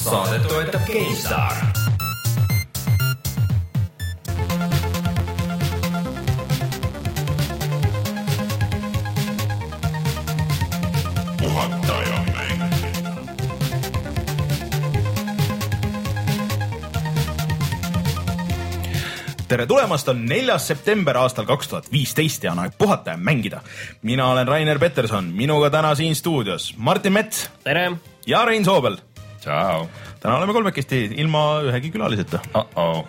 saadet toetab GameStar. tere tulemast, on neljas september aastal kaks tuhat viisteist ja on aeg puhata ja mängida. mina olen Rainer Peterson, minuga täna siin stuudios Martin Mets tere! ja Rein Soobel. Tšau. täna oleme kolmekesti ilma ühegi külaliseta oh. -oh.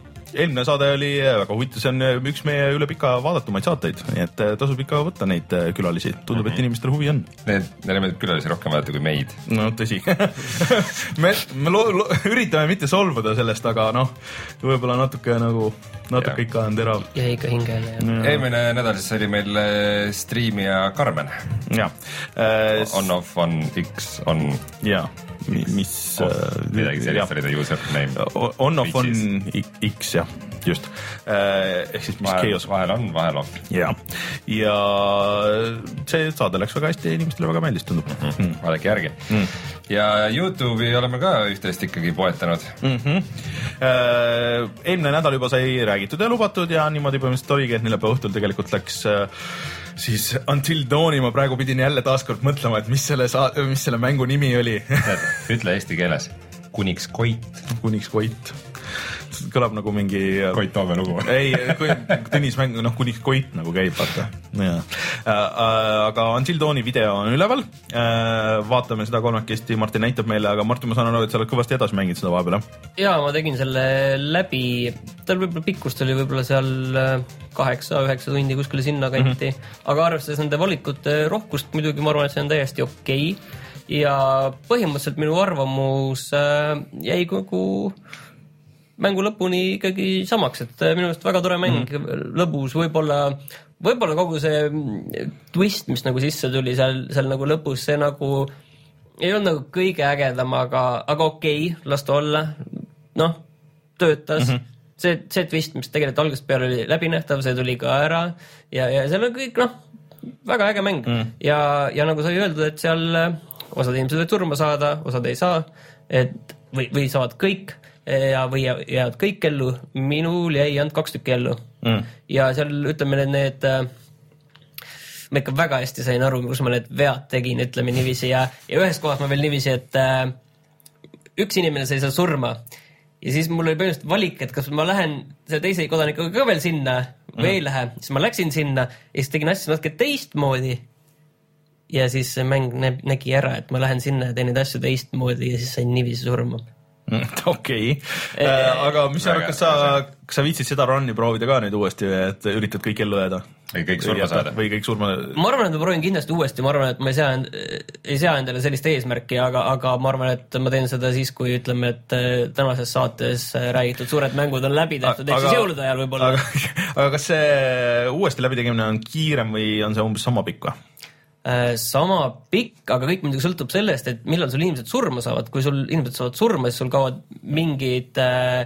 eelmine saade oli väga huvitav, see on üks meie üle pika vaadatumaid saateid, nii et eh, tasub ikka võtta neid külalisi, tundub mm, -hmm. et inimestel huvi on. Need, neile meeldib külalisi rohkem vaadata kui meid. no tõsi me, me lo, lo, üritame mitte solvuda sellest, aga noh, võib-olla natuke nagu, natuke ja. ikka on terav. jäi ikka hingele. eelmine nädal siis oli meil striimija Karmen. jah äh,. On off, on X, on. jaa mis oh,. midagi sellist oli ta username. On off on X jah, just äh,. ehk siis mis vahel, Chaos. vahel on, vahel off. ja, ja see saade läks väga hästi, inimestele väga meeldis, tundub mm. -hmm. vaadake järgi mm. ja Youtube'i oleme ka üht-teist ikkagi poetanud mm. -hmm. Äh, eelmine nädal juba sai räägitud ja lubatud ja niimoodi põhimõtteliselt oligi, et neljapäeva õhtul tegelikult läks äh, siis Until Dawni ma praegu pidin jälle taaskord mõtlema, et mis selle saa-, mis selle mängu nimi oli ütle eesti keeles. kuniks Koit. kuniks Koit kõlab nagu mingi. Koit Toome lugu. ei, tennismäng, noh, kuniks Koit nagu käib, vaata. Äh, äh, aga Until Dawni video on üleval. Äh, vaatame seda kolmekesti, Martin näitab meile, aga Martin, ma saan aru, et sa oled kõvasti edasi mänginud seda vahepeal, jah? ja ma tegin selle läbi, tal võib-olla pikkust oli võib-olla seal kaheksa-üheksa tundi kuskile sinnakanti mm, -hmm. aga arvestades nende valikute rohkust muidugi ma arvan, et see on täiesti okei okay. ja põhimõtteliselt minu arvamus äh, jäi nagu mängu lõpuni ikkagi samaks, et minu arust väga tore mäng mm, lõbus, võib-olla, võib-olla kogu see twist, mis nagu sisse tuli seal, seal nagu lõpus, see nagu ei olnud nagu kõige ägedam, aga, aga okei okay,, las ta olla. noh, töötas mm. -hmm see, see twist, mis tegelikult algusest peale oli läbinähtav, see tuli ka ära ja, ja seal on kõik noh, väga äge mäng mm. ja, ja nagu sai öeldud, et seal äh, osad inimesed võivad surma saada, osad ei saa, et või, või saavad kõik ja, või jäävad kõik ellu, minul jäi ainult kaks tükki ellu mm. ja seal ütleme need, need äh, ma ikka väga hästi sain aru, kus ma need vead tegin, ütleme niiviisi ja, ja ühes kohas ma veel niiviisi, et äh, üks inimene sai seal surma ja siis mul oli põhimõtteliselt valik, et kas ma lähen selle teise kodanikuga ka veel sinna või mm. ei lähe, siis ma läksin sinna ja siis tegin asju natuke teistmoodi. ja siis mäng nägi ära, et ma lähen sinna ja teen neid asju teistmoodi ja siis sain niiviisi surma okei okay. äh,, aga mis sa arvad, kas sa, kas sa viitsid seda run'i proovida ka nüüd uuesti, et üritad kõik ellu jääda? või kõik surma saada? või kõik surma? ma arvan, et ma proovin kindlasti uuesti, ma arvan, et ma ei sea, ei sea endale sellist eesmärki, aga, aga ma arvan, et ma teen seda siis, kui ütleme, et äh, tänases saates äh, räägitud suured mängud on läbi tehtud, ehk siis jõulude ajal võib-olla. aga, aga kas see uuesti läbitegemine on kiirem või on see umbes sama pikk või? Äh, sama pikk, aga kõik muidugi sõltub sellest, et millal sul inimesed surma saavad, kui sul inimesed saavad surma, siis sul kaovad mingid äh,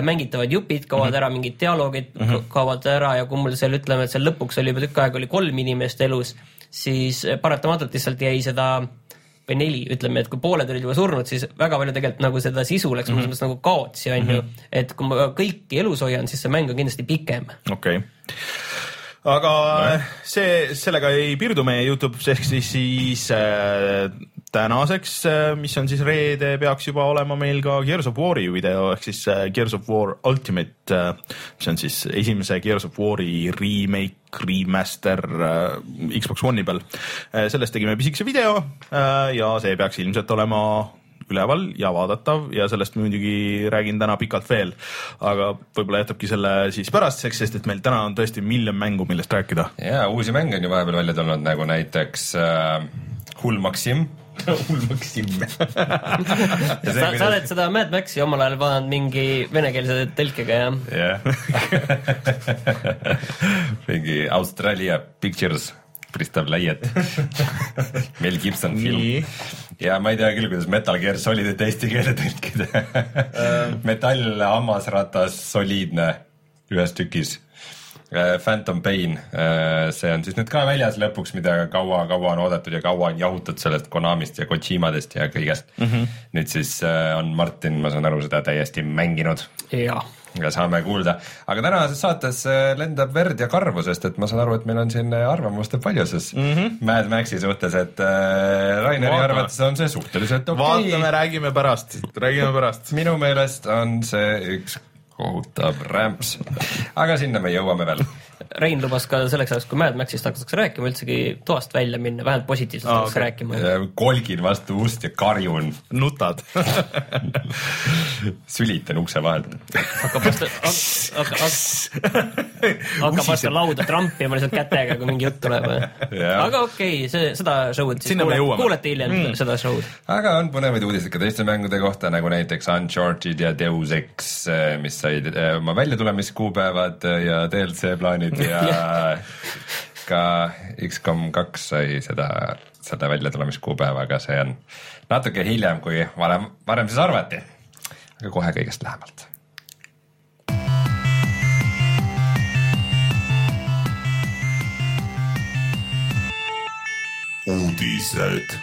mängitavad jupid kaovad mm -hmm. ära, mingid dialoogid mm -hmm. kaovad ära ja kui mul seal ütleme, et seal lõpuks oli juba tükk aega oli kolm inimest elus, siis paratamatult lihtsalt jäi seda või neli, ütleme, et kui pooled olid juba surnud, siis väga palju tegelikult nagu seda sisu läks mm -hmm. mõttes nagu kaotsi, on ju. Mhm. et kui ma kõiki elus hoian, siis see mäng on kindlasti pikem. okei okay aga no. see, sellega ei piirdu meie Youtube, ehk siis, siis äh, tänaseks, äh, mis on siis reede, peaks juba olema meil ka Gears of War'i video ehk siis äh, Gears of War Ultimate äh,, mis on siis esimese Gears of War'i remake, remaster Xbox One'i peal sellest tegime pisikese video ja see peaks ilmselt olema üleval ja vaadatav ja sellest muidugi räägin täna pikalt veel. aga võib-olla jätabki selle siis pärastiseks, sest et meil täna on tõesti miljon mängu, millest rääkida. ja uusi mänge on ju vahepeal välja tulnud, nagu näiteks äh, Hull Maxim hull Maxim sa, sa oled seda Mad Maxi omal ajal vaadanud mingi venekeelse tõlkega, jah? jah. mingi Austraalia Pictures Läiet Mel Gibson film. ja ma ei tea küll, kuidas Metal Gear Solidit eesti keelde tõlkida ähm. metall, hammasratas, soliidne ühes tükis Phantom Pain, see on siis nüüd ka väljas lõpuks, mida kaua-kaua on oodatud ja kaua on jahutud sellest Konamist ja Kojimadest ja kõigest mm. -hmm. nüüd siis äh, on Martin, ma saan aru, seda täiesti mänginud jaa, ja saame kuulda, aga tänases saates äh, lendab verd ja karvu, sest et ma saan aru, et meil on siin äh, arvamuste paljusus mm -hmm. Mad Maxi suhtes, et äh, Raineri arvates on see suhteliselt okei vaatame, räägime pärast, räägime pärast. minu meelest on see üks kohutav rämps, aga sinna me jõuame veel. Rein lubas ka selleks ajaks, kui Mad Maxist hakatakse rääkima, üldsegi toast välja minna, vähemalt positiivselt Aa, hakatakse okei. rääkima. kolgin vastu ust ja karjun, nutad. sülitan ukse vahelt. hakkab vastu, hakkab, hakkab vastu lauda trampima lihtsalt kätega, kui mingi jutt tuleb. Aga okei okay,, see, seda show'd siis kuulete, kuulete hiljem mm. seda show'd. aga on põnevaid uudiseid ka teiste mängude kohta, nagu näiteks Uncharted ja Deus Ex, mis said eh, oma väljatulemiskuupäevad ja DLC plaanid ja ka X-kom kaks sai seda, seda väljatulemiskuupäeva, aga see on natuke hiljem, kui varem, varem siis arvati. aga kohe kõigest lähemalt. uudised.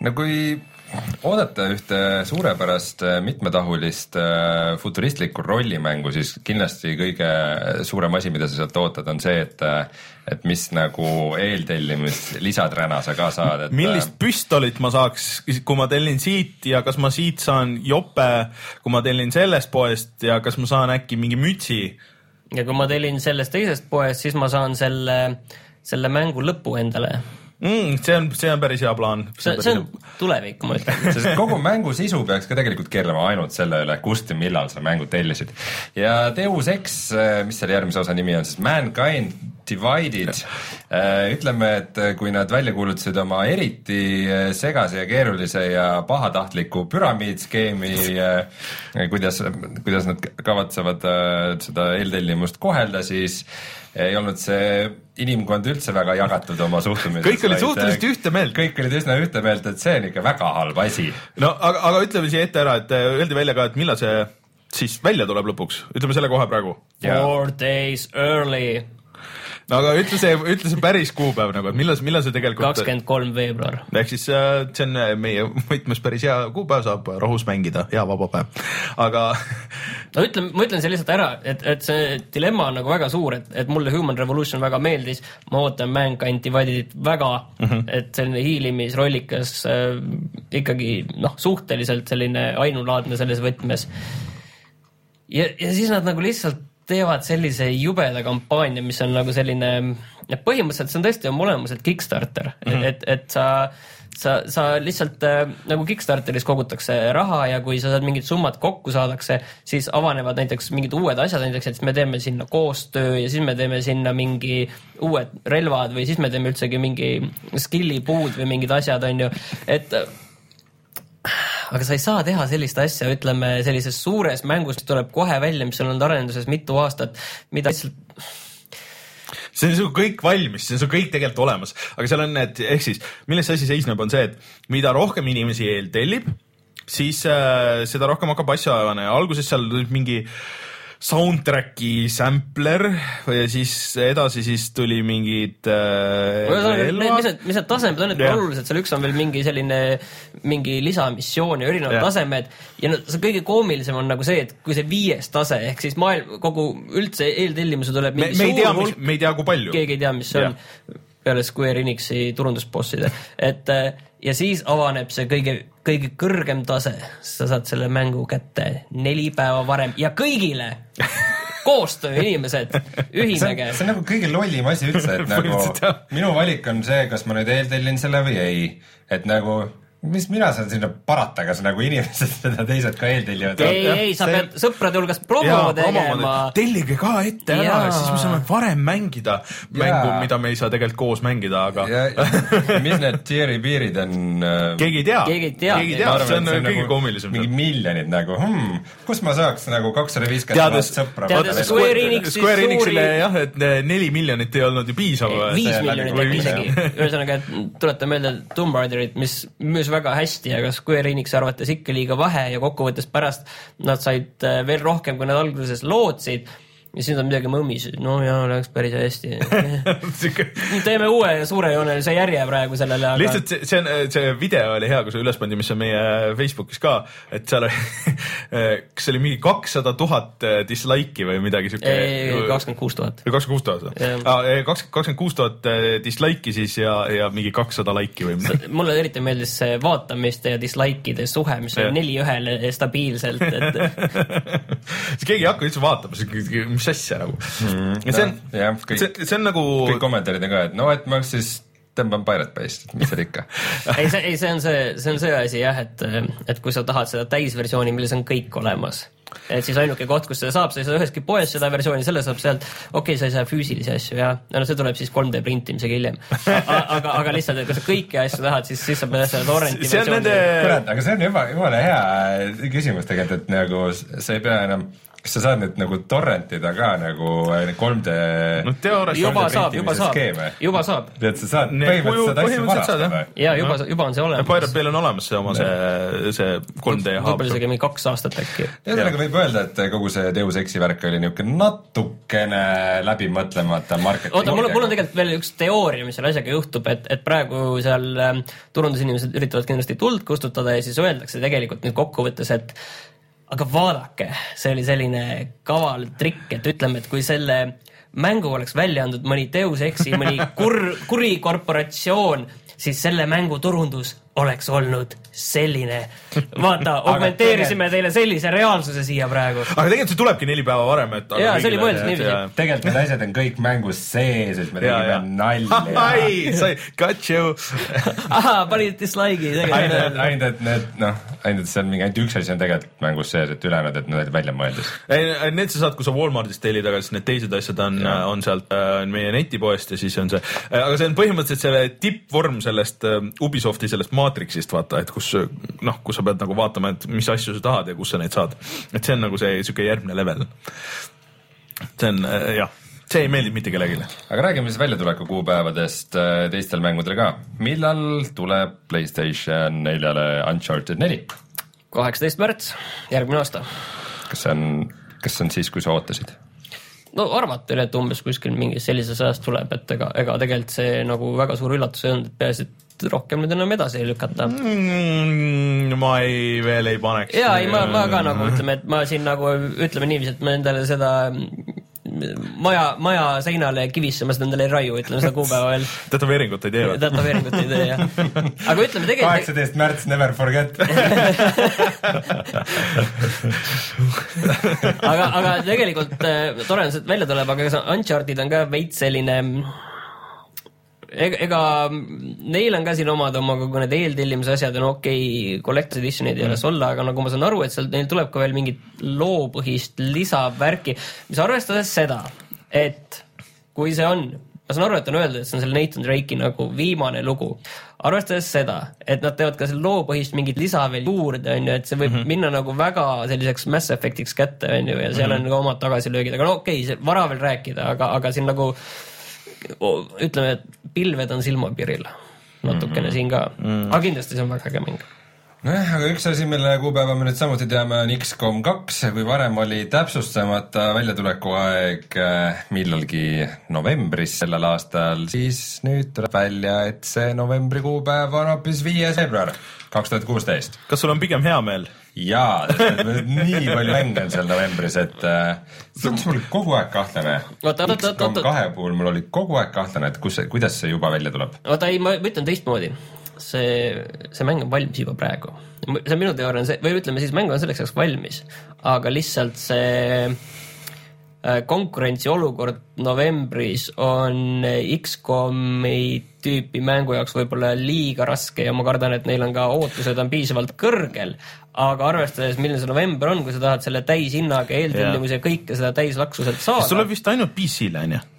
no kui oodata ühte suurepärast äh, mitmetahulist äh, futuristlikku rollimängu, siis kindlasti kõige suurem asi, mida sa sealt ootad, on see, et et mis nagu eeltellimus lisaträna sa ka saad, et millist püstolit ma saaks, kui ma tellin siit ja kas ma siit saan jope, kui ma tellin sellest poest ja kas ma saan äkki mingi mütsi? ja kui ma tellin sellest teisest poest, siis ma saan selle, selle mängu lõpu endale. Mm, see on, see on päris hea plaan. see, see on tulevik, ma ütlen. sest kogu mängu sisu peaks ka tegelikult keerlema ainult selle üle, kust ja millal sa mängu tellisid. ja Deus Ex, mis selle järgmise osa nimi on siis Mankind Divided. ütleme, et kui nad välja kuulutasid oma eriti äh, segase ja keerulise ja pahatahtliku püramiidskeemi, kuidas, kuidas nad kavatsevad äh, seda eeltellimust kohelda, siis ei olnud see inimkond üldse väga jagatud oma suhtumises. kõik olid suhteliselt ühte meelt. kõik olid üsna ühte meelt, et see on ikka väga halb asi no aga, aga ütleme siia ette ära, et äh, öeldi välja ka, et millal see siis välja tuleb lõpuks, ütleme selle kohe praegu. Four days early, no aga ütle see, ütle see päris kuupäev nagu, et millal, millal see tegelikult. kakskümmend kolm veebruar. ehk siis äh, see on äh, meie võtmes päris hea kuupäev, saab rahus mängida, hea vaba päev. aga no ütlen, ma ütlen selle lihtsalt ära, et, et see dilemma on nagu väga suur, et, et mulle Human Revolution väga meeldis, ma ootan Mankind Divided'it väga mm, -hmm. et selline hiilimisrollikas äh, ikkagi noh, suhteliselt selline ainulaadne selles võtmes. ja, ja siis nad nagu lihtsalt teevad sellise jubeda kampaania, mis on nagu selline, põhimõtteliselt see on tõesti oma olemuselt Kickstarter mm, -hmm. et, et sa sa, sa lihtsalt äh, nagu Kickstarteris kogutakse raha ja kui sa saad mingid summad kokku saadakse, siis avanevad näiteks mingid uued asjad, näiteks et me teeme sinna koostöö ja siis me teeme sinna mingi uued relvad või siis me teeme üldsegi mingi skill'i puud või mingid asjad, on ju, et äh, aga sa ei saa teha sellist asja, ütleme sellises suures mängus, mis tuleb kohe välja, mis on olnud arenduses mitu aastat, mida lihtsalt see on su kõik valmis, see on su kõik tegelikult olemas, aga seal on need, ehk siis milles see asi seisneb, on see, et mida rohkem inimesi eeltellib, siis äh, seda rohkem hakkab asjaajane, alguses seal mingi soundtrack'i sampler ja siis edasi siis tuli mingid äh, mis need, mis need tasemed on, Jah. on olulised, seal üks on veel mingi selline, mingi lisamissioon ja erinevad Jah. tasemed ja no see kõige koomilisem on nagu see, et kui see viies tase ehk siis maailm, kogu üldse eeltellimuse tuleb me, me ei tea me ei tea, kui palju. keegi ei tea, mis see on peale Square Enixi turundusbosside, et äh, ja siis avaneb see kõige, kõige kõrgem tase, sa saad selle mängu kätte neli päeva varem ja kõigile koostöö inimesed, ühinege. See on nagu kõige lollim asi üldse, et nagu minu valik on see, kas ma nüüd eeltellin selle või ei, et nagu mis mina saan sinna parata, kas nagu inimesed seda teised ka eeltellivad? ei, ei, sa see- pead sõprade hulgas promo tegema. tellige ka ette ära ja siis me saame varem mängida mängu, mida me ei saa tegelikult koos mängida, aga ja mis need tier'i piirid on? keegi ei tea. Keegi ei tea. keegi ei tea, see on kõige koomilisem. mingi miljonid nagu hmm,, kus ma saaks nagu kakssada viiskümmend tuhat sõpra teades Square? Enixi Square Enixile suuri- jah, et neli miljonit ei olnud ju piisav. viis see miljonit äkki isegi, ühesõnaga, et tuletan meelde Tomb Raiderit, mis müüs väga hästi, aga Square Enixi arvates ikka liiga vähe ja kokkuvõttes pärast nad said äh, veel rohkem, kui nad alguses lootsid. Ja siis on midagi mõmmis, no jaa, läks päris hästi. teeme uue suurejoonelise järje praegu sellele, aga lihtsalt see, see on, see video oli hea, kui see üles pandi, mis on meie Facebookis ka, et seal oli, kas see oli mingi kakssada tuhat dislike'i või midagi siuke. kakskümmend kuus tuhat. kakskümmend kuus tuhat või kakskümmend, kuus tuhat dislike'i siis ja, ja mingi kakssada like'i või midagi. mulle eriti meeldis see vaatamiste ja dislike'ide suhe, mis on neli ühele stabiilselt, et siis keegi ei hakka üldse vaatama, mis asja nagu mm,. see on, see, see on nagu, kõik kommentaarid on ka, et no et ma siis tõmban Pirate Bay'st, mis seal ikka. ei, see, ei, see on see, see on see asi jah, et, et kui sa tahad seda täisversiooni, milles on kõik olemas, et siis ainuke koht, kus seda saab, sa ei saa üheski poes seda versiooni, selle saab sealt, okei okay,, sa ei saa füüsilisi asju ja no see tuleb siis 3D printimisega hiljem. aga, aga lihtsalt, et kui sa kõiki asju tahad, siis, siis sa pead seda torrenti see on nende, kurat, aga see on juba, jumala hea küsimus tegelikult, et nagu sa ei pea enam, kas sa saad nüüd nagu torrentida ka nagu 3D no teoorias juba saab, juba saab skeeme., juba saab et sa saad põhimõtteliselt põhimõtteliselt saad, varastada ja juba, juba on see Pirate olemas. Bay'l on olemas see oma see, see 3D hub võib-olla. isegi mingi kaks aastat äkki. ühesõnaga võib öelda, et kogu see Deus Exi värk oli niisugune natukene läbimõtlemata marketing. oota, mul on, mul on tegelikult veel üks teooria, mis selle asjaga juhtub, et, et praegu seal ähm, turundusinimesed üritavad kindlasti tuld kustutada ja siis öeldakse tegelikult nüüd kokkuvõttes, et aga vaadake, see oli selline kaval trikk, et ütleme, et kui selle mängu oleks välja andnud mõni Deus Exi, mõni kur-, kuri korporatsioon, siis selle mängu turundus oleks olnud selline. vaata, augmenteerisime teile sellise reaalsuse siia praegu. aga tegelikult see tulebki neli päeva varem, et. Jaa, see oli mõeldud niiviisi. tegelikult need asjad on kõik mängus sees, et me tegime. nalja. ai, sai, got you. ahah, panid dislike'i ainult, tegelikult. ainult, et need noh, ainult, et see on mingi ainult üks asi on tegelikult mängus sees, et ülejäänud, et need olid välja mõeldud. ei, need sa saad, kui sa Walmartist tellid, aga siis need teised asjad on, on sealt äh, meie netipoest ja siis on see, aga see on põhimõtteliselt selle tippvorm sellest äh, Ubisofti sellest maatriksist, vaata, et kus noh, kus sa pead nagu vaatama, et mis asju sa tahad ja kus sa neid saad. et see on nagu see sihuke järgmine level. see on äh, jah, see ei meeldi mitte kellelegi. aga räägime siis väljatuleku kuupäevadest äh, teistel mängudel ka. millal tuleb Playstation neljale Uncharted neli? kaheksateist märts, järgmine aasta. kas see on, kas see on siis, kui sa ootasid? no arvata oli, et umbes kuskil mingis sellises ajas tuleb, et ega, ega tegelikult see nagu väga suur üllatus ei olnud, et peaasi, et rohkem nüüd enam edasi ei lükata mm.. ma ei, veel ei paneks. ja ei, ma, ma ka nagu ütleme, et ma siin nagu ütleme niiviisi, et ma endale seda maja, maja seinale kivisse ma seda endale ei raiu, ütleme seda kuupäeva veel. tätoveeringut ei tee või? tätoveeringut ei tee jah. aga ütleme tegelikult, kaheksateist märts, never forget. aga, aga tegelikult äh, tore on see, et välja tuleb, aga Uncharted on ka veits selline ega, ega neil on ka siin omad oma kogu need eeltellimise asjad on okei okay,, collector's edition'id ei ole olla, aga nagu ma saan aru, et seal neil tuleb ka veel mingit loopõhist lisavärki, mis arvestades seda, et kui see on, ma saan aru, et on öeldud, et see on selle Nathan Drake'i nagu viimane lugu, arvestades seda, et nad teevad ka selle loopõhist mingit lisa veel juurde, on ju, et see võib mm -hmm. minna nagu väga selliseks Mass Effect'iks kätte, on ju, ja seal mm -hmm. on ka omad tagasilöögid, aga no okei okay,, vara veel rääkida, aga, aga siin nagu ütleme, et pilved on silmapiiril natukene mm -hmm. siin ka mm, -hmm. aga kindlasti see on väga äge mäng. nojah, aga üks asi, mille kuupäeva me nüüd samuti teame, on X-kom kaks, kui varem oli täpsustamata väljatuleku aeg äh, millalgi novembris sellel aastal, siis nüüd tuleb välja, et see novembri kuupäev on hoopis viies veebruar kaks tuhat kuusteist. kas sul on pigem hea meel? jaa, nii palju mänge on seal novembris, et äh, see on mul kogu aeg kahtlane. X-kom kahe puhul mul oli kogu aeg kahtlane, et kus, kuidas see juba välja tuleb. oota ei, ma ütlen teistmoodi. see, see mäng on valmis juba praegu. see on minu teooria on see, või ütleme siis, mäng on selleks ajaks valmis, aga lihtsalt see konkurentsiolukord novembris on X-komi tüüpi mängu jaoks võib-olla liiga raske ja ma kardan, et neil on ka ootused on piisavalt kõrgel, aga arvestades, milline see november on, kui sa tahad selle täishinnaga eeltellimusi ja kõike seda täislaksuselt saada tuleb, vist ainult PC-le onju. Äh,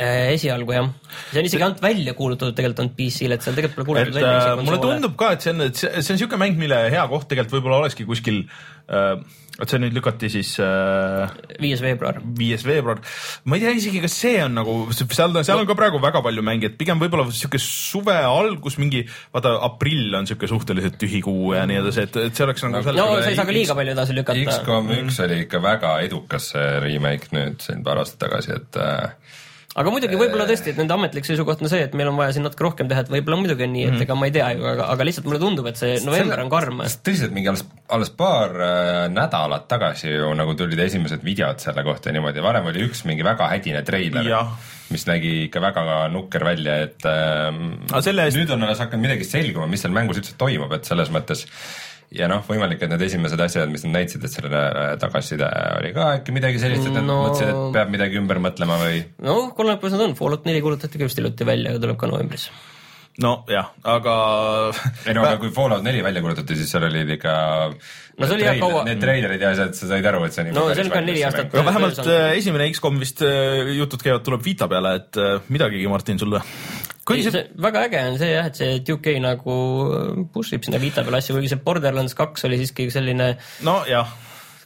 esialgu jah, see on isegi ainult välja kuulutatud tegelikult ainult PC-le, et seal tegelikult pole kuulutatud välja äh, isegi mulle tundub ka, et see on, see, on niisugune mäng, mille hea koht tegelikult võib-olla olekski kuskil äh,, et see nüüd lükati siis äh, viies veebruar. viies veebruar. ma ei tea isegi, kas see on nagu, seal, seal on ka praegu väga palju mänge, et pigem võib-olla sihuke suve algus, mingi vaata aprill on sihuke suhteliselt tühi kuu ja nii edasi, et, et see oleks nagu no sa ei saa ka liiga palju edasi lükata. X-kom üks oli ikka väga edukas remake nüüd siin paar aastat tagasi, et äh, aga muidugi võib-olla tõesti, et nende ametlik seisukoht on see, et meil on vaja siin natuke rohkem teha, et võib-olla muidugi on nii, Mhm. et ega ma ei tea ju, aga, aga lihtsalt mulle tundub, et see november on karm. tõsiselt mingi alles, alles paar äh, nädalat tagasi ju nagu tulid esimesed videod selle kohta niimoodi, varem oli üks mingi väga hädine treiler mis nägi ikka väga nukker välja, et ähm, Aga selle eest- nüüd on alles hakanud midagi selguma, mis seal mängus üldse toimub, et selles mõttes ja noh, võimalik, et need esimesed asjad, mis nad näitasid, et sellele äh, tagasiside oli ka äkki midagi sellist, et nad No- mõtlesid, et peab midagi ümber mõtlema või noh, oleneb, kuidas nad on, Fallout neli kuulutati ka just hiljuti välja ja tuleb ka novembris. nojah, aga ei no aga kui Fallout neli välja kuulutati, siis seal olid ikka No see oli jah kaua- Need treilerid ja asjad, sa said aru, et see on No see on ka neli aastat. aga vähemalt äh, esimene X-kom vist äh, jutud käivad, tuleb Vita peale, et midagigi, Martin, sulle. Kuigi see, see väga äge on see jah, et see Duke nagu push ib sinna Vita peale asju, kuigi see Borderlands kaks oli siiski selline nojah,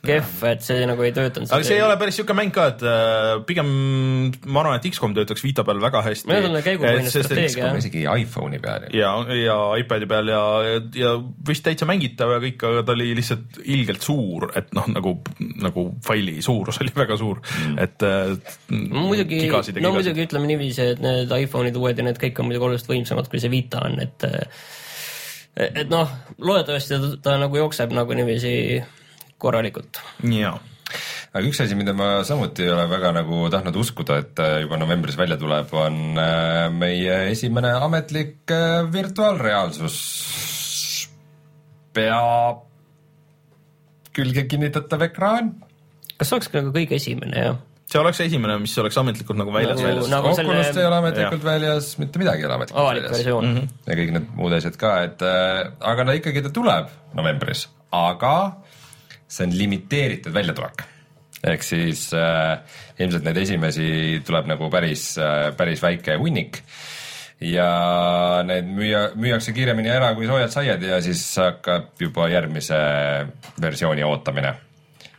kehv, et see nagu ei töötanud. aga see ei ole päris siuke mäng ka, et äh, pigem ma arvan, et X-kom töötaks Vita peal väga hästi. Meil on käigupõhine strateegia, isegi iPhone'i peal ja, ja iPad'i peal ja, ja vist täitsa mängitav ja kõik, aga ta oli lihtsalt ilgelt suur, et noh, nagu, nagu faili suurus oli väga suur mm., et äh, no muidugi, no gigasid. muidugi ütleme niiviisi, et need iPhone'id uued ja need kõik on muidugi oluliselt võimsamad, kui see Vita on, et et noh, loodetavasti ta, ta nagu jookseb nagu niiviisi korralikult. jaa aga üks asi, mida ma samuti ei ole väga nagu tahtnud uskuda, et äh, juba novembris välja tuleb, on äh, meie esimene ametlik äh, virtuaalreaalsus pea külge kinnitatav ekraan. kas see olekski nagu kõige esimene jah? see oleks esimene, mis oleks ametlikult nagu väljas Nagu- väljas nagu- Oculus selle- ei ole ametlikult väljas, mitte midagi ei ole ametlikult avalik väljas. versioon mm. -hmm. ja kõik need muud asjad ka, et äh, aga no ikkagi ta tuleb novembris, aga see on limiteeritud väljatulek. ehk siis äh, ilmselt neid esimesi tuleb nagu päris äh,, päris väike hunnik ja need müüa, müüakse kiiremini ära kui soojad saiad ja siis hakkab juba järgmise versiooni ootamine.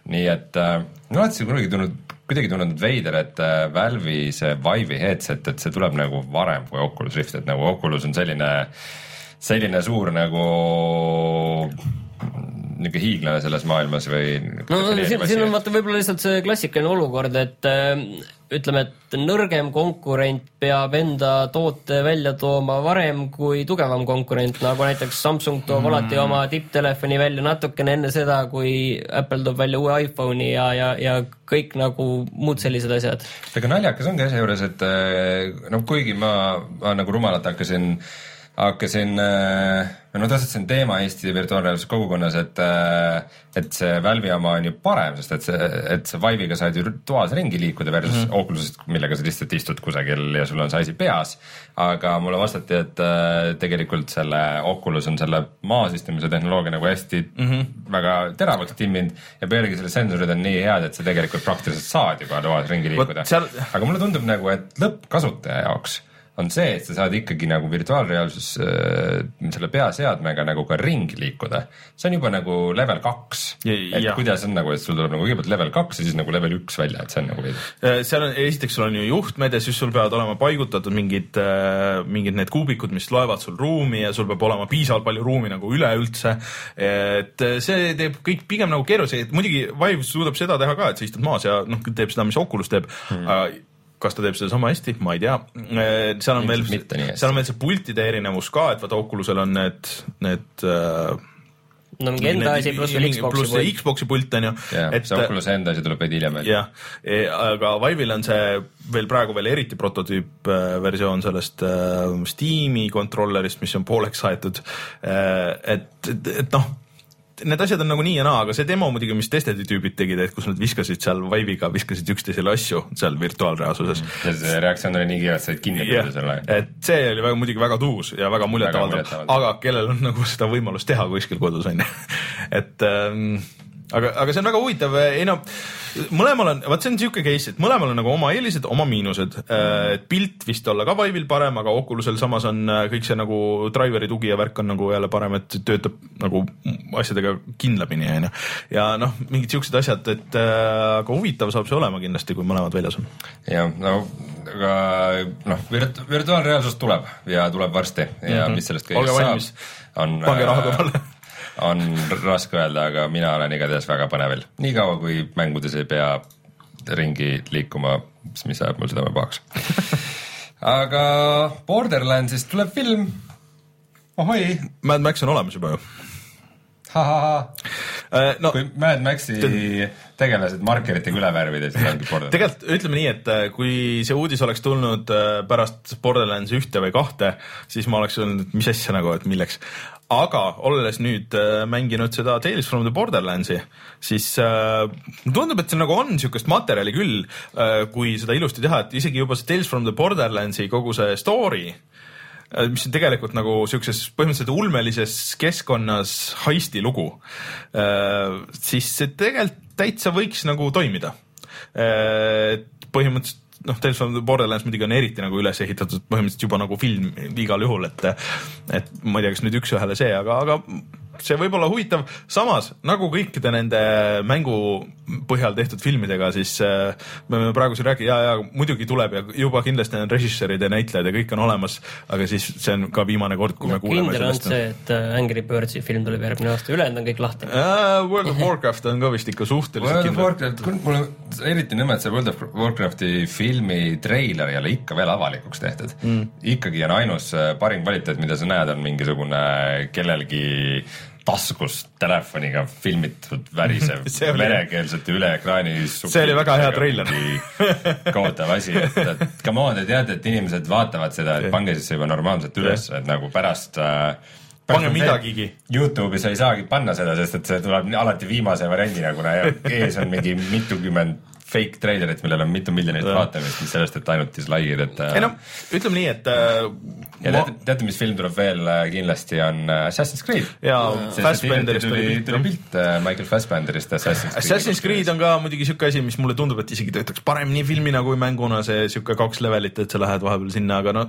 nii et äh, ma olen kunagi tundnud, kuidagi tundnud veider, et äh, Valve'i see Vive'i headset, et see tuleb nagu varem kui Oculus Rift, et nagu Oculus on selline, selline suur nagu niisugune hiiglane selles maailmas või no siin, siin on vaata võib-olla lihtsalt see klassikaline olukord, et äh, ütleme, et nõrgem konkurent peab enda toote välja tooma varem kui tugevam konkurent, nagu näiteks Samsung toob mm. alati oma tipptelefoni välja natukene enne seda, kui Apple toob välja uue iPhone'i ja, ja, ja kõik nagu muud sellised asjad. aga naljakas ongi asja juures, et äh, noh, kuigi ma, ma nagu rumalalt hakkasin, hakkasin, või no tõstatasin teema Eesti virtuaalreaalsuse kogukonnas, et, et see Valve'i oma on ju parem, sest et see, et see Vive'iga saad ju toas ringi liikuda versus mm -hmm. Oculusest, millega sa lihtsalt istud kusagil ja sul on see asi peas. aga mulle vastati, et äh, tegelikult selle Oculus on selle maas istumise tehnoloogia nagu hästi mm -hmm. väga teravaks timminud ja pealegi selle sensorid on nii head, et sa tegelikult praktiliselt saad juba toas ringi liikuda. seal- aga mulle tundub nagu, et lõppkasutaja jaoks on see, et sa saad ikkagi nagu virtuaalreaalsus äh, selle peaseadmega nagu ka ringi liikuda. see on juba nagu level kaks. Ja- et jah. kuidas on nagu, et sul tuleb nagu kõigepealt level kaks ja siis nagu level üks välja, et see on nagu veidi. Äh, seal on, esiteks sul on ju juhtmed ja siis sul peavad olema paigutatud mingid, mingid need kuubikud, mis loevad sul ruumi ja sul peab olema piisavalt palju ruumi nagu üleüldse. et äh, see teeb kõik pigem nagu keeruliseks, muidugi Vive suudab seda teha ka, et sa istud maas ja noh, teeb seda, mis Oculus teeb hmm.. Kas ta teeb seda sama hästi, ma ei tea. seal on veel seal on veel see pultide erinevus ka, et vaata Oculusel on need, need äh, no mingi enda asi pluss veel Xbox'i pluss see poolt. Xbox'i pult on ju. jah, see Oculus'i enda asi tuleb veidi hiljem. jah, aga Vive'il on see veel praegu veel eriti prototüüp äh, versioon sellest äh, Steam'i kontrollerist, mis on pooleks aetud. et, et, et noh, need asjad on nagu nii ja naa, aga see demo muidugi, mis Destiny tüübid tegid, et kus nad viskasid seal Vive'iga, viskasid üksteisele asju seal virtuaalreaalsuses. Ja see reaktsioon oli nii kiire, et said kinni püüda selle. et see oli väga muidugi väga tuus ja väga muljetavaldav, aga kellel on nagu seda võimalust teha kuskil kodus onju, et ähm, aga, aga see on väga huvitav, ei no mõlemal on, vaat see on siuke case, et mõlemal on nagu oma eelised, oma miinused. et pilt vist olla ka Vive'il parem, aga Oculusel samas on äh, kõik see nagu driver'i tugi ja värk on nagu jälle parem, et töötab nagu asjadega kindlamini, onju. ja noh, mingid siuksed asjad, et aga huvitav saab see olema kindlasti, kui mõlemad väljas on. jah, no aga noh, virt-, virtuaalreaalsus tuleb ja tuleb varsti ja mis sellest Mhm. Olge kõigest saab, on Pange raha kõrvale. on raske öelda, aga mina olen igatahes väga põnevil. niikaua, kui mängudes ei pea ringi liikuma, mis ajab mul südame pahaks. aga Borderlandsist tuleb film. ohoi, Mad Max on olemas juba ju. ahahah, no kui Mad Maxi tegelased markeritega üle värvida, siis ongi Borderlands. tegelikult ütleme nii, et äh, kui see uudis oleks tulnud äh, pärast Borderlands ühte või kahte, siis ma oleks öelnud, et mis asja nagu, et milleks. Aga olles nüüd äh, mänginud seda Tales from the Borderlandsi, siis äh, tundub, et see nagu on niisugust materjali küll äh,, kui seda ilusti teha, et isegi juba see Tales from the Borderlandsi kogu see story äh, mis on tegelikult nagu siukses põhimõtteliselt ulmelises keskkonnas heisti lugu, siis see tegelikult täitsa võiks nagu toimida. põhimõtteliselt noh, Tales from the Borderlands muidugi on eriti nagu üles ehitatud põhimõtteliselt juba nagu film igal juhul, et et ma ei tea, kas nüüd üks-ühele see, aga, aga see võib olla huvitav, samas nagu kõikide nende mängu põhjal tehtud filmidega, siis äh, me võime praegu siin rääkida, ja, ja muidugi tuleb ja juba kindlasti on režissöörid ja näitlejad ja kõik on olemas, aga siis see on ka viimane kord, kui me kuuleme kindel on sellest. see, et äh, Angry Birdsi film tuleb järgmine aasta, ülejäänud on kõik lahti. Uh, World of Warcraft on ka vist ikka suhteliselt World of kindel. Warcraft, mul on eriti nõme, et see World of Warcrafti filmi treiler ei ole ikka veel avalikuks tehtud mm.. ikkagi on ainus äh, parim kvaliteet, mida sa näed, on mingisugune kellelgi taskus telefoniga filmitud värisev venekeelsete üle ekraani. See oli väga hea treiler. kohutav asi, et, et come on, te teate, et inimesed vaatavad seda, et pange siis juba normaalselt üles, et nagu pärast äh, Pange midagigi. Youtube'i sa ei saagi panna seda, sest et see tuleb alati viimase variandina, kuna ees on mingi mitukümmend fake treilerit, millel on mitu miljonit vaatamist, mis sellest, et ainult dislike'id, et ei no ütleme nii, et äh, ja teate, teate, mis film tuleb veel äh, kindlasti, on äh, Assassin's Creed. ja sest et hiljuti Fassbenderist tuli, tuli pilt äh, Michael Fassbenderist Assassin's Creed. Assassin's Creed on ka muidugi siuke asi, mis mulle tundub, et isegi töötaks paremini filmina kui mänguna, see siuke kaks levelit, et sa lähed vahepeal sinna, aga no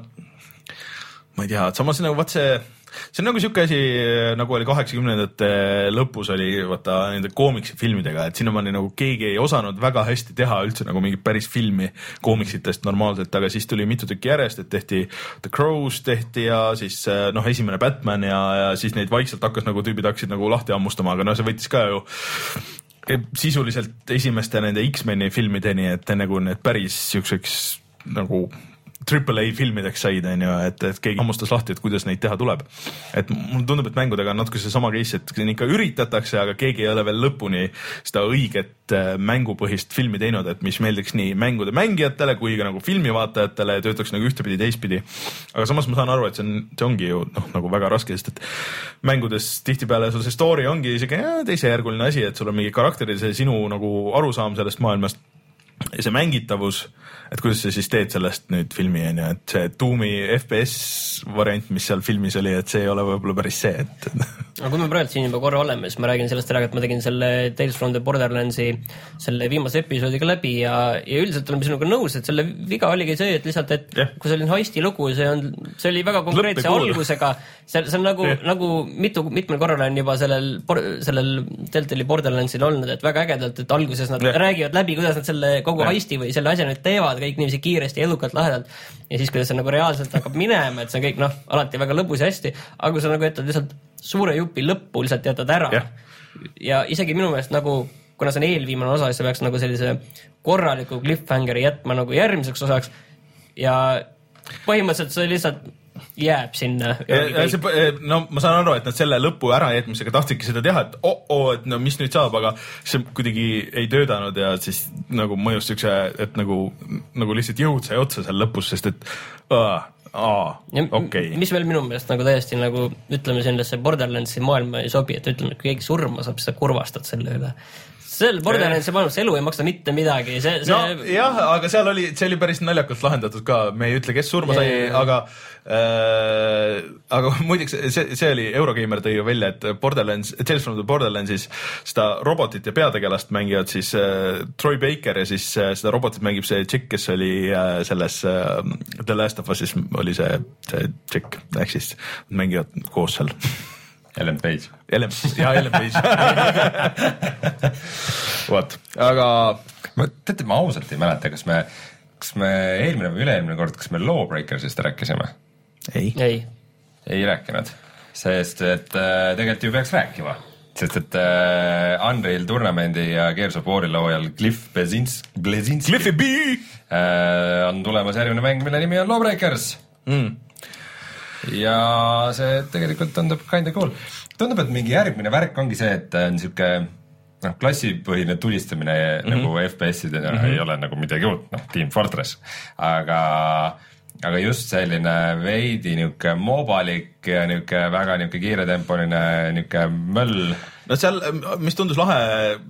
ma ei tea, samas nagu vaat see, see on nagu siuke asi, nagu oli kaheksakümnendate lõpus oli vaata nende koomiksifilmidega, et sinnamaani nagu keegi ei osanud väga hästi teha üldse nagu mingit päris filmi koomiksitest normaalselt, aga siis tuli mitu tükki järjest, et tehti The Crows tehti ja siis eh, noh, esimene Batman ja, ja siis neid vaikselt hakkas nagu tüübid hakkasid nagu lahti hammustama, aga no see võttis ka ju sisuliselt esimeste nende X-meni filmideni, et enne kui need päris siukseks nagu triple A filmideks said, on ju, et, et keegi hammustas lahti, et kuidas neid teha tuleb. et mulle tundub, et mängudega on natuke seesama case, et siin ikka üritatakse, aga keegi ei ole veel lõpuni seda õiget äh, mängupõhist filmi teinud, et mis meeldiks nii mängude mängijatele kui ka nagu filmi vaatajatele ja töötaks nagu ühtepidi, teistpidi. aga samas ma saan aru, et see on, see ongi ju noh, nagu väga raske, sest et mängudes tihtipeale sul see story ongi äh, teisejärguline asi, et sul on mingi karakterid, see sinu nagu arusaam sellest maailmast ja see mängitavus, et kuidas sa siis teed sellest nüüd filmi on ju, et see Doom'i FPS variant, mis seal filmis oli, et see ei ole võib-olla päris see, et aga kui me praegu siin juba korra oleme, siis ma räägin sellest ära, et ma tegin selle Tales from the Borderlandsi selle viimase episoodi ka läbi ja, ja üldiselt olen sinuga nõus, et selle viga oligi see, et lihtsalt, et Jah. kui see oli heisti lugu, see on, see oli väga konkreetse Lõpp ei kuulu. algusega, see, see on nagu Jah., nagu mitu, mitmel korral on juba sellel, sellel Deltali Borderlandsil olnud, et väga ägedalt, et alguses nad Jah. räägivad läbi, kuidas nad selle kogu Jah. heisti või selle asja nüüd teevad kõik niiviisi kiiresti, edukalt, lahedalt ja siis, kuidas see nagu reaalselt hakkab minema, et see on kõik noh, alati väga lõbus ja hästi, aga kui sa nagu jätad lihtsalt suure jupi lõppu lihtsalt jätad ära Jah. ja isegi minu meelest nagu kuna see on eelviimane osa, siis sa peaks nagu sellise korraliku cliffhangeri jätma nagu järgmiseks osaks ja põhimõtteliselt see lihtsalt jääb sinna. See, no ma saan aru, et nad selle lõpu ärajätmisega tahtsidki seda teha, et oh-oh, et no mis nüüd saab, aga see kuidagi ei töötanud ja siis nagu mõjus siukse, et nagu, nagu lihtsalt jõud sai otsa seal lõpus, sest et aa, aa, okei. mis veel minu meelest nagu täiesti nagu ütleme sellesse Borderlandsi maailma ei sobi, et ütleme, et kui keegi surma saab, siis sa kurvastad selle üle. Seal Borderlandsi maailmas elu ei maksa mitte midagi, see, see no jah, aga seal oli, see oli päris naljakalt lahendatud ka, me ei ütle, kes surma sai aga äh, aga muideks see, see oli, Eurogeimer tõi ju välja, et Borderlands, Tales from the Borderlandsis seda robotit ja peategelast mängivad siis äh, Troy Baker ja siis äh, seda robotit mängib see tšikk, kes oli äh, selles äh, The Last of Us'is oli see, see tšikk, ehk siis mängivad koos seal. Ellen Page. Ellen, jaa, Ellen Page. vot, aga ma, teate, ma ausalt ei mäleta, kas me, kas me eelmine või üle-eelmine kord, kas me Lawbreakersist rääkisime? ei. ei, ei rääkinud, sest et äh, tegelikult ju peaks rääkima, sest et äh, Unreal Tournamendi ja Gears of War'i loojal Cliff Blesins-, Blesinski Cliffy B äh, on tulemas järgmine mäng, mille nimi on Lawbreakers mm.. Ja see tegelikult tundub kinda cool. tundub, et mingi järgmine värk ongi see, et on sihuke noh, klassipõhine tulistamine mm -hmm. nagu FPS-idena mm -hmm. ei ole nagu midagi uut, noh, Team Fortress, aga aga just selline veidi niisugune moobalik ja niisugune väga niisugune kiiretempoline niisugune möll no seal, mis tundus lahe,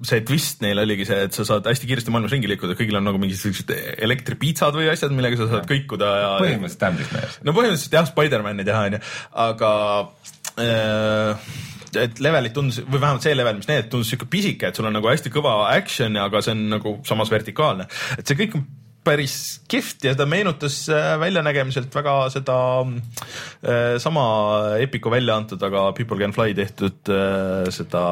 see twist neil oligi see, et sa saad hästi kiiresti maailmas ringi liikuda, kõigil on nagu mingid siuksed elektripiitsad või asjad, millega sa saad kõikuda ja. põhimõtteliselt Damnedist mees. no põhimõtteliselt jah, Spider-man'i teha onju, aga äh, et levelid tundus või vähemalt see level, mis need tundus siuke pisike, et sul on nagu hästi kõva action, aga see on nagu samas vertikaalne, et see kõik on päris kihvt ja ta meenutas äh, väljanägemiselt väga seda äh, sama Epiku välja antud, aga People Can Fly tehtud äh, seda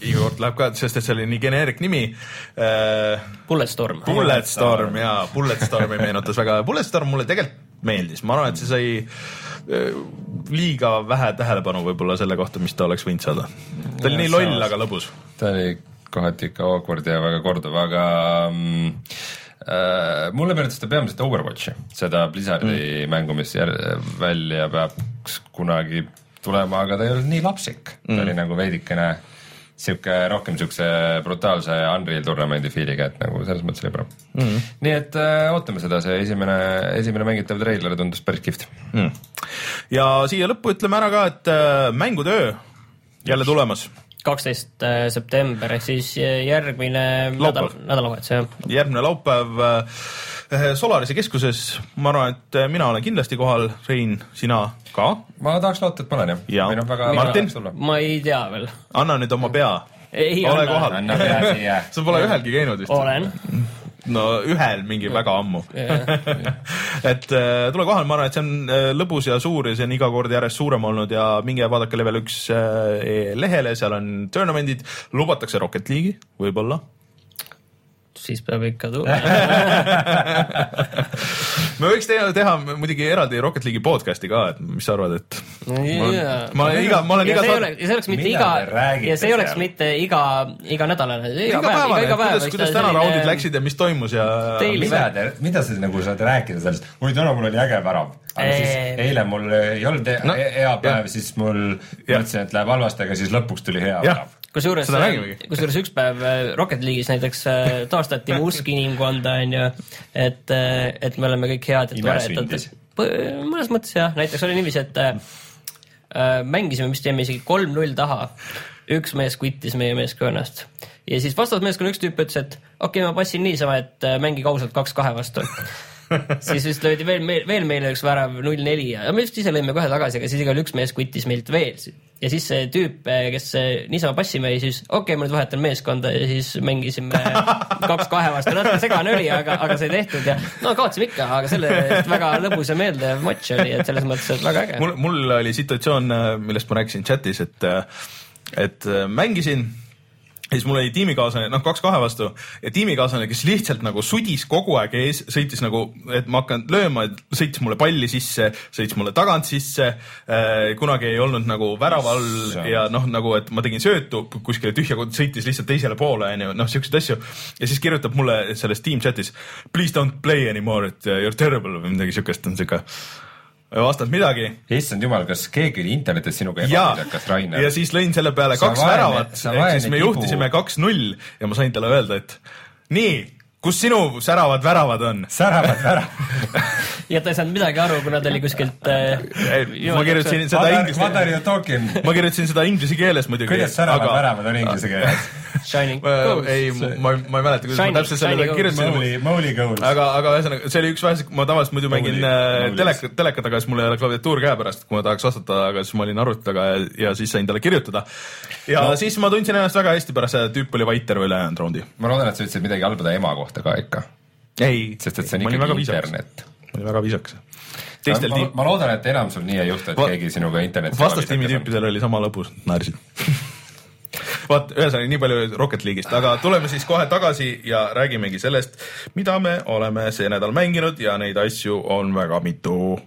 iga kord läheb ka, sest et see oli nii geneerik nimi äh,. Bulletstorm. Bulletstorm jaa, Bulletstormi meenutas väga, Bulletstorm mulle tegelikult meeldis, ma arvan, et see sai äh, liiga vähe tähelepanu võib-olla selle kohta, mis ta oleks võinud saada. ta oli Ja, nii loll, aga lõbus. ta oli kohati ikka awkward ja väga korduv, aga mm, äh, mulle meenutas ta peamiselt Overwatchi, seda Blizzardi mm. mängu, mis välja peaks kunagi tulema, aga ta ei olnud nii lapsik mm., ta oli nagu veidikene sihuke rohkem siukse brutaalse Unreal Tournamendi feel'iga, et nagu selles mõttes oli parem mm.. nii et äh, ootame seda, see esimene, esimene mängitav treiler tundus päris kihvt. Mm. ja siia lõppu ütleme ära ka, et äh, mängutöö jälle tulemas, kaksteist äh, september ehk siis äh, järgmine nädal nädalavahetus jah. järgmine laupäev äh, Solarise keskuses, ma arvan, et mina olen kindlasti kohal, Rein, sina ka, ma tahaks loota, et ma olen jah Jaa. või noh, väga Martin? ma ei tea veel. anna nüüd oma pea, ei ole anna. kohal anna pea siia. sa pole ühelgi käinud vist? olen. No ühel mingi väga ammu. et äh, tule kohale, ma arvan, et see on äh, lõbus ja suur ja see on iga kord järjest suurem olnud ja minge vaadake level üks äh, lehele, seal on tournament'id, lubatakse Rocket League'i võib-olla. Siis peab ikka tulema. me võiks teha, teha muidugi eraldi Rocket League'i podcast'i ka, et mis sa arvad, et ma olen iga, ma olen ja iga saade oleks, ja see oleks mitte Mida iga ja see oleks seal? mitte iga, iganädalane, iga iga päev, iga, iga päev. kuidas, kuidas täna raundid läksid ja mis toimus ja mida te, mida sa nagu saad rääkida sellest, oi täna mul oli äge värav, aga siis Eee. eile mul ei olnud he- No, hea päev, jah. siis mul mõtlesin, et läheb halvasti, aga siis lõpuks tuli hea värav. Kusjuures kusjuures üks päev äh, Rocket League'is näiteks äh, taastati usk inimkonda, onju, et, et me oleme kõik head ja toredad mõnes mõttes jah, näiteks oli niiviisi, et äh, äh, mängisime vist jäime isegi kolm-null taha. üks mees quit'is meie meeskonnast ja siis vastavalt meeskonna üks tüüp ütles, et okei okay,, ma passin niisama, et äh, mängige ausalt kaks kahe vastu siis vist löödi veel, veel meile üks värav null neli ja me vist ise lõime kohe tagasi, aga siis igal üks mees quit'is meilt veel. Ja siis see tüüp, kes eh, niisama passima jäi, siis okei okay,, ma nüüd vahetan meeskonda ja siis mängisime kaks kahe vastu, natuke segane oli, aga, aga sai tehtud ja no kaotasime ikka, aga selle väga lõbus ja meeldiv matš oli, et selles mõttes, et väga äge. mul, mul oli situatsioon, millest ma rääkisin chatis, et, et äh, mängisin ja siis mul oli tiimikaaslane, noh, kaks kahe vastu ja tiimikaaslane, kes lihtsalt nagu sudis kogu aeg ees, sõitis nagu, et ma hakkan lööma, sõitis mulle palli sisse, sõitis mulle tagant sisse äh,. kunagi ei olnud nagu värava all ja noh, nagu, et ma tegin söötu kuskile tühja, sõitis lihtsalt teisele poole, onju, noh, siukseid asju. ja siis kirjutab mulle selles team chat'is please don't play anymore, et uh, you are terrible või midagi siukest on siuke. Ei vastanud midagi issand jumal, kas keegi oli internetis sinuga ja ebaviisakas, Rainer ja? siis lõin selle peale Sa kaks vaene- väravat, sa ehk siis me kibu. juhtisime kaks-null ja ma sain talle öelda, et nii, kus sinu säravad väravad on? säravad ära. ja ta ei saanud midagi aru, kuna ta oli kuskilt äh,. ma kirjutasin seda inglise talking? ma kirjutasin seda inglise keeles muidugi. kuidas säravad väravad on inglise keeles? Shining ma, Ghost. ei, ma, ma ei mäleta, kuidas ma Shiny- täpselt sellele Shiny kirjutasin. Mowgli, Mowgli Goals. aga, aga ühesõnaga, see oli üks väheseid, ma tavaliselt muidu mängin Mowgli- äh, teleka, teleka taga, siis mul ei ole klaviatuur käepärast, kui ma tahaks vastata, aga siis ma olin arvuti taga ja, ja siis sain talle kirjutada. ja no. siis ma tundsin ennast väga hästi pärast seda, tüüp oli vait terve ülejäänud raundi. ma loodan, et sa ütlesid midagi halba ta ema kohta ka ikka, ei, sest et see on ma ikkagi internet. ma olin väga viisakas. teistel ma, tiim-, ma loodan, et enam sul nii ei juhtu, et keegi sinuga internetis vastastiimi tüüpidel oli sama lõbus, naersid. vaat, ühesõnaga nii palju Rocket League'ist, aga tuleme siis kohe tagasi ja räägimegi sellest, mida me oleme see nädal mänginud ja neid asju on väga mitu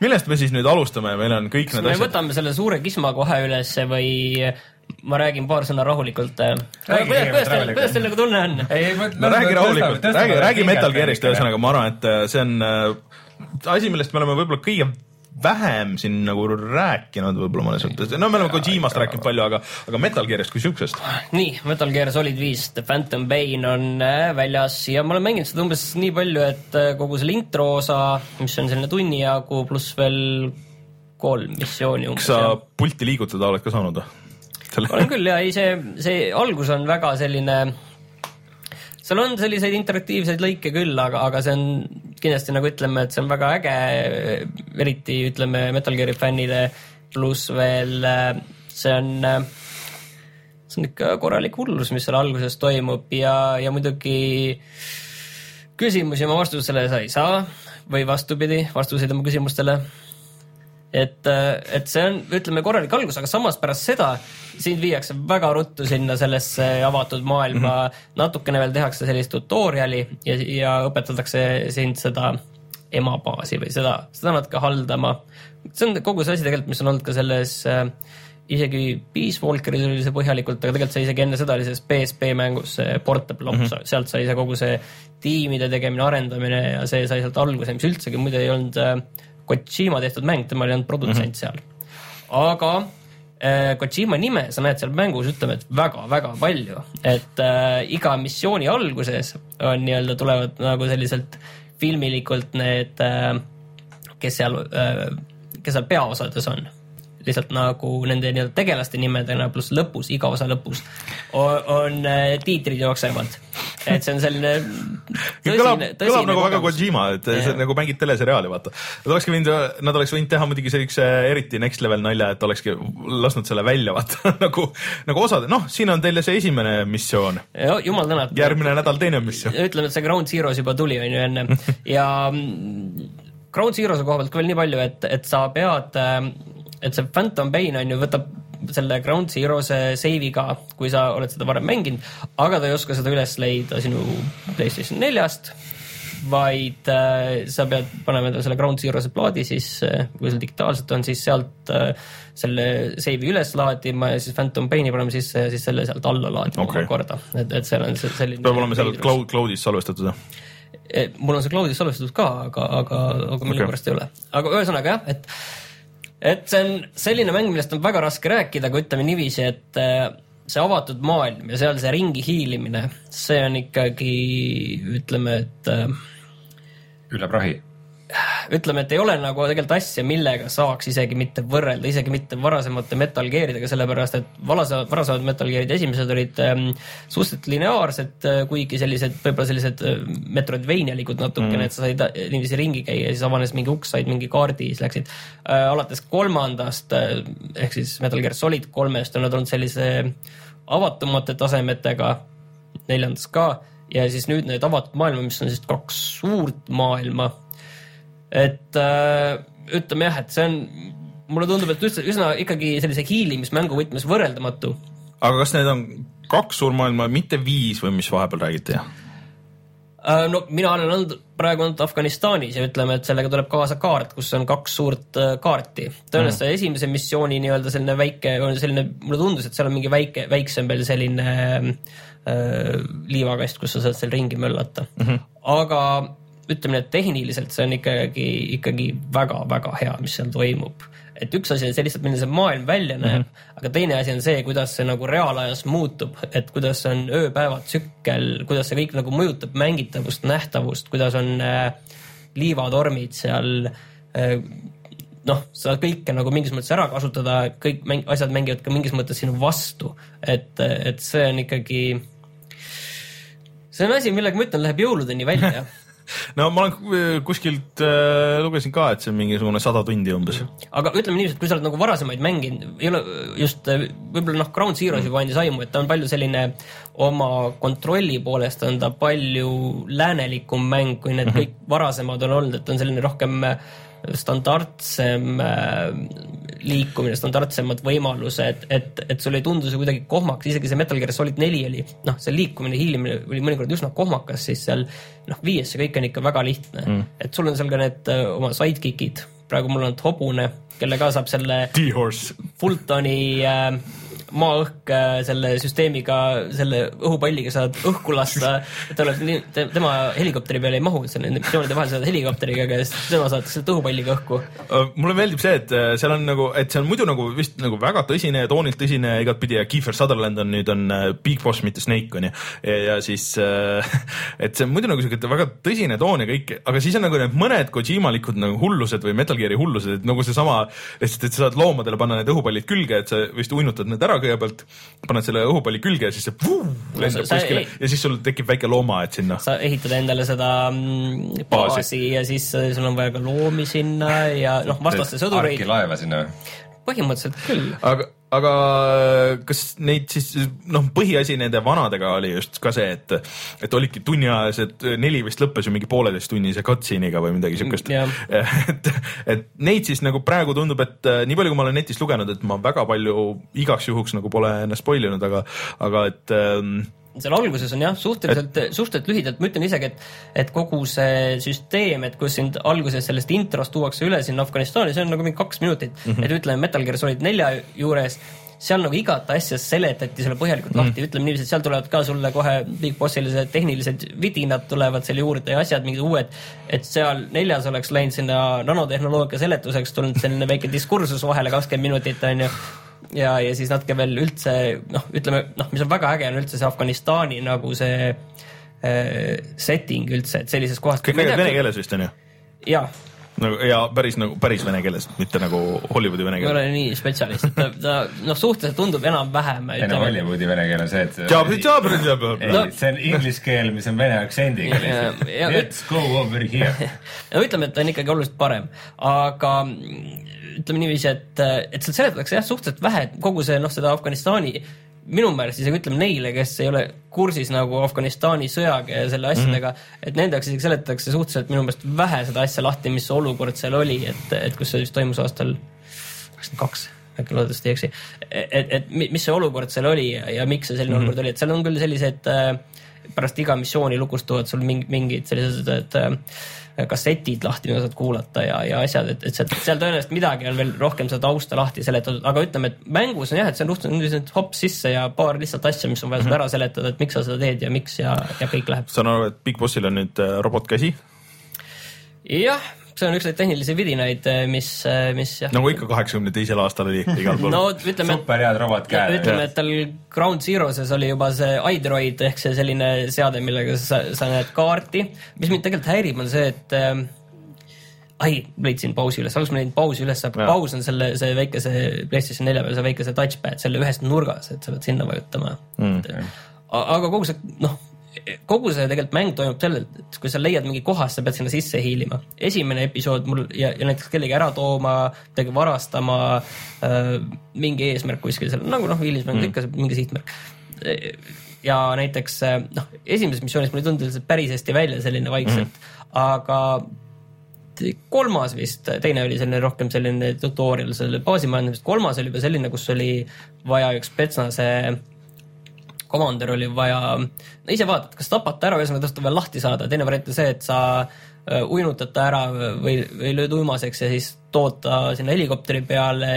millest me siis nüüd alustame, meil on kõik kas need me asjad. võtame selle suure kisma kohe ülesse või ma räägin paar sõna rahulikult? kuidas, kõigepealt kuidas teil, kuidas teil nagu tunne on? ei, no räägi rahulikult, räägi, räägi Metal Gearist, ühesõnaga ma arvan, et äh, see on äh, asi, millest me oleme võib-olla kõige vähem siin nagu rääkinud võib-olla mõnes mõttes, no me oleme Kojimast rääkinud palju, aga, aga Metal Gearist kui siuksest. nii, Metal Gear Solid viis, The Phantom Pain on äh, väljas ja ma olen mänginud seda umbes nii palju, et äh, kogu selle intro osa, mis on selline tunni jagu, pluss veel kolm missiooni umbes. kas sa pulti liigutada oled ka saanud või? Olen küll ja ei, see, see algus on väga selline, seal on selliseid interaktiivseid lõike küll, aga, aga see on kindlasti nagu ütleme, et see on väga äge, eriti ütleme Metal Gear'i fännile, pluss veel see on, see on ikka korralik hullus, mis seal alguses toimub ja, ja muidugi küsimusi oma vastusele sa ei saa või vastupidi, vastuseid oma küsimustele et, et see on, ütleme korralik algus, aga samas pärast seda sind viiakse väga ruttu sinna sellesse avatud maailma mm, -hmm. natukene veel tehakse sellist tutorial'i ja, ja õpetatakse sind seda emabaasi või seda, seda natuke haldama. see on kogu see asi tegelikult, mis on olnud ka selles äh, isegi Peace Walkeris oli see põhjalikult, aga tegelikult see isegi enne seda oli selles PSP mängus see Portable mm, -hmm. sealt sai see kogu see tiimide tegemine, arendamine ja see sai sealt alguse, mis üldsegi muidu ei olnud äh, Kojima tehtud mäng, tema ei olnud produtsent mm -hmm. seal. aga äh, Kojima nime sa näed seal mängus, ütleme, et väga-väga palju, et äh, iga missiooni alguses on nii-öelda tulevad nagu selliselt filmilikult need äh,, kes seal äh,, kes seal peaosades on lihtsalt nagu nende nii-öelda tegelaste nimedena, pluss lõpus, iga osa lõpus on, on äh, tiitrid jooksevad. Et see on selline kõlab, tõsine, kõlab nagu väga. Kojima, et see Jah. on nagu mängid teleseriaali, vaata. Nad olekski võinud, nad oleks võinud teha muidugi sellise eriti next level nalja, et olekski lasknud selle välja, vaata nagu, nagu osad, noh, siin on teile see esimene missioon, jumal tänatud. järgmine nädal teine missioon. ütleme, et see Ground Zeroes juba tuli, on ju enne ja mm, Ground Zeroese koha pealt ka veel nii palju, et, et sa pead, et see Phantom Pain on ju, võtab selle Ground Zeroese save'iga, kui sa oled seda varem mänginud, aga ta ei oska seda üles leida sinu PlayStation neljast, vaid äh, sa pead panema endale selle Ground Zeroese plaadi sisse, kui sul digitaalselt on, siis sealt äh, selle save'i üles laadima ja siis Phantom Paini panema sisse ja siis selle sealt alla laadima okay. omakorda, et, et seal on see selline peab olema seal cloud, cloud'is salvestatud, jah? Eh, mul on see cloud'is salvestatud ka, aga, aga, aga millegipärast ei ole. aga ühesõnaga jah, et, et see on selline mäng, millest on väga raske rääkida, aga ütleme niiviisi, et eh, see avatud maailm ja seal see ringi hiilimine, see on ikkagi, ütleme, et eh, üle prahi. ütleme, et ei ole nagu tegelikult asja, millega saaks isegi mitte võrrelda, isegi mitte varasemate Metal Gearidega, sellepärast et varase- varasemad Metal Gearid esimesed olid ähm, suhteliselt lineaarsed, kuigi sellised, võib-olla sellised äh, Metroidvanialikud natukene mm., et sa said äh, niiviisi ringi käia ja siis avanes mingi uks, said mingi kaardi, siis läksid äh,. alates kolmandast ehk siis Metal Gear Solid kolmest on nad olnud sellise avatumate tasemetega, neljandas ka ja siis nüüd need avatud maailma, mis on siis kaks suurt maailma et äh, ütleme jah, et see on, mulle tundub, et üldse üsna ikkagi sellise hiilimismängu võtmes võrreldamatu. aga kas need on kaks suurmaailma, mitte viis või mis vahepeal räägiti? Äh, no mina olen olnud praegu olnud Afganistanis ja ütleme, et sellega tuleb kaasa kaart, kus on kaks suurt äh, kaarti. tõenäoliselt mm. esimese missiooni nii-öelda selline väike, selline, mulle tundus, et seal on mingi väike, väiksem veel selline äh, liivakast, kus sa saad seal ringi möllata mm. -hmm. aga ütleme nii, et tehniliselt see on ikkagi, ikkagi väga-väga hea, mis seal toimub. et üks asi on see lihtsalt, milline see maailm välja näeb mm, -hmm. aga teine asi on see, kuidas see nagu reaalajas muutub, et kuidas on ööpäeva tsükkel, kuidas see kõik nagu mõjutab mängitavust, nähtavust, kuidas on äh, liivatormid seal äh, noh, sa kõike nagu mingis mõttes ära kasutada, kõik mäng, asjad mängivad ka mingis mõttes sinu vastu, et, et see on ikkagi, see on asi, millega ma ütlen, läheb jõuludeni välja no ma olen äh, kuskilt äh, lugesin ka, et see on mingisugune sada tundi umbes. aga ütleme niiviisi, et kui sa oled nagu varasemaid mänginud, ei ole just äh, võib-olla noh, Ground Zeroes juba andis aimu, et ta on palju selline oma kontrolli poolest on ta palju läänelikum mäng, kui need kõik varasemad on olnud, et on selline rohkem äh, standardsem äh, liikumine, standardsemad võimalused, et, et sul ei tundu see kuidagi kohmakas, isegi see Metal Gear Solid neli oli noh, see liikumine, hiilimine oli mõnikord üsna kohmakas, siis seal noh, viies see kõik on ikka väga lihtne mm.. et sul on seal ka need äh, oma sidekick'id, praegu mul on hobune, kelle ka saab selle T-Horse. Fultoni äh, maa-õhk äh, selle süsteemiga, selle õhupalliga saad õhku lasta, et nii, tema helikopteri peale ei mahu, on nende missioonide vahel saad helikopteriga, aga siis tema sealt õhupalliga õhku. mulle meeldib see, et äh, seal on nagu, et see on muidu nagu vist nagu väga tõsine ja toonilt tõsine igatpidi ja Kiefer Sutherland on nüüd on äh, Big Boss, mitte Snake on ju. ja, ja siis, et see on muidu nagu siuke väga tõsine toon ja kõik, aga siis on nagu need mõned Kojimalikud nagu hullused või Metal Gear'i hullused, et nagu seesama lihtsalt, et sa saad loomadele panna need õhupallid külge, et sa vist uinutad need ära kõigepealt, paned selle õhupalli külge ja siis see vuu, lendab sa- kuskile ei- ja siis sul tekib väike loomaaed sinna. sa ehitad endale seda mm, Baasi. baasi ja siis äh, sul on vaja ka loomi sinna ja noh, vastaste sõdureid, laeva sinna. põhimõtteliselt küll. aga, aga kas neid siis noh, põhiasi nende vanadega oli just ka see, et, et olidki tunniajased, neli vist lõppes ju mingi pooleteisttunnise cutscene'iga või midagi siukest Jah. et, et neid siis nagu praegu tundub, et äh, nii palju, kui ma olen netist lugenud, et ma väga palju igaks juhuks nagu pole ennast spoil inud, aga, aga et ähm, seal alguses on jah, suhteliselt, suhteliselt lühidalt, ma ütlen isegi, et, et kogu see süsteem, et kus sind alguses sellest introst tuuakse üle sinna Afganistani, see on nagu mingi kaks minutit. Mm, -hmm. et ütleme Metal Gear Solid nelja juures seal nagu igat asja seletati sulle põhjalikult mm. lahti, ütleme niiviisi, et seal tulevad ka sulle kohe Big Bossile see tehnilised vidinad tulevad selle juurde ja asjad mingid uued, et seal neljas oleks läinud sinna nanotehnoloogia seletuseks tulnud selline väike diskursus vahele kakskümmend minutit onju ja, ja siis natuke veel üldse noh, ütleme noh, mis on väga äge, on üldse see Afganistani nagu see äh, setting üldse, et sellises kohas. kõik räägivad vene keeles vist on ju? jaa, nagu ja päris nagu päris vene keeles, mitte nagu Hollywoodi vene ma ei keeles. ole nii spetsialist, ta, ta noh, suhteliselt tundub enam-vähem. ei no Hollywoodi vene keel on see, et No-, see on inglise keel, mis on vene aktsendiga lihtsalt. Let's go over here. no ütleme, et ta on ikkagi oluliselt parem, aga mm, ütleme niiviisi, et, et seal seletatakse jah, suhteliselt vähe, et kogu see noh, seda Afganistani minu meelest isegi ütleme neile, kes ei ole kursis nagu Afganistani sõjaga ja selle asjadega mm, -hmm. et nende jaoks isegi seletatakse suhteliselt minu meelest vähe seda asja lahti, mis olukord seal oli, et, et kus see vist toimus aastal kakskümmend kaks, äkki loodetavasti ei eksi. et, et mi- mis see olukord seal oli ja, ja miks see selline mm -hmm. olukord oli, et seal on küll sellised äh, pärast iga missiooni lukustuvad sul mingi, mingid sellised et, äh, kassetid lahti, mida saad kuulata ja, ja asjad, et, et seal, seal tõenäoliselt midagi on veel rohkem seda tausta lahti seletatud, aga ütleme, et mängus on jah, et see on suhteliselt hops sisse ja paar lihtsalt asja, mis on vaja sulle ära seletada, et miks sa seda teed ja miks ja, ja kõik läheb. saan aru, et Big Bossil on nüüd äh, robotkäsi, jah, see on üks neid tehnilisi vidinaid, mis, mis jah. nagu ikka kaheksakümne teisel aastal oli igal pool no ütleme, super head robotkäed. ütleme, et tal Ground Zero'ses oli juba see iDroid ehk see selline seade, millega sa, sa näed kaarti. mis mind tegelikult häirib, on see, et äh, ai, leidsin pausi üles, alguses ma leidsin pausi üles, paus on selle, see väikese PlayStation nelja peal, see väikese touchpad selle ühes nurgas, et sa pead sinna vajutama mm.. aga kogu see, noh, kogu see tegelikult mäng toimub sellelt, et kui sa leiad mingi koha, siis sa pead sinna sisse hiilima. esimene episood mul ja, ja näiteks kellegi ära tooma, midagi varastama äh,, mingi eesmärk kuskil seal, nagu noh, hiilismäng mm. ikka mingi sihtmärk. ja näiteks äh, noh, esimeses missioonis mul ei tundunud see päris hästi välja selline vaikselt mm., aga kolmas vist, teine oli selline rohkem selline tutorial selle baasimajandamisest, kolmas oli juba selline, kus oli vaja üks Petsnase komandör oli vaja, no ise vaatad, kas tapad ta ära, ühesõnaga tast on vaja lahti saada, teine variant on see, et sa äh, uinutad ta ära või, või lööd uimaseks ja siis tood ta sinna helikopteri peale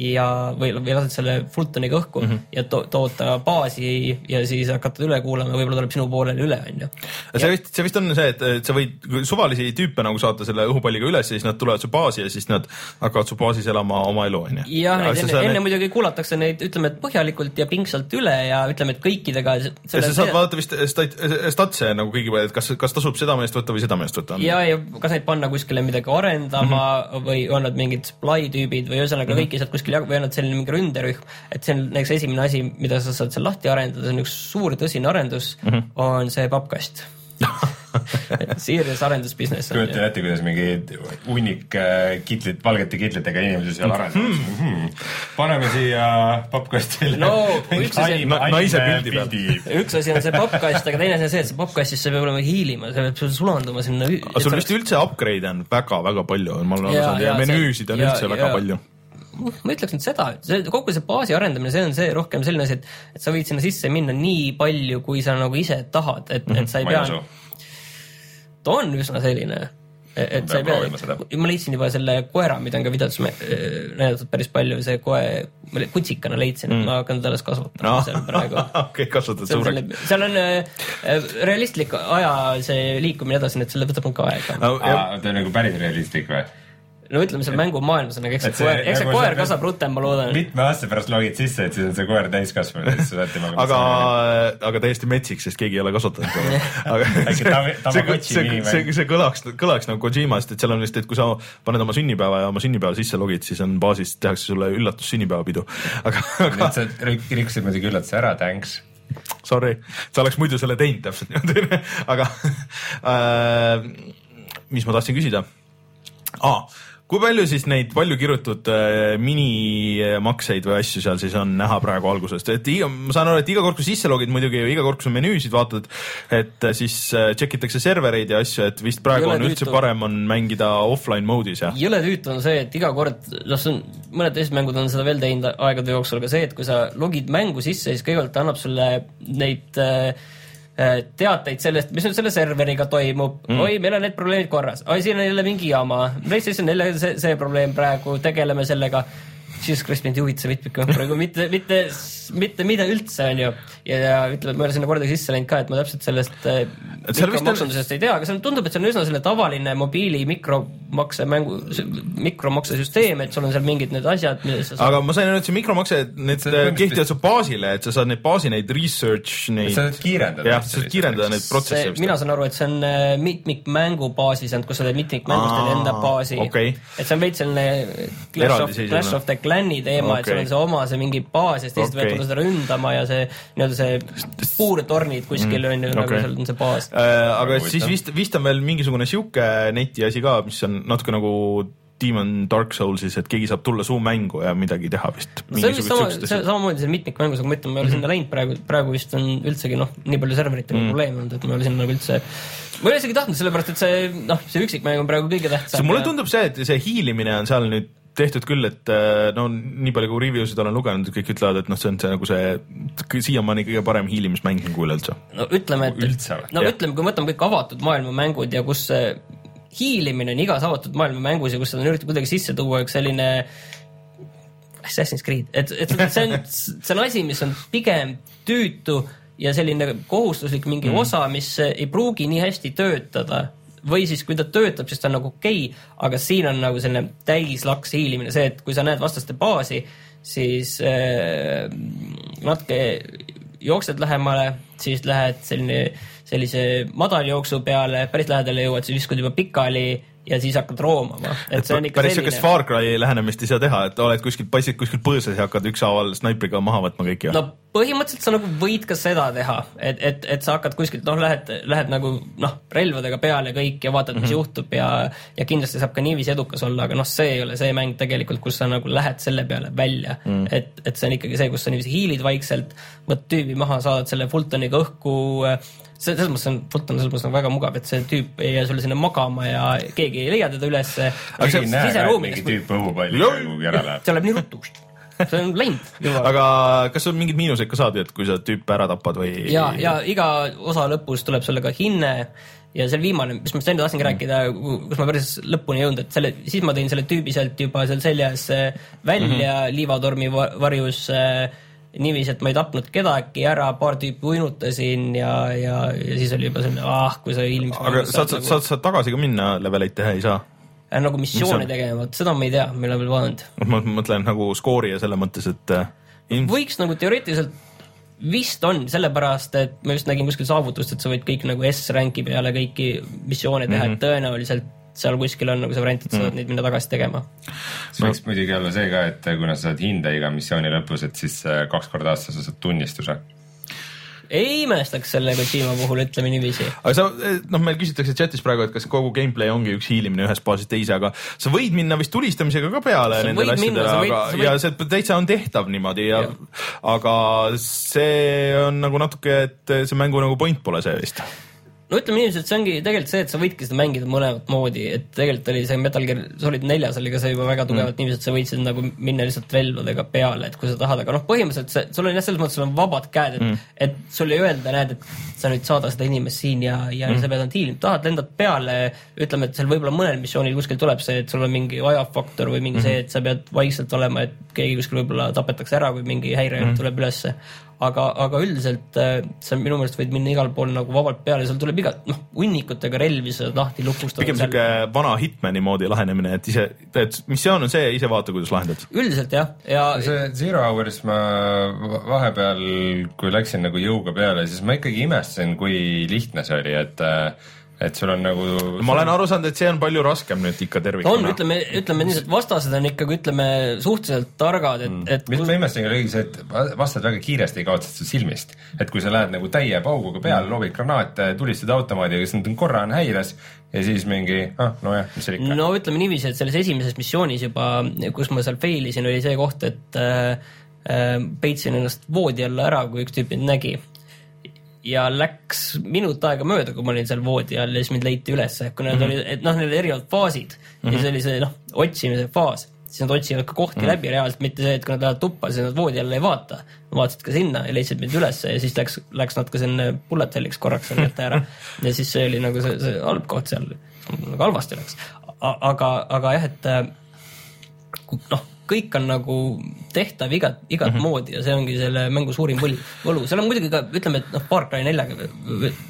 ja, või, või lased selle Fultoniga õhku mm -hmm. ja to, tood ta baasi ja siis hakkad üle kuulama võib-olla tuleb sinu poolele üle, onju. see vist, see vist on see, et, et sa võid suvalisi tüüpe nagu saata selle õhupalliga üles ja siis nad tulevad su baasi ja siis nad hakkavad su baasis elama oma elu, onju. jah, neid enne, enne muidugi kuulatakse neid, ütleme, et põhjalikult ja pingsalt üle ja ütleme, et kõikidega. ja sa saad vaadata vist stat- statse nagu kõigi peale, et kas, kas tasub seda meest võtta või seda meest võtta. ja, ja kas neid panna kuskile midagi arendama mm -hmm. või on nad mingid supply tüübid või ühesõnaga mm -hmm. kõiki saad kuskil jagada või on nad selline mingi ründerühm, et see on näiteks esimene asi, mida sa saad seal lahti arendada, see on üks suur tõsine arendus mm, -hmm. on see pappkast. Serious arendusbusiness on kujutan ju. ette, kuidas mingi hunnik äh, kitlit, valgete kitlitega inimesi seal arendavad hmm.. paneme siia pappkastile No, üks asi- Na- naise pildi peal. üks asi on see pappkast, aga teine asi on see, et see pappkastis see peab olema hiilima, see peab sul sulanduma sinna. aga sul vist üldse upgrade'e on väga-väga palju, ma olen aru saanud ja menüüsid on üldse väga palju. ma ütleks nüüd seda, et see kogu see baasi arendamine, see on see rohkem selline asi, et, et sa võid sinna sisse minna nii palju, kui sa nagu ise tahad, et, et sa ei ma pea ta on üsna selline, et sa ei pea, ma leidsin juba selle koera, mida on ka videotes me- näidatud päris palju, see koe, ma putsikana leidsin mm., ma hakkan ta alles kasvatama noh, seal praegu okei, kasvatad see on suureks. seal on äh, realistlik aja see liikumine edasi, nii et selle võtab ka aega. ta on nagu päris realistlik või? No ütleme, seal mängumaailmas on, aga eks Et see see- koer, eks see nagu koer kasvab rutem, ma loodan. mitme aasta pärast logid sisse, et siis on see koer täiskasvanud ja siis sa saad temaga aga, aga täiesti metsik, sest keegi ei ole kasvatanud seda. aga see, see, see, see, see kõlaks, kõlaks nagu Kojimast, et seal on vist, et kui sa paned oma sünnipäeva ja oma sünnipäeva sisse logid, siis on baasis, tehakse sulle üllatus sünnipäevapidu. aga, aga sa rik- rikkusid muidugi üllatuse ära, thanks. sorry, sa oleks muidu selle teinud täpselt niimoodi, aga äh, mis ma tahtsin küsida ah,? Kui palju siis neid palju kirutud äh, minimakseid või asju seal siis on näha praegu algusest, et iga, ma saan aru, et iga kord, kui sisse logid muidugi, iga kord, kui sa menüüsid vaatad, et äh, siis äh, check itakse servereid ja asju, et vist praegu Jõle on üldse tüütu. parem on mängida offline mode'is jah? jõle tüütu on see, et iga kord, noh, see on, mõned teised mängud on seda veel teinud aegade jooksul, aga see, et kui sa logid mängu sisse, siis kõigepealt ta annab sulle neid äh, teateid sellest, mis nüüd selle serveriga toimub mm., oi, meil on need probleemid korras, oi, siin on jälle mingi jama, PlayStation neljal see, see probleem praegu, tegeleme sellega. Siis Chris mind ei huvita see mitmik praegu. Mitte, mitte, mitte mida üldse, onju. ja, ja ütleme, ma ei ole sinna kordagi sisse läinud ka, et ma täpselt sellest äh, Et seal vist on- mikromaksundusest ei tea, aga see on, tundub, et see on üsna selle tavaline mobiili mikromakse mängu, mikromaksesüsteem, et sul on seal mingid need asjad, milles sa saad aga ma sain aru, et see mikromaks, need kehtivad su baasile, et sa saad neid baasi neid research neid sa saad kiirendada jah, sa saad kiirendada neid protsesse, mina saan aru, et see on äh, mitmikmängu baasis kus sa teed mitmikmängust enda baasi. et see on veits selline Clash of. Clash of the Clan'i teema okay., et sul on see oma see mingi baas ja siis teised Okei. võivad seda ründama ja see nii-öelda see puurtornid kuskil on ju, nagu seal on see baas. Äh, aga siis vist, vist on veel mingisugune sihuke neti asi ka, mis on natuke nagu Demon Dark Soulsis, et keegi saab tulla su mängu ja midagi teha vist. see on vist sama, see samamoodi see mitmikmängus, aga ma ütlen, ma ei ole sinna läinud praegu, praegu vist on üldsegi noh, nii palju serveritega mm. probleeme olnud, et ma ei ole sinna nagu üldse, ma ei ole isegi tahtnud, sellepärast et see noh, see üksikmäng on praegu kõige tähtsam. mulle tundub see, et see hiilimine on seal nüüd tehtud küll, et äh, no nii palju kui review sid olen lugenud, kõik ütlevad, et noh, see on see nagu see siiamaani kõige parem hiilimismäng üleüldse. no ütleme, et Üldse no Jah. ütleme, kui me võtame kõik avatud maailma mängud ja kus see hiilimine on igas avatud maailma mängus ja kus seda on üritatud kuidagi sisse tuua, üks selline Assassin's Creed, et, et see on, see on asi, mis on pigem tüütu ja selline kohustuslik mingi mm. osa, mis ei pruugi nii hästi töötada või siis, kui ta töötab, siis ta on nagu okei okay,, aga siin on nagu selline täislaks hiilimine, see, et kui sa näed vastaste baasi, siis äh, natuke jooksed lähemale, siis lähed selline, sellise madaljooksu peale, päris lähedale jõuad, siis viskad juba pikali ja siis hakkad roomama. et see on ikka päris siukest Far Cry lähenemist ei saa teha, et oled kuskil, passid kuskil põõsas ja hakkad ükshaaval snaipriga maha võtma kõiki. no põhimõtteliselt sa nagu võid ka seda teha, et, et, et sa hakkad kuskilt, noh, lähed, lähed nagu noh, relvadega peale kõik ja vaatad, mis mm -hmm. juhtub ja, ja kindlasti saab ka niiviisi edukas olla, aga noh, see ei ole see mäng tegelikult, kus sa nagu lähed selle peale välja mm. -hmm. et, et see on ikkagi see, kus sa niiviisi hiilid vaikselt, võtad tüübi maha, saadad selle Fultoniga õhku see, selles mõttes on, Fulton on selles mõttes nagu väga mugav, et see tüüp ei jää sulle sinna magama ja keegi ei leia teda ülesse. aga sa ei näe ka, et mingi tüüp õhupalliga kuhugi ära läheb. see läheb nii ruttu, see on läinud juba. aga kas sul mingeid miinuseid ka saad, et kui sa tüüpe ära tapad või? ja, ja iga osa lõpus tuleb sulle ka hinne ja see viimane, mis ma enne tahtsingi rääkida, kus ma päris lõpuni ei jõudnud, et selle, siis ma tõin selle tüübi sealt juba seal seljas välja mm -hmm. liivatormi va- varjus äh, niiviisi, et ma ei tapnud kedagi ära, paar tüüpi uinutasin ja, ja, ja siis oli juba selline, ah, kui sa ilmselt aga saad, saad, saad, saad tagasi ka minna leveleid teha, ei saa? äh, nagu missioone Mis tegema, vot seda ma ei tea, ma ei ole veel vaadanud. ma mõtlen nagu skoori ja selle mõttes, et äh, ilm- võiks nagu teoreetiliselt vist on, sellepärast et ma just nägin kuskil saavutust, et sa võid kõik nagu S-ranki peale kõiki missioone teha mm, -hmm. et tõenäoliselt seal kuskil on nagu see variant, et sa saad mm. neid minna tagasi tegema. see võiks muidugi olla see ka, et kuna sa saad hinde iga missiooni lõpus, et siis äh, kaks korda aastas sa saad tunnistuse ei imestaks selle Kojima puhul, ütleme niiviisi. aga sa, noh, meil küsitakse chatis praegu, et kas kogu gameplay ongi üks hiilimine ühest baasist teise, aga sa võid minna vist tulistamisega ka peale sa nendele asjadele, aga, võid... ja see täitsa on tehtav niimoodi ja, ja. aga see on nagu natuke, et see mängu nagu point pole see vist no ütleme et see ongi tegelikult see, et sa võidki seda mängida mõlemat moodi, et tegelikult oli see Metal Gear Solid neljas oli ka see juba väga tugevalt mm. niiviisi, et sa võidsid nagu minna lihtsalt relvadega peale, et kui sa tahad, aga noh, põhimõtteliselt see, sul on jah, selles mõttes sul on vabad käed, et mm., et sul ei öelda, näed, et sa nüüd saada seda inimest siin ja, ja mm. sa pead ainult hiilima, tahad, lendad peale, ütleme, et seal võib-olla mõnel missioonil kuskil tuleb see, et sul on mingi ajafaktor või mingi mm. see, et sa pead vaikselt olema, et keegi kuskil võib-olla tapetakse ära, kui mingi häire mm. tuleb ülesse aga, aga üldiselt äh, sa minu meelest võid minna igal pool nagu vabalt peale, seal tuleb igat, noh, hunnikutega relvi sa lahti lukustada. pigem sihuke vana Hitmani moodi lahenemine, et ise, et missioon on see, ise vaata, kuidas lahendad. üldiselt jah, ja. see Zero Hours ma vahepeal, kui läksin nagu jõuga peale, siis ma ikkagi imestasin, kui lihtne see oli, et äh, et sul on nagu. ma olen aru saanud, et see on palju raskem nüüd ikka tervikuna. on, ütleme, ütleme nii, et vastased on ikkagi, ütleme suhteliselt targad, et mm., et. mis ma imestasin, oli see, et vastased väga kiiresti kaotasid su silmist, et kui sa lähed nagu täie pauguga peale mm., loobid granaate, tulistad automaadiga, siis nad on korra on häires ja siis mingi, ah nojah, mis seal ikka. no ütleme niiviisi, et selles esimeses missioonis juba, kus ma seal fail isin, oli see koht, et äh, äh, peitsin ennast voodi alla ära, kui üks tüüp mind nägi ja läks minut aega mööda, kui ma olin seal voodi all ja siis mind leiti ülesse, kuna need mm -hmm. olid, et noh, need erinevad faasid mm -hmm. ja siis oli see noh, otsimise faas, siis nad otsivad ka kohti mm -hmm. läbi reaalselt, mitte see, et kui nad lähevad tuppa, siis nad voodi alla ei vaata. vaatasid ka sinna ja leidsid mind ülesse ja siis läks, läks natuke selline bullet hell'iks korraks seal kätte ära ja siis see oli nagu see, see halb koht seal, nagu halvasti läks. aga, aga jah, et noh kõik on nagu tehtav igat, igat mm -hmm. moodi ja see ongi selle mängu suurim võlu, võlu, seal on muidugi ka ütleme, et noh, Far Cry neljaga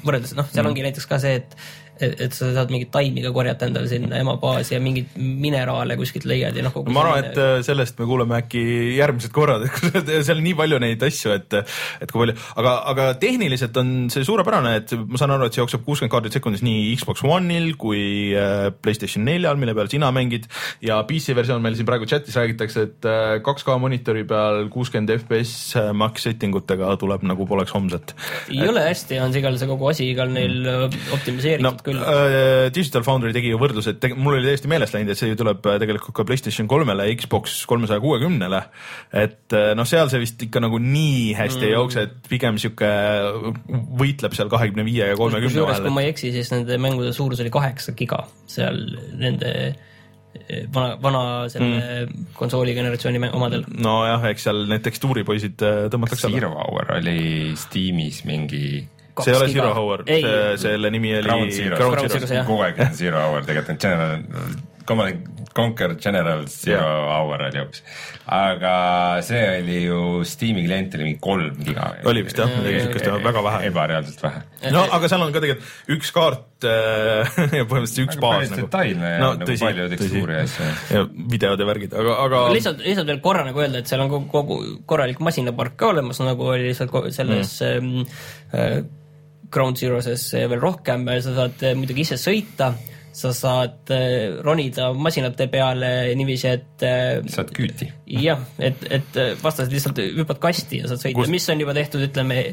võrreldes noh, seal mm -hmm. ongi näiteks ka see, et et, et sa saad mingit taimi ka korjata endale sinna emabaasi ja mingeid mineraale kuskilt leiad ja noh. No, ma arvan, et äh, sellest me kuuleme äkki järgmised korrad, et seal on nii palju neid asju, et, et kui palju, aga, aga tehniliselt on see suurepärane, et ma saan aru, et see jookseb kuuskümmend kaardit sekundis nii Xbox One'il kui äh, Playstation neljal, mille peal sina mängid ja PC versioon meil siin praegu chatis räägitakse, et 2K äh, monitori peal kuuskümmend FPS max setting utega tuleb nagu poleks homset. ei et... ole hästi, on see igal see kogu asi igal neil optimiseeritud no, küll äh,. Digital Foundry tegi ju võrdluse, et mul oli täiesti meelest läinud, et see ju tuleb äh, tegelikult ka Playstation kolmele, Xbox kolmesaja kuuekümnele. et äh, noh, seal see vist ikka nagu nii hästi mm. ei jookse, et pigem sihuke võitleb seal kahekümne viie ja kolmekümne vahel. kui ma ei eksi, siis nende mängude suurus oli kaheksa giga seal nende äh, vana, vana selle mm. konsooli generatsiooni omadel. nojah, eks seal need tekstuuripoisid tõmmatakse alla. Zero Hour oli Steamis mingi see ei ole Zero Hour, see, selle nimi oli Ground Zero, Ground Zero, kogu aeg on Zero Hour tegelikult on General, Command Conquer General Zero yeah. Hour oli hoopis. aga see oli ju Steam'i klient oli mingi kolm giga. oli vist jah, midagi siukest ja väga vähe. ebareaalselt vähe. no aga seal on ka tegelikult üks kaart äh, ja põhimõtteliselt üks baas nagu. detailne ja no, nagu tõsi, palju tekstuuri ja asju. ja videod ja värgid, aga, aga. lihtsalt, lihtsalt veel korra nagu öelda, et seal on kogu, korralik masinapark ka olemas, nagu oli lihtsalt selles mm. äh, Ground Zeroses veel rohkem, sa saad eh, muidugi ise sõita, sa saad eh, ronida masinate peale niiviisi, et eh, saad küüti. jah, et, et vastased lihtsalt hüppad kasti ja saad sõita, mis on juba tehtud, ütleme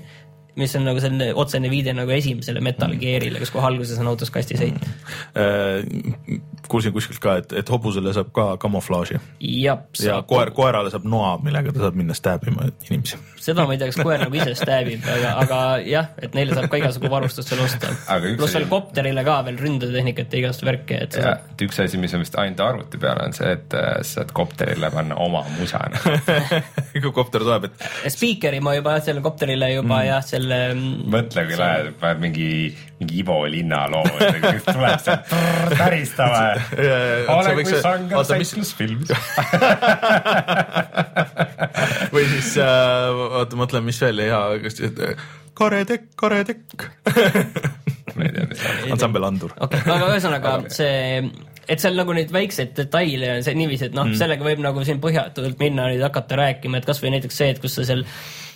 mis on nagu selline otsene viide nagu esimesele Metal mm. Gearile, kus kohe alguses on autos kastisõit mm.. kuulsin kuskilt ka, et, et hobusele saab ka kamuflaaži. ja koer, koerale saab noa, millega ta saab minna stäbima inimesi. seda ma ei tea, kas koer nagu ise stäbib, aga, aga jah, et neile saab ka igasugu varustust veel osta. pluss veel kopterile ka veel ründetehnikat ja igast värki, et et üks asi, mis on vist ainult arvuti peal, on see, et äh, sa saad kopterile panna oma musa kui kopter tuleb, et. Speakeri ma juba sellele kopterile juba mm. jah, selle selle. Mm, mõtle, kui lähed, paned mingi, mingi Ivo Linna loo, tuleb sealt täristama. ole kui sangar seiklusfilmis või siis äh, oota, mõtlen, mis veel hea, kas karetekk, karetekk ansambel Andur. okei okay,, aga ühesõnaga see et seal nagu neid väikseid detaile on see niiviisi, et noh mm., sellega võib nagu siin põhjatult minna nüüd hakata rääkima, et kasvõi näiteks see, et kus sa seal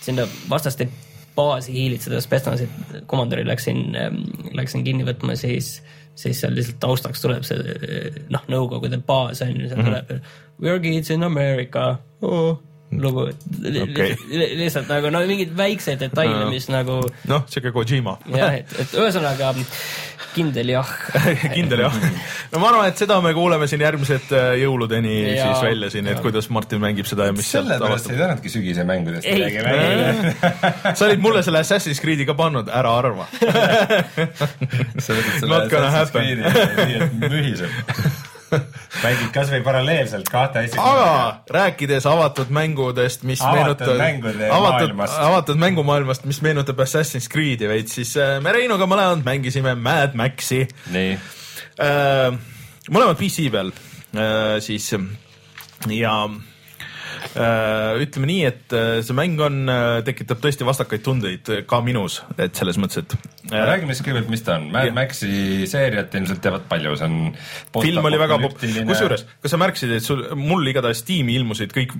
sinna vastaste baasi hiilitseda Spetsnasi komandöri läksin, läksin kinni võtma, siis, siis seal lihtsalt taustaks tuleb see noh, Nõukogude baas on ju, seal Mhm. tuleb We are kids in America. Oh, lugu, Okei. lihtsalt nagu no mingeid väikseid detaile, mis nagu noh, siuke Kojima. jah, et, et ühesõnaga kindel jah. kindel jah. no ma arvan, et seda me kuuleme siin järgmised äh, jõuludeni Jaa. siis välja siin, et kuidas Martin mängib seda ja mis sealt sellepärast ei tahtnudki sügise mängudest Ei. midagi rääkida. sa olid mulle selle Assassin's Creed'i ka pannud, ära arva. sa võtad selle Not gonna Assassin's happen. Creed'i nii, et mühiseb. Mängid kasvõi paralleelselt kahte asja. aga rääkides avatud mängudest, mis Avatud meenutab avatud, avatud mängumaailmast, mis meenutab Assassin's Creed'i veits, siis äh, me Reinuga mõlemad mängisime Mad Maxi nii, äh,. mõlemad PC peal äh, siis ja äh, ütleme nii, et äh, see mäng on, tekitab tõesti vastakaid tundeid ka minus, et selles mõttes, et räägime siis kõigepealt, mis ta on. Mad. Maxi seeriat ilmselt teavad palju, see on film oli väga popp, kusjuures, kas sa märkasid, et sul, mul igatahes Steam'i ilmusid kõik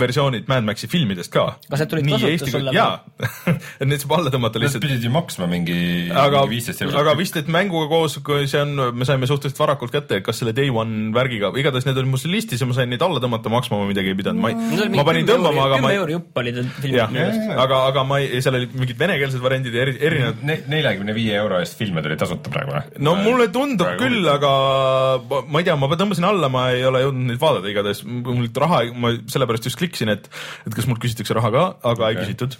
versioonid Mad Maxi filmidest ka. Kas need tulid kasutusele või? jaa, et need saab alla tõmmata lihtsalt. pidid ju maksma mingi, aga mingi, viisteist eurot. aga vist, et mänguga koos, kui see on, me saime suhteliselt varakult kätte, kas selle day one värgiga, igatahes need olid mul siin listis ja ma sain neid alla tõmmata, maksma ma midagi ei pidanud, ma ei, ma panin tõmbama, aga ma kümme ei, euri jupp oli ta film jah minu arust., aga, aga ma ei, seal olid mingid venekeelsed variandid ja eri, erinevad neljakümne viie euro eest filme tuli tasuta praegu või? no mulle tundub Praegu küll, aga ma- ma ei tea, ma tõmbasin alla, ma ei ole jõudnud neid vaadata, igatahes mul raha, ma sellepärast just klikkisin, et, et kas mult küsitakse raha ka, aga okay. ei küsitud.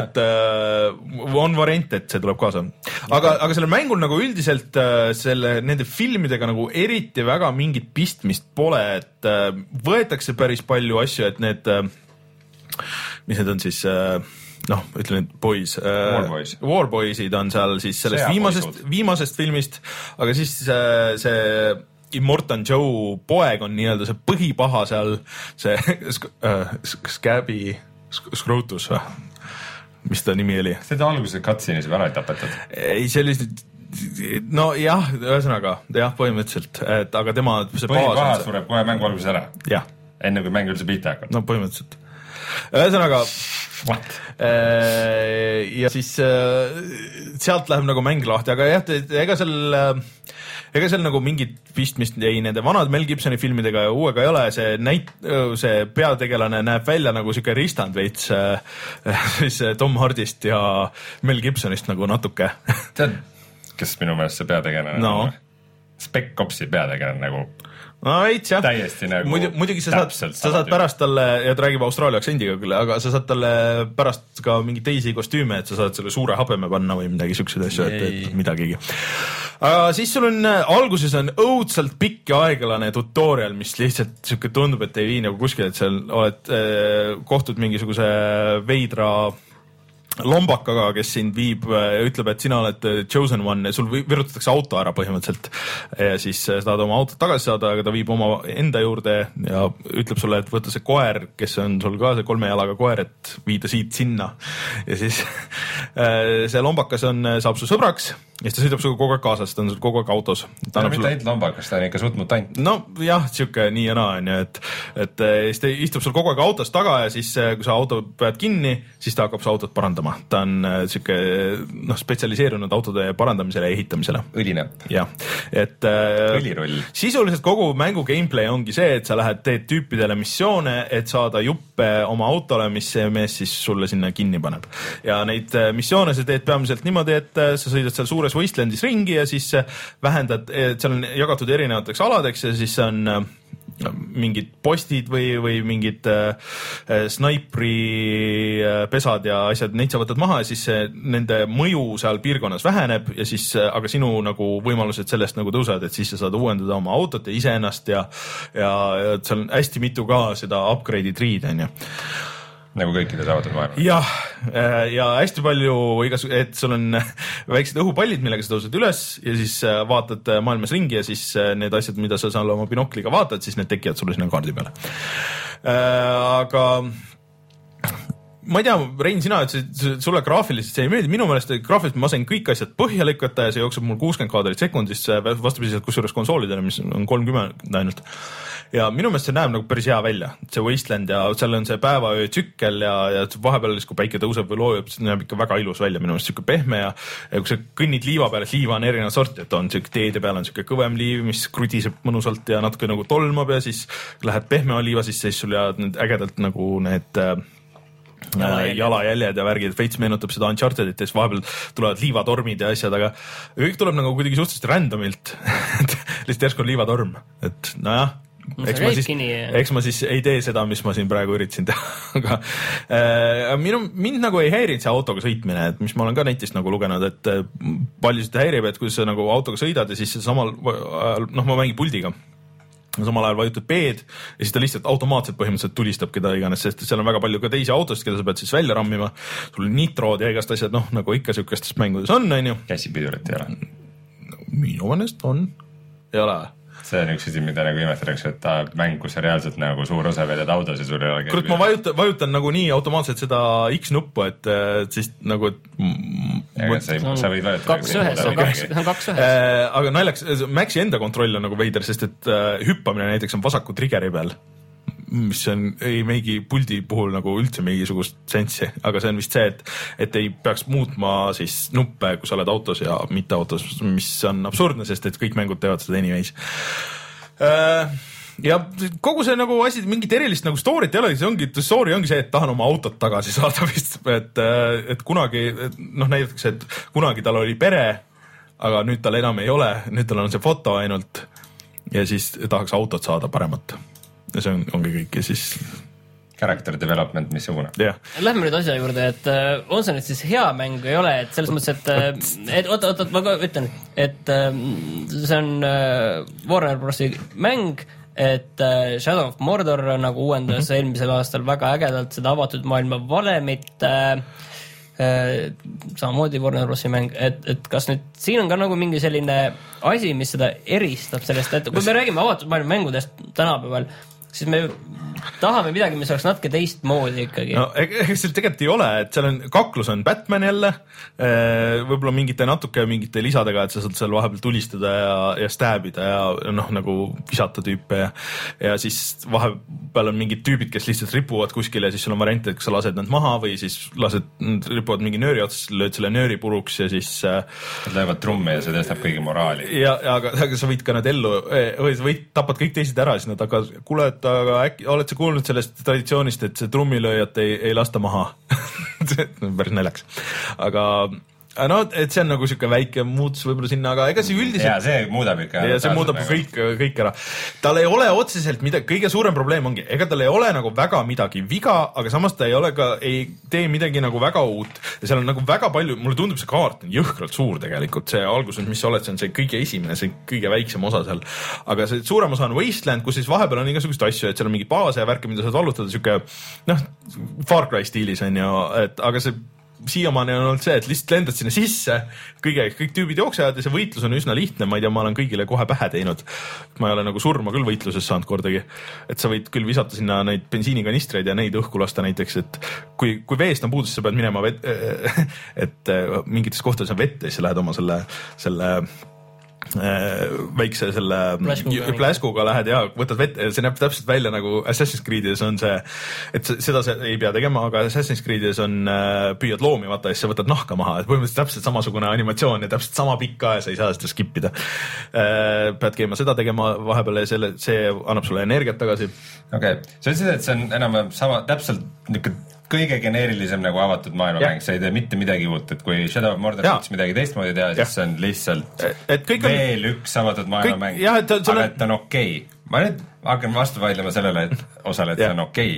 Et äh, on variant, et see tuleb kaasa. aga, aga sellel mängul nagu üldiselt äh, selle, nende filmidega nagu eriti väga mingit pistmist pole, et äh, võetakse päris palju asju, et need äh, mis need on siis äh, noh, ütleme need boys äh, Warboys. Warboysid on seal siis sellest Sõjapoisud. viimasest, viimasest filmist, aga siis äh, see Immortan Joe poeg on nii-öelda see põhipaha seal, see äh, Scabby, Scrotus või? mis ta nimi oli? seda alguses cutscene'is juba ära ei tapetud. ei, see oli nojah, ühesõnaga jah, põhimõtteliselt, et aga tema see põhipaha sureb kohe mängu alguses ära, enne kui mäng üldse pihta hakkab. no põhimõtteliselt. Ühesõnaga? Äh, ja siis äh, sealt läheb nagu mäng lahti, aga jah, ega seal, ega seal nagu mingit pistmist ei nende vanade Mel Gibsoni filmidega ja uuega ei ole, see näit-, see peategelane näeb välja nagu sihuke ristand veits äh, siis Tom Hardist ja Mel Gibsonist nagu natuke. tead, kes minu meelest see peategelane No. on? Spec Opsi peategelane nagu, no veits jah. täiesti nagu muidu, muidugi sa saad, sa saad pärast talle, ja ta räägib Austraalia aktsendiga küll, aga sa saad talle pärast ka mingeid teisi kostüüme, et sa saad selle suure habeme panna või midagi siukseid asju, et, et midagigi. siis sul on, alguses on õudselt pikk ja aeglane tutorial, mis lihtsalt sihuke tundub, et ei vii nagu kuskile, et seal oled, kohtud mingisuguse veidra lombakaga, kes sind viib ja ütleb, et sina oled äh, chosen one sul vi- virutatakse auto ära põhimõtteliselt. ja siis äh, sa tahad oma autot tagasi saada, aga ta viib oma enda juurde ja ütleb sulle, et võta see koer, kes on sul ka see kolme jalaga koer, et viida siit sinna. ja siis äh, see lombakas on, saab su sõbraks ja siis ta sõidab sinuga kogu aeg kaasas, ta on sul kogu aeg autos. ta on mitte ainult lombakas, ta on ikka suht mutant. nojah, sihuke nii ja naa onju, et, et siis ta istub sul kogu aeg autos taga ja siis, kui sa auto pead kinni, siis ta hakkab su autot parandama. Ta on eh, sihuke noh, spetsialiseerunud autode parandamisele ja ehitamisele. õline. jah, et äh, Õliroll. sisuliselt kogu mängu gameplay ongi see, et sa lähed, teed tüüpidele missioone, et saada juppe oma autole, mis see mees siis sulle sinna kinni paneb. ja neid äh, missioone sa teed peamiselt niimoodi, et äh, sa sõidad seal suures Wastelandis ringi ja siis äh, vähendad, seal on jagatud erinevateks aladeks ja siis on äh, mingid postid või, või mingid äh, äh, snaipri äh, pesad ja asjad, neid sa võtad maha ja siis see, nende mõju seal piirkonnas väheneb ja siis äh,, aga sinu nagu võimalused sellest nagu tõusevad, et siis sa saad uuendada oma autot ja iseennast ja ja, ja seal on hästi mitu ka seda upgrade'i tree'd onju nagu kõikides avatud maailmas. jah, ja hästi palju igas, et sul on väiksed õhupallid, millega sa tõused üles ja siis äh, vaatad äh, maailmas ringi ja siis äh, need asjad, mida sa seal oma binokliga vaatad, siis need tekivad sulle sinna kaardi peale. aga ma ei tea, Rein, sina ütlesid, sulle graafiliselt see ei meeldi, minu meelest graafiliselt ma sain kõik asjad põhja lükata ja see jookseb mul kuuskümmend kaadrit sekundis, vastupidiselt kusjuures konsoolidele, mis on kolmkümmend ainult. ja minu meelest see näeb nagu päris hea välja, see Wasteland ja seal on see päeva-öö tsükkel ja, ja vahepeal siis, kui päike tõuseb või loojub, see näeb ikka väga ilus välja, minu meelest sihuke pehme ja ja kui sa kõnnid liiva peal, et liiva on erinevat sorti, et on sihuke teede peal on sihuke kõvem liiv, mis krudiseb mõnusalt ja natuke nagu tolmab ja siis lähed pehme liiva sisse, siis sul jäävad need ägedalt nagu need äh, Jalajäljed. jalajäljed ja värgid, veits meenutab seda Unchartedit ja siis vahepeal tulevad liivatormid ja asjad, aga kõik tuleb nagu kuidagi suhteliselt random'ilt. et lihtsalt järsku on liivatorm, et nojah. Eks ma siis eks ma siis ei tee seda, mis ma siin praegu üritasin teha, aga äh, minu, mind nagu ei häirinud see autoga sõitmine, et mis ma olen ka netist nagu lugenud, et äh, paljusid häirib, et kui sa nagu autoga sõidad ja siis samal ajal, noh, ma mängin puldiga samal ajal vajutad B-d ja siis ta lihtsalt automaatselt põhimõtteliselt tulistab keda iganes, sest seal on väga palju ka teisi autosid, keda sa pead siis välja rammima. sul on nitrod ja igast asjad, noh nagu ikka siukestes mängudes on, onju. käsipidurit ei ole. minu meelest on, ei ole. See on üks asi, mida nagu imestatakse, et aa, mäng, kus sa reaalselt nagu suur osa veedad autos ja sul ei ole kurat, ma vajutan, vajutan nagunii automaatselt seda X-nuppu, et äh, siis nagu, et ega sa ei, sa võid vajutada. kaks ühes, kaks, kaks ühes. Äh, aga naljakas, Maxi enda kontroll on nagu veider, sest et äh, hüppamine näiteks on vasaku trigger'i peal, mis on, ei meigi puldi puhul nagu üldse mingisugust sensi, aga see on vist see, et, et ei peaks muutma siis nuppe, kui sa oled autos ja mitte autos, mis on absurdne, sest et kõik mängud teevad seda anyways äh, ja kogu see nagu asi, mingit erilist nagu story't ei ole, see ongi, story ongi see, et tahan oma autot tagasi saada vist, et, et kunagi noh, näidatakse, et kunagi tal oli pere, aga nüüd tal enam ei ole, nüüd tal on see foto ainult ja siis tahaks autot saada paremat. Ja see on, ongi kõik ja siis Character development missugune. Lähme nüüd asja juurde, et äh, on see nüüd siis hea mäng või ei ole, et selles mõttes, et äh,, et oot, oot, oot, ma ka ütlen, et äh, see on äh, Warner Brosi mäng, et äh, Shadow of Mordor nagu uuendas mm -hmm. eelmisel aastal väga ägedalt seda avatud maailma valemit äh,. Äh, samamoodi Warner Brosi mäng, et, et kas nüüd siin on ka nagu mingi selline asi, mis seda eristab sellest, et kui me räägime avatud maailma mängudest tänapäeval, siis me tahame midagi, mis oleks natuke teistmoodi ikkagi no ega seal tegelikult ei ole, et seal on, kaklus on Batman jälle, võib-olla mingite natuke mingite lisadega, et sa saad seal vahepeal tulistada ja, ja stabida ja noh, nagu visata tüüpe ja ja siis vahepeal on mingid tüübid, kes lihtsalt ripuvad kuskil ja siis sul on variant, et kas sa lased nad maha või siis lased, ripuvad mingi nööri otsas, lööd selle nööri puruks ja siis äh, Nad löövad trummi ja see tõstab kõigi moraali. ja, ja aga, aga sa võid ka nad ellu või sa võid, tapad kõik teised ära, siis nad hakkavad, kuule, et aga äkki oled sa kuulnud sellest traditsioonist, et see trummilööjat ei, ei lasta maha? Päris naljakas, aga no et see on nagu sihuke väike muutus võib-olla sinna, aga ega see ja üldiselt see muudab ikka. ja see muudab kõik, kõik ära. tal ei ole otseselt midagi, kõige suurem probleem ongi, ega tal ei ole nagu väga midagi viga, aga samas ta ei ole ka, ei tee midagi nagu väga uut ja seal on nagu väga palju, mulle tundub, see kaart on jõhkralt suur tegelikult, see alguses, mis sa oled, see on see kõige esimene, see kõige väiksem osa seal. aga see suurem osa on Wasteland, kus siis vahepeal on igasuguseid asju, et seal on mingi baase ja värke, mida saad vallutada, sihuke noh, Far Cry stiilis on ju, et aga see siiamaani on olnud see, et lihtsalt lendad sinna sisse, kõige, kõik tüübid jooksevad ja see võitlus on üsna lihtne, ma ei tea, ma olen kõigile kohe pähe teinud. ma ei ole nagu surma küll võitluses saanud kordagi. et sa võid küll visata sinna neid bensiinikanistreid ja neid õhku lasta näiteks, et kui, kui veest on puudus, sa pead minema vet-, et äh, mingites kohtades on vett ja siis lähed oma selle, selle väikse selle Pläskuga. pläskuga lähed ja võtad vett, see näeb täpselt välja nagu Assassin's Creed'is on see, et se- seda sa ei pea tegema, aga Assassin's Creed'is on äh, püüad loomi vaata ja siis sa võtad nahka maha, et põhimõtteliselt täpselt samasugune animatsioon ja täpselt sama pikk ka ja sa ei saa seda skip ida äh,. pead käima seda tegema vahepeal ja selle, see annab sulle energiat tagasi. okei okay., sa ütlesid, et see on enam-vähem sama, täpselt niisugune kõige geneerilisem nagu avatud maailmamäng, sa ei tee mitte midagi uut, et kui Shadow of Mordor tahtis midagi teistmoodi teha, siis see on lihtsalt et kõik on, veel üks avatud maailmamäng, et aga on- et ta on okei okay.. ma nüüd hakkan vastu vaidlema sellele, et osale, et see on okei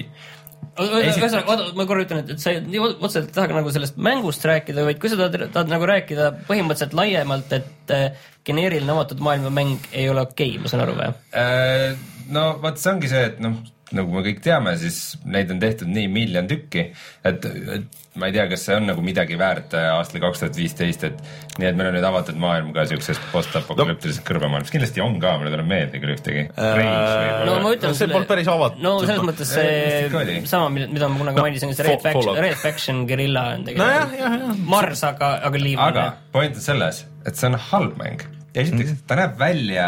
okay.. ühesõnaga, oota, ma korra ütlen, et, et sa ei- nii otseselt ei taha nagu sellest mängust rääkida, vaid kui sa tahad, tahad nagu rääkida põhimõtteliselt laiemalt, et äh, geneeriline avatud maailma mäng ei ole okei okay,, ma saan aru või? Äh, no vot, see ongi see, et noh, nagu me kõik teame, siis neid on tehtud nii miljon tükki, et, et ma ei tea, kas see on nagu midagi väärt äh, aastal kaks tuhat viisteist, et nii et meil on nüüd avatud maailm ka siukses postapokalüptilises kõrvemaailmas, kindlasti on ka, mulle tuleb meelde küll ühtegi. no ma ütlen see polnud päris avatud. no selles mõttes see sama, mida ma kunagi No, mainisin, see Red Faction. Red Faction Guerilla on tegelikult jah. Mars, aga, aga liivane aga. point on selles, et see on halb mäng. esiteks mm, -hmm. ta näeb välja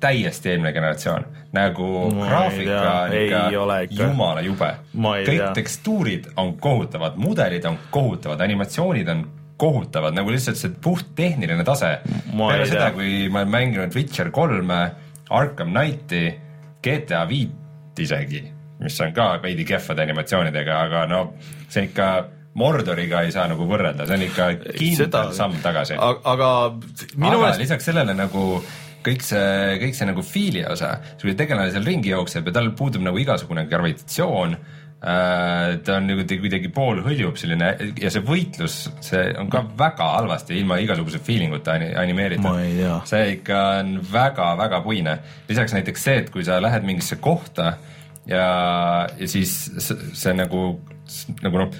täiesti eelmine generatsioon, nagu Ma graafika on ikka jumala jube. Kõik tea. tekstuurid on kohutavad, mudelid on kohutavad, animatsioonid on kohutavad, nagu lihtsalt see puht tehniline tase. Peale seda, kui ma olen mänginud Witcher kolme, Arkham Knighti, GTA viit isegi, mis on ka veidi kehvade animatsioonidega, aga no see ikka Mordoriga ei saa nagu võrrelda, see on ikka kindel samm tagasi. aga minu meelest, lisaks sellele nagu kõik see, kõik see nagu fiili osa, sul tegelane seal ringi jookseb ja tal puudub nagu igasugune gravitatsioon äh,. ta on nagu kuidagi, pool hõljub selline ja see võitlus, see on ka väga halvasti ilma igasuguse feeling uta ani- animeeritud see ikka on väga-väga puine. lisaks näiteks see, et kui sa lähed mingisse kohta ja, ja siis see, see nagu, nagu noh,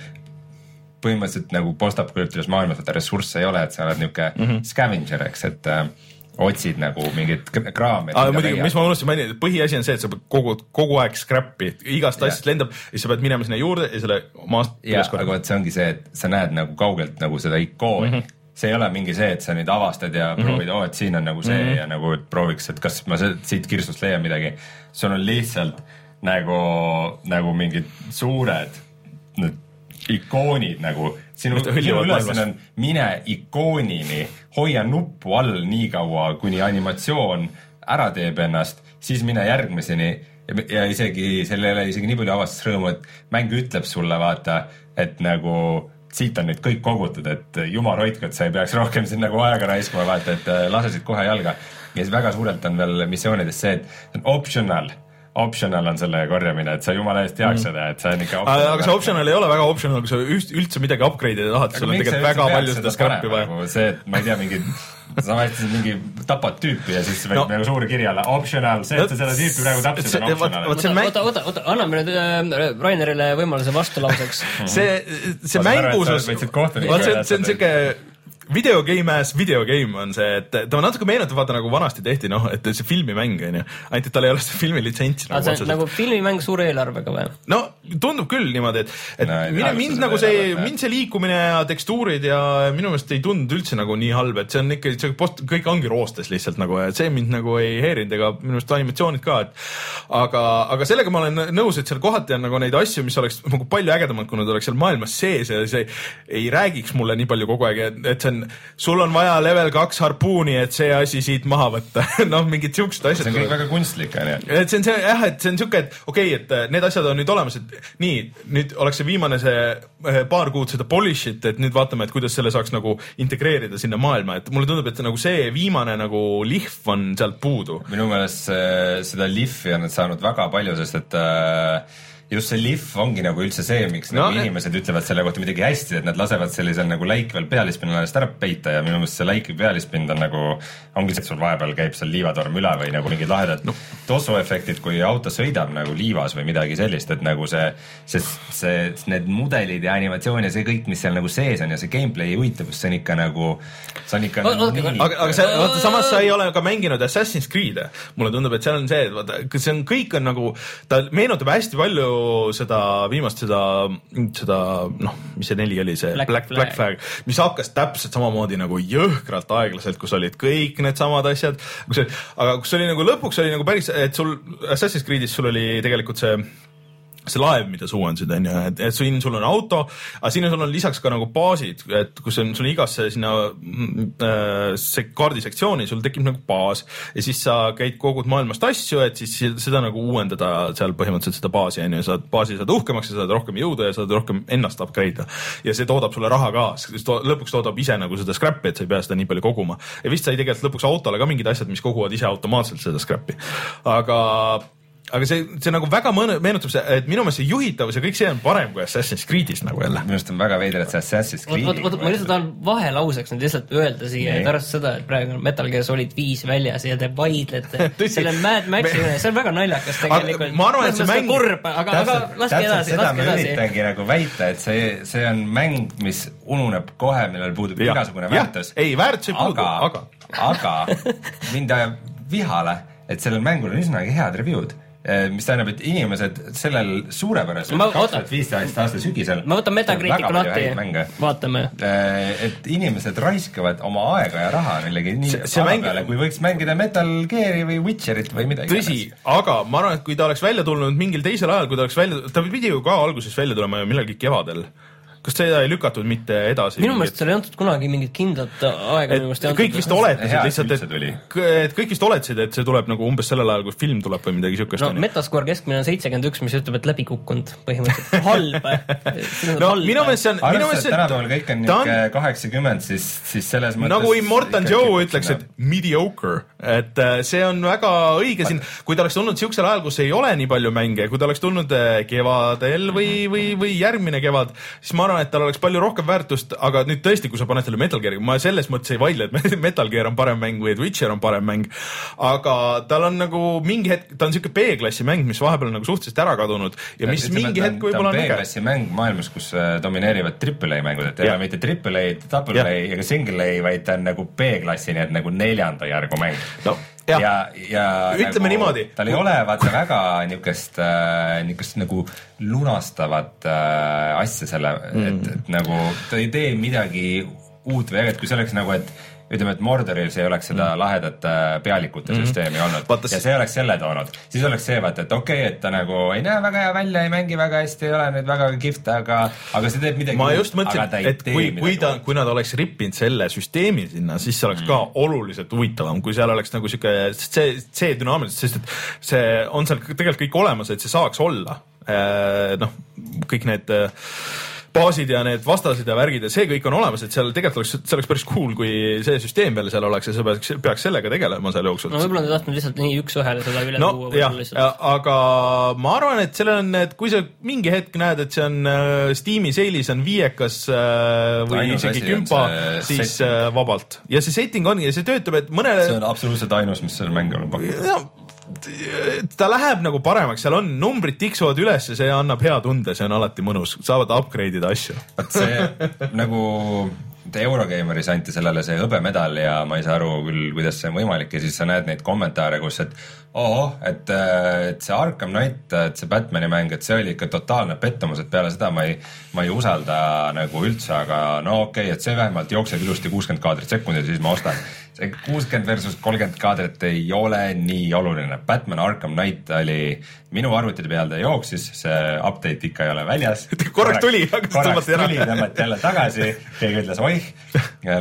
põhimõtteliselt nagu postapokalüptilises maailmas vaata ressursse ei ole, et sa oled niisugune mm -hmm. scavenger, eks, et äh, otsid nagu mingit kraami. aga muidugi, mis ma unustasin mainida, põhiasi on see, et sa pead kogu, aeg scrap'i, igast Jah. asjast lendab ja siis sa pead minema sinna juurde ja selle maast ja üles aga vot see ongi see, et sa näed nagu kaugelt nagu seda ikooni mm. -hmm. see ei ole mingi see, et sa nüüd avastad ja mm -hmm. proovid, oo, et siin on nagu see mm -hmm. ja nagu prooviks, et kas ma siit kirstust leian midagi. sul on lihtsalt nagu, nagu mingid suured need ikoonid nagu, sinu sinu ülesanne on mine ikoonini, hoia nuppu all nii kaua, kuni animatsioon ära teeb ennast, siis mine järgmiseni. Ja, isegi ole isegi nii palju avastusrõõmu, et mäng ütleb sulle vaata, et nagu siit on nüüd kõik kogutud, et jumal hoidku, et sa ei peaks rohkem siin nagu aega raiskama, vaata, et lase siit kohe jalga. ja siis väga suurelt on veel missioonides see, et see on optional, optional on selle korjamine, et sa jumala eest teaks mm. seda, et see on ikka aga see optional ei ole väga optional, kui sa üht- üldse midagi upgrade ida tahad, sul on tegelikult väga palju seda scrap'i vaja. nagu see, et ma ei tea, mingi, sa vaatasid mingi, tapad tüüpi ja siis No. no. nagu suur kiri alla optional, see, et sa seda tüüpi praegu tapsid, on optional oota, oota, oota, anname nüüd äh, Rainerile võimaluse vastulauseks. see, see sa võtsid kohtuniku vaat see, on siuke video game as video game on see, et ta natuke meenutab vaata nagu vanasti tehti, noh, et see filmimäng onju, ainult et tal ei ole seda filmilitsentsi aga nagu see on otseselt. nagu filmimäng suure eelarvega või? no tundub küll niimoodi, et, et No, mine, mind nagu see mind see liikumine ja tekstuurid ja minu meelest ei tundunud üldse nagu nii halb, et see on ikka, see post, kõik ongi roostes lihtsalt nagu ja see mind nagu ei häirinud ega minu meelest animatsioonid ka, et aga, aga sellega ma olen nõus, et seal kohati on nagu neid asju, mis oleks nagu palju ägedamad, kui nad oleks seal maailmas sees ja see ei räägiks mulle nii palju kogu aeg, et, et see on, sul on vaja level kaks harpuuni, et see asi siit maha võtta noh, mingid siuksed asjad see on kõik väga kunstlik, onju. et see on see jah, et see on siuke, et okei okay,, et äh, need asjad on nüüd olemas, et nii, nüüd oleks see viimane see äh, paar kuud seda polish'it, et nüüd vaatame, et kuidas selle saaks nagu integreerida sinna maailma, et mulle tundub, et nagu see viimane nagu lihv on sealt puudu. minu meelest see, seda lihvi on nad saanud väga palju, sest et äh, just see lihv ongi nagu üldse see, miks no, nagu eh- inimesed ütlevad selle kohta midagi hästi, et nad lasevad sellisel nagu läikvel pealispinnal ennast ära peita ja minu meelest see läikv pealispind on nagu, ongi see, et sul vahepeal käib seal liivatorm üle või nagu mingid lahedad no. tossuefektid, kui auto sõidab nagu liivas või midagi sellist, et nagu see, see, see, need mudelid ja animatsioon ja see kõik, mis seal nagu sees on ja see gameplay huvitavus, see on ikka nagu, see on ikka Oota, nagu nii aga, aga see, vaata samas sa ei ole ka mänginud Assassin's Creed'e. mulle tundub, et seal on see, et vaata, see on, kõik on nagu, ta meenutab hästi palju seda viimast seda, seda noh, mis see neli oli, see Black Black, Black, Flag. Black Flag, mis hakkas täpselt samamoodi nagu jõhkralt aeglaselt, kus olid kõik needsamad asjad, kus, aga kus oli nagu lõpuks oli nagu päris, et sul Assassin's Creed'is sul oli tegelikult see see laev, mida sa uuendasid, onju, et, et siin sul on auto, aga siin sul on lisaks ka nagu baasid, et kus on sul igasse sinna äh, see kaardisektsiooni sul tekib nagu baas. Ja siis sa käid kogud maailmast asju, et siis seda nagu uuendada seal põhimõtteliselt seda baasi onju, saad baasi saad uhkemaks ja saad rohkem jõudu ja saad rohkem ennast upgrade ida ja see toodab sulle raha ka, to, lõpuks toodab ise nagu seda scrap'i, et sa ei pea seda nii palju koguma. Ja vist sai tegelikult lõpuks autole ka mingid asjad, mis koguvad ise automaatselt seda scrap'i, aga aga see, see nagu väga mõne- meenutab see, et minu meelest see juhitavus ja kõik see on parem kui Assassin's Creed'is nagu jälle. minu arust on väga veider, et see Assassin's oot, oot, oot, ma lihtsalt tahan vahelauseks nüüd lihtsalt öelda siia, et arvestades seda, et praegu on Metal Gear Solid viis väljas ja te vaidlete selle Mad Maxi üle, see on väga naljakas tegelikult. ma arvan, et see mäng- kurb, aga, aga laske edasi, seda laske ma edasi. üritangi nagu väita, et see, see on mäng, mis ununeb kohe, millel puudub Jah. igasugune väärtus. Ei, väärtus ei puudu, aga-, aga mind ajab vihale, et sellel mängul on üsnagi head review'd mis tähendab, et inimesed sellel suurepärasel kaks tuhat viisteist aasta sügisel ma võtan Metacriticu lahti vaatame. et inimesed raiskavad oma aega ja raha millegi nii See- see mäng- peale, kui võiks mängida Metal Gear'i või Witcherit või mida tõsi, aga ma arvan, et kui ta oleks välja tulnud mingil teisel ajal, kui ta oleks välja, ta pidi ju ka alguses välja tulema ju millalgi kevadel. Kas seda ei lükatud mitte edasi? minu meelest seal ei antud kunagi mingit kindlat aega, minu meelest ei et kõik vist oletasid lihtsalt, et, et kõik vist oletasid, et see tuleb nagu umbes sellel ajal, kui film tuleb või midagi siukest no. Metascore keskmine on seitsekümmend üks, mis ütleb, et läbi kukkunud põhimõtteliselt, halb. no minu meelest see on, minu meelest et tänapäeval kõik on on niisugune kaheksakümmend, siis, siis selles mõttes nagu Immortan Joe ütleks, et mediocre, et äh, see on väga õige siin, kui ta oleks tulnud siuksel ajal, kus ei ole nii palju mänge, kui ta oleks tulnud kevadel või, või, või järgmine kevad, siis ma arvan, et tal oleks palju rohkem väärtust, aga nüüd tõesti, kui sa paned selle Metal Gear'i, ma selles mõttes ei vaidle, et Metal Gear on parem mäng või et Witcher on parem mäng, aga tal on nagu mingi hetk, ta on siuke B-klassi mäng, mis vahepeal on nagu suhteliselt ära kadunud ja mis Ütleme, mingi hetk võib-olla on äge. B-klassi mäng maailmas, kus äh, domineerivad triple A mängud, et ei ole mitte triple A, double. A ega single A, vaid ta on nagu B-klassi, nii et nagu neljanda järgu mäng no jah ja, ja Ütleme niimoodi. tal ei ole vaata väga niisugust äh,, niisugust nagu lunastavat äh, asja selle mm., et, et nagu ta ei tee midagi uut või ägedat, kui see oleks nagu, et ütleme, et Mordoril see ei oleks seda mm. lahedat äh, pealikute mm. süsteemi olnud Vaata, ja see oleks selle toonud, siis oleks see vaata, et okei okay,, et ta nagu ei näe väga hea välja, ei mängi väga hästi, ei ole nüüd väga kihvt, aga, aga see teeb midagi ma just mõtlesin et kui, kui ta kui nad oleks rippinud selle süsteemi sinna, siis see oleks ka Mm. oluliselt huvitavam, kui seal oleks nagu sihuke, see, see dünaamiliselt, sest et see on seal tegelikult kõik olemas, et see saaks olla. noh, kõik need äh, baasid ja need vastased ja värgid ja see kõik on olemas, et seal tegelikult oleks, see oleks päris cool, kui see süsteem veel seal oleks ja sa peaks, peaks sellega tegelema seal jooksul no võib-olla nad ei tahtnud lihtsalt nii üks-ühele seda üle no tuua lihtsalt. aga ma arvan, et sellel on, et kui sa mingi hetk näed, et see on äh, Steam'i seilis on viiekas äh, või Ainus isegi on kümpa, siis setting. äh, vabalt ja see setting ongi ja see töötab, et mõnele see on absoluutselt ainus, mis seal mängul on pakkuda. Ja, ta läheb nagu paremaks, seal on numbrid tiksuvad üles ja see annab hea tunde, see on alati mõnus, saavad upgrade ida asju. see nagu Eurogeimeris anti sellele see hõbemedal ja ma ei saa aru küll, kuidas see on võimalik ja siis sa näed neid kommentaare, kus, et ohoh, et, et see Arkham Knight, et see Batman'i mäng, et see oli ikka totaalne pettumus, et peale seda ma ei, ma ei usalda nagu üldse, aga no okei okay,, et see vähemalt jookseb ilusti kuuskümmend kaadrit sekundis, siis ma ostan. See kuuskümmend versus kolmkümmend kaadrit ei ole nii oluline, Batman Arkham Knight oli minu arvutite peal ta jooksis, see update ikka ei ole väljas. Korraks tuli, korraks tõmmati ära. tõmmati jälle tagasi, keegi ütles oih,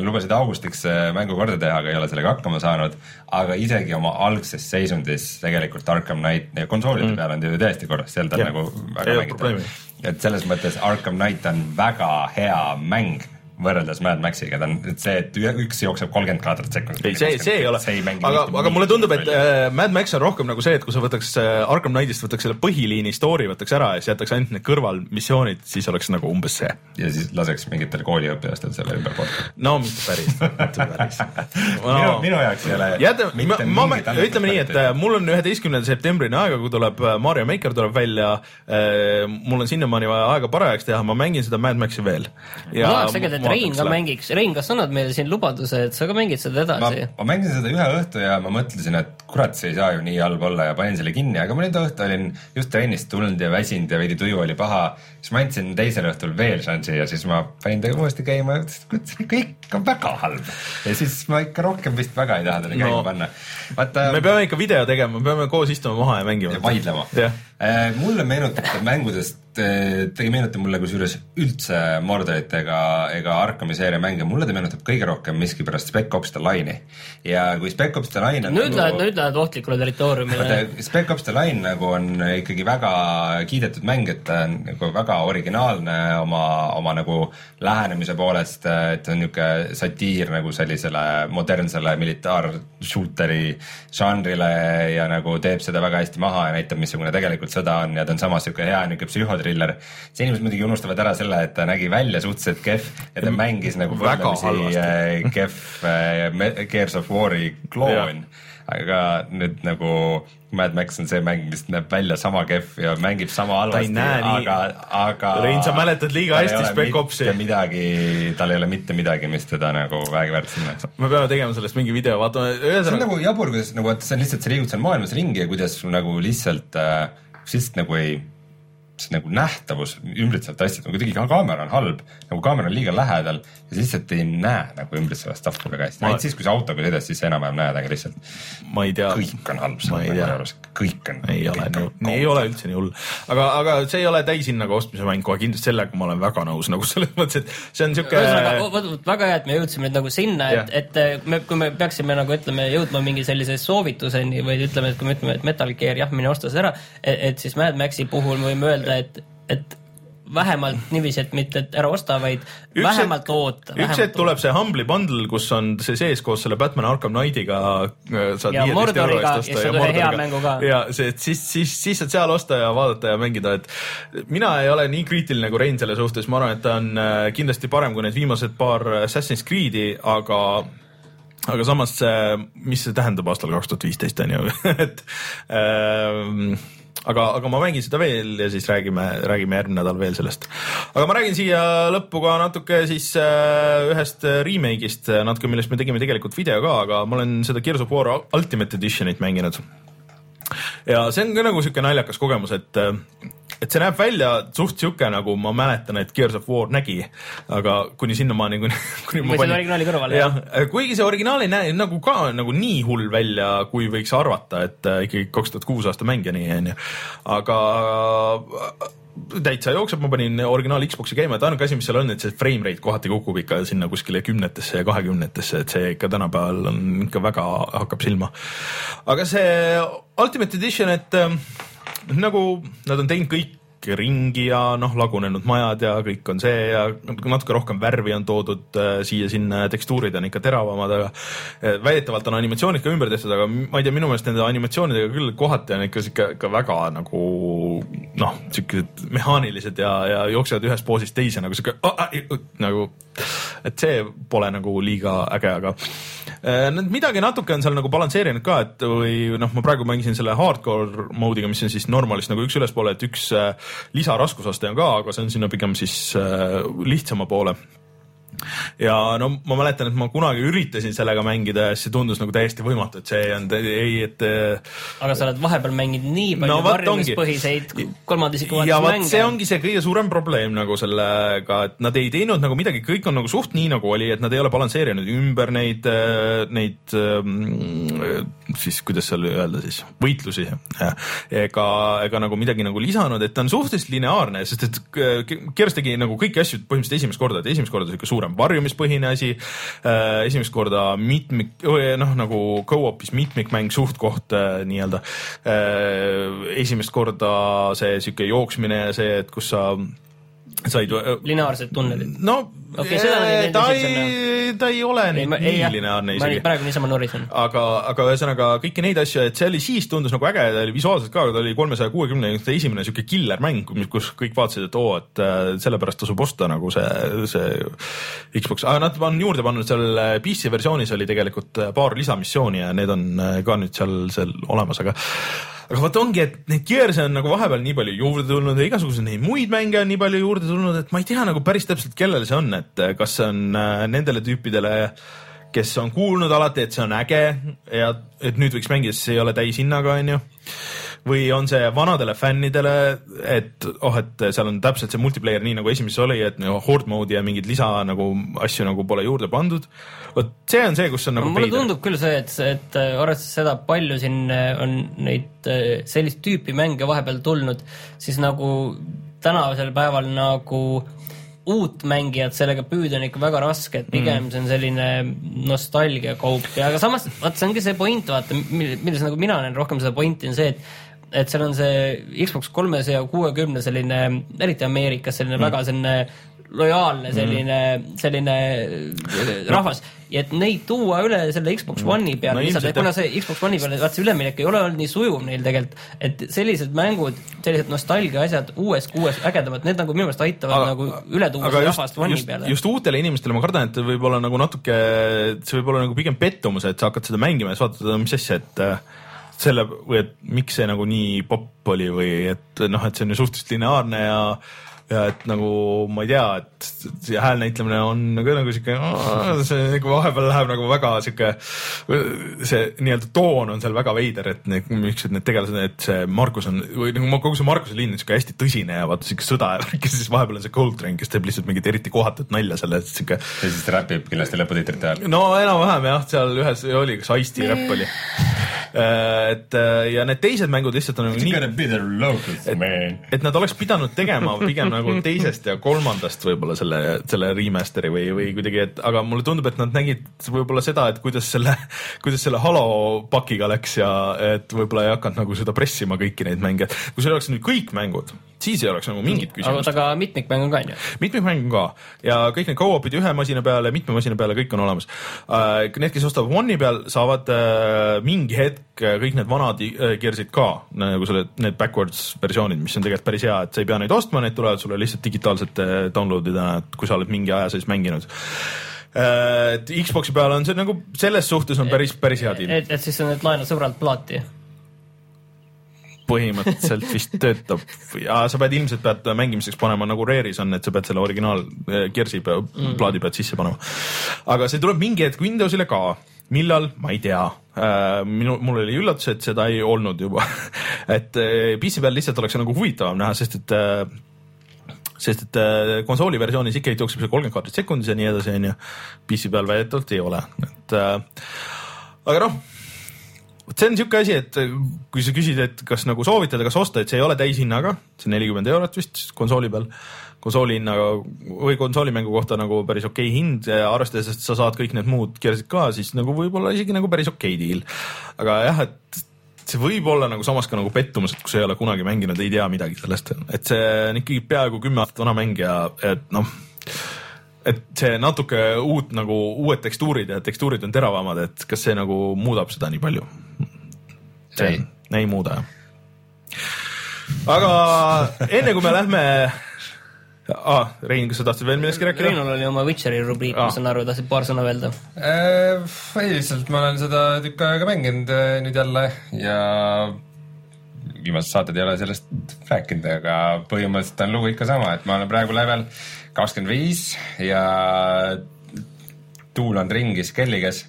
lubasid augustiks äh, mängu korda teha, aga ei ole sellega hakkama saanud. aga isegi oma algses seisundis tegelikult Arkham Knight ja konsoolide mm. peal on ta ju täiesti korras, seal ta Jah. nagu väga mängitav. et selles mõttes Arkham Knight on väga hea mäng võrreldes Mad Maxiga, ta on, et see, et üks jookseb kolmkümmend kaadrit sekundis. ei, see, see ei ole, aga, aga mulle tundub, et äh, Mad Max on rohkem nagu see, et kui sa võtaks äh, Arkham Knightist võtaks selle põhiliini story võtaks ära ja siis jätaks ainult need kõrvalmissioonid, siis oleks nagu umbes see. ja siis laseks mingitel kooliõpilastel selle ümber korda. no mitte päris, mitte päris minu, minu jaoks ei ole jätame, ma, ma, ma ütleme nii, et äh, mul on üheteistkümnenda septembrini aega, kui tuleb äh, Mario Maker tuleb välja äh,. mul on sinnamaani vaja aega parajaks teha, ma mängin seda Mad Maxi veel. ma tahaks tegelikult, et Rein ka. mängiks, Rein, kas sa annad meile siin lubaduse, et sa ka mängid seda edasi?, ma mängisin seda ühe õhtu ja ma mõtlesin, et kurat, see ei saa ju nii halb olla ja panin selle kinni, aga ma nüüd õhtu olin just trennist tulnud ja väsinud ja veidi tuju oli paha. siis ma andsin teisel õhtul veel šansi ja siis ma panin ta uuesti käima ja ütlesin, et kurat, see ikka, ikka väga halb. ja siis ma ikka rohkem vist väga ei taha teda käima No. panna. vaata, me peame ikka video tegema, me peame koos istuma maha ja mängima. vaidlema jah, mulle meenutab ta mängudest te, te ei meenuta mulle kusjuures üldse Mordorit ega, ega Arkami seeria mänge, mulle ta meenutab kõige rohkem miskipärast Spec Ops The Line'i. ja kui Spec Ops The Line on nüüd nagu- lähed, nüüd lähed ohtlikule territooriumile. Spec Ops The Line nagu on ikkagi väga kiidetud mäng, et ta on nagu väga originaalne oma, oma nagu lähenemise poolest, et on niisugune satiir nagu sellisele modernsele militaar-shooteri žanrile ja nagu teeb seda väga hästi maha ja näitab, missugune tegelikult sõda on ja ta on samas niisugune hea niisugune psühhotriller. see inimesed muidugi unustavad ära selle, et ta nägi välja suhteliselt kehv ja ta mängis nagu võrdlemisi äh, kehv äh, Gears of War'i kloon aga nüüd nagu Mad Max on see mäng, mis näeb välja sama kehv ja mängib sama halvasti, aga, aga Rein, sa mäletad liiga hästi Spec Opsi. midagi, tal ei ole mitte midagi, mis teda nagu vägiväärt sinna. me peame tegema sellest mingi video, vaatame, see on ühesõnaga nagu jabur, kuidas nagu, et see on lihtsalt, sa liigud seal maailmas ringi ja kuidas nagu lihtsalt äh,, lihtsalt nagu ei see nagu nähtavus ümbritsevalt asjad, nagu kuidagi ka kaamera on halb, nagu kaamera on liiga lähedal ja sa lihtsalt ei näe nagu ümbritsevat stuff'i väga hästi, Ma- ainult siis, kui sa autoga sõidad, siis sa enam-vähem näed, aga lihtsalt ma ei tea, kõik on halb selle mängu juures, kõik on. ei ole nii, ei ole üldse nii hull. aga, aga see ei ole täishinnaga ostmise mäng kohe, kindlasti sellega ma olen väga nõus nagu selles mõttes, et see on siuke ühesõnaga, väga hea, et me jõudsime nüüd nagu sinna, et et me, kui me peaksime nagu ütleme, jõudma mingi sellise soovituseni või ütleme, et kui me ütleme, et Metal Gear jah, mine osta see ära, et siis Mad Maxi puhul me võime öelda, et, et vähemalt niiviisi, et mitte et ära osta, vaid Üks vähemalt oota. üks hetk tuleb see Humble'i bundle, kus on see sees koos selle Batman Arkham Knightiga. Ja Mordoriga, ja saad ühe hea mängu ka. ja see, et siis, siis, siis saad seal osta ja vaadata ja mängida, et mina ei ole nii kriitiline kui Rein selle suhtes, ma arvan, et ta on äh, kindlasti parem kui need viimased paar Assassin's Creed'i, aga aga samas, mis see tähendab aastal kaks tuhat viisteist on ju, et ähm, aga, aga ma mängin seda veel ja siis räägime, räägime järgmine nädal veel sellest. aga ma räägin siia lõppu ka natuke siis äh, ühest remake'ist, natuke, millest me tegime tegelikult video ka, aga ma olen seda Gears of War Ultimate Editionit mänginud. ja see on ka nagu sihuke naljakas kogemus, et, et see näeb välja suht sihuke nagu ma mäletan, et Gears of War nägi, aga kuni sinnamaani, kuni, kuni Või selle originaali kõrvale, jah, kuigi see originaal ei näe nagu ka nagu nii hull välja, kui võiks arvata, et äh, ikkagi kaks tuhat kuus aasta mäng ja nii onju, aga äh, täitsa jookseb, ma panin originaal Xbox'i käima, et ainuke asi, mis seal on, et see frame rate kohati kukub ikka sinna kuskile kümnetesse ja kahekümnetesse, et see ikka tänapäeval on ikka väga, hakkab silma. aga see Ultimate Edition, et äh, nagu nad on teinud kõik ringi ja noh, lagunenud majad ja kõik on see ja natuke rohkem värvi on toodud äh, siia-sinna ja tekstuurid on ikka teravamad, aga äh, väidetavalt on animatsioonid ka ümber tehtud, aga ma ei tea, minu meelest nende animatsioonidega küll kohati on ikka sihuke ikka väga nagu noh, siukesed mehaanilised ja, ja jooksevad ühest poosist teise nagu sihuke nagu, et see pole nagu liiga äge, aga nad midagi natuke on seal nagu balansseerinud ka, et või noh, ma praegu mängisin selle hardcore mode'iga, mis on siis normalist nagu üks ülespoole, et üks äh, lisaraskusaste on ka, aga see on sinna pigem siis äh, lihtsama poole ja no ma mäletan, et ma kunagi üritasin sellega mängida ja siis see tundus nagu täiesti võimatu, et see ei olnud, ei, et aga sa oled vahepeal mänginud nii palju No varjumispõhiseid kolmanda isiku ja vot mänge. see ongi see kõige suurem probleem nagu sellega, et nad ei teinud nagu midagi, kõik on nagu suht nii nagu oli, et nad ei ole balansseerinud ümber neid, neid ähm, siis kuidas seal öelda siis, võitlusi. ega, ega nagu midagi nagu lisanud, et ta on suhteliselt lineaarne, sest et äh, Gears tegi nagu kõiki asju põhimõtteliselt esimest korda, et esimest korda sihuke suurem varjumispõhine asi, esimest korda mitmik, noh nagu go-op'is mitmikmäng suht-koht äh, nii-öelda. esimest korda see sihuke jooksmine ja see, et kus sa said lineaarsed tunnelid. no Okei, seda nad ei teinud ta ei, ta ei ole nüüd ma- ei, nii lineaarne isegi. praegu niisama norisen. aga, aga ühesõnaga kõiki neid asju, et see oli siis tundus nagu äge, ta oli visuaalselt ka, ta oli kolmesaja kuuekümne esimene siuke killer mäng, kus kõik vaatasid, et oo, et äh, sellepärast tasub osta nagu see, see Xbox, aga nad on juurde pannud seal äh, PC versioonis oli tegelikult äh, paar lisamissiooni ja need on äh, ka nüüd seal, seal olemas, aga aga vot ongi, et neid Gears'e on nagu vahepeal nii palju juurde tulnud ja igasuguseid neid muid mänge on nii palju juurde tulnud, et ma ei tea nagu päris täpselt, kellele see on, et äh, kas see on äh, nendele tüüpidele, kes on kuulnud alati, et see on äge ja et nüüd võiks mängida, sest see ei ole täishinnaga, onju või on see vanadele fännidele, et oh, et seal on täpselt see multiplayer nii nagu esimeses oli, et nagu horde mode'i ja mingeid lisa nagu asju nagu pole juurde pandud. vot see on see, kus on nagu mulle tundub küll see, et, et äh, arvestades seda, palju siin äh, on neid äh, sellist tüüpi mänge vahepeal tulnud, siis nagu tänasel päeval nagu uut mängijat sellega püüda on ikka väga raske, et pigem mm. see on selline nostalgiakaup ja aga samas vaat see ongi see point, vaata, milles nagu mina näen rohkem seda pointi on see, et et seal on see Xbox kolmesaja kuuekümne selline, eriti Ameerikas selline mm. väga selline lojaalne selline mm., selline äh, rahvas ja et neid tuua üle selle Xbox mm. One'i peale no, et kuna see Xbox One'i peale, vaat see üleminek ei ole olnud nii sujuv neil tegelikult, et sellised mängud, sellised nostalgia asjad uues, uues ägedamad, need nagu minu meelest aitavad aga, nagu üle tuua seda rahvast One'i peale. just uutele inimestele ma kardan, et võib-olla nagu natuke, see võib olla nagu pigem pettumus, et sa hakkad seda mängima ja siis vaatad, mis asja, et äh, selle või et miks see nagu nii popp oli või et noh, et see on ju suhteliselt lineaarne ja ja et nagu ma ei tea, et see hääl näitlemine on nagu, nagu sihuke, see nagu vahepeal läheb nagu väga sihuke, see nii-öelda toon on seal väga veider, et need, niisugused need tegelased, et see Markus on või nagu kogu see Markuse linn on sihuke hästi tõsine ja vaata sihuke sõda ja värk ja siis vahepeal on see Coltrane, kes teeb lihtsalt mingit eriti kohatut nalja selle, et sihuke. ja siis räpib kindlasti lõputiitrite ajal. no enam-vähem jah, seal ühes oli, kas Ice-T räpp oli. Äh, et äh, ja need teised mängud lihtsalt on nagu nii. et, et nad oleks pidanud tegema pigem nagu teisest ja kolmandast võib-olla selle, selle remaster'i või, või kuidagi, et aga mulle tundub, et nad nägid võib-olla seda, et kuidas selle, kuidas selle Halo pakiga läks ja et võib-olla ei hakanud nagu seda pressima kõiki neid mänge. kui seal oleks nüüd kõik mängud, siis ei oleks nagu mingit küsimust. aga mitmikmäng on ka on ju? mitmikmäng on ka ja kõik need go-op'id ühe masina peale, mitme masina peale, kõik on olemas. Äh, need, kes ostavad One'i peal, saavad äh, mingi hetk kõik need vanad Gears'id ka nagu selle, need backwards versioonid, mis on tegelikult päris hea, et sa ei pea neid ostma, need tulevad sulle lihtsalt digitaalselt download ida, kui sa oled mingi aja sees mänginud et Xbox'i peal on see nagu selles suhtes on päris, päris hea deal. et, et siis sa nüüd laenad sõbralt plaati? Põhimõtteliselt vist töötab ja sa pead ilmselt pead mängimiseks panema nagu Rare'is on, et sa pead selle originaal eh, Gears'i mm. plaadi pead sisse panema. aga see tuleb mingi hetk Windowsile ka millal, ma ei tea. minu, mul oli üllatus, et seda ei olnud juba et PC peal lihtsalt oleks nagu huvitavam näha, sest et sest et äh, konsooli versioonis ikkagi jookseb see kolmkümmend kaadrit sekundis ja nii edasi, onju. PC peal väidetavalt ei ole, et äh, aga noh, vot see on niisugune asi, et äh, kui sa küsid, et kas nagu soovitada, kas osta, et see ei ole täishinnaga, see on nelikümmend eurot vist konsooli peal, konsooli hinnaga või konsoolimängu kohta nagu päris okei okay hind, arvestades, et sa saad kõik need muud keersid ka, siis nagu võib-olla isegi nagu päris okei okay deal. aga jah, et see võib olla nagu samas ka nagu pettumus, et kui sa ei ole kunagi mänginud, ei tea midagi sellest, et see on ikkagi peaaegu kümme aastat vana mäng ja et noh, et see natuke uut nagu uued tekstuurid ja tekstuurid on teravamad, et kas see nagu muudab seda nii palju? Ei, ei muuda jah. aga enne kui me lähme ah,. Rein, kas sa tahtsid veel millestki rääkida? Reinul oli oma Witcheri rubriik ah., ma saan aru, tahtsid paar sõna öelda äh,? ei, lihtsalt ma olen seda tükk aega mänginud äh, nüüd jälle ja viimased saated ei ole sellest rääkinud, aga põhimõtteliselt on lugu ikka sama, et ma olen praegu level kakskümmend viis ja tuulan ringi Skelliges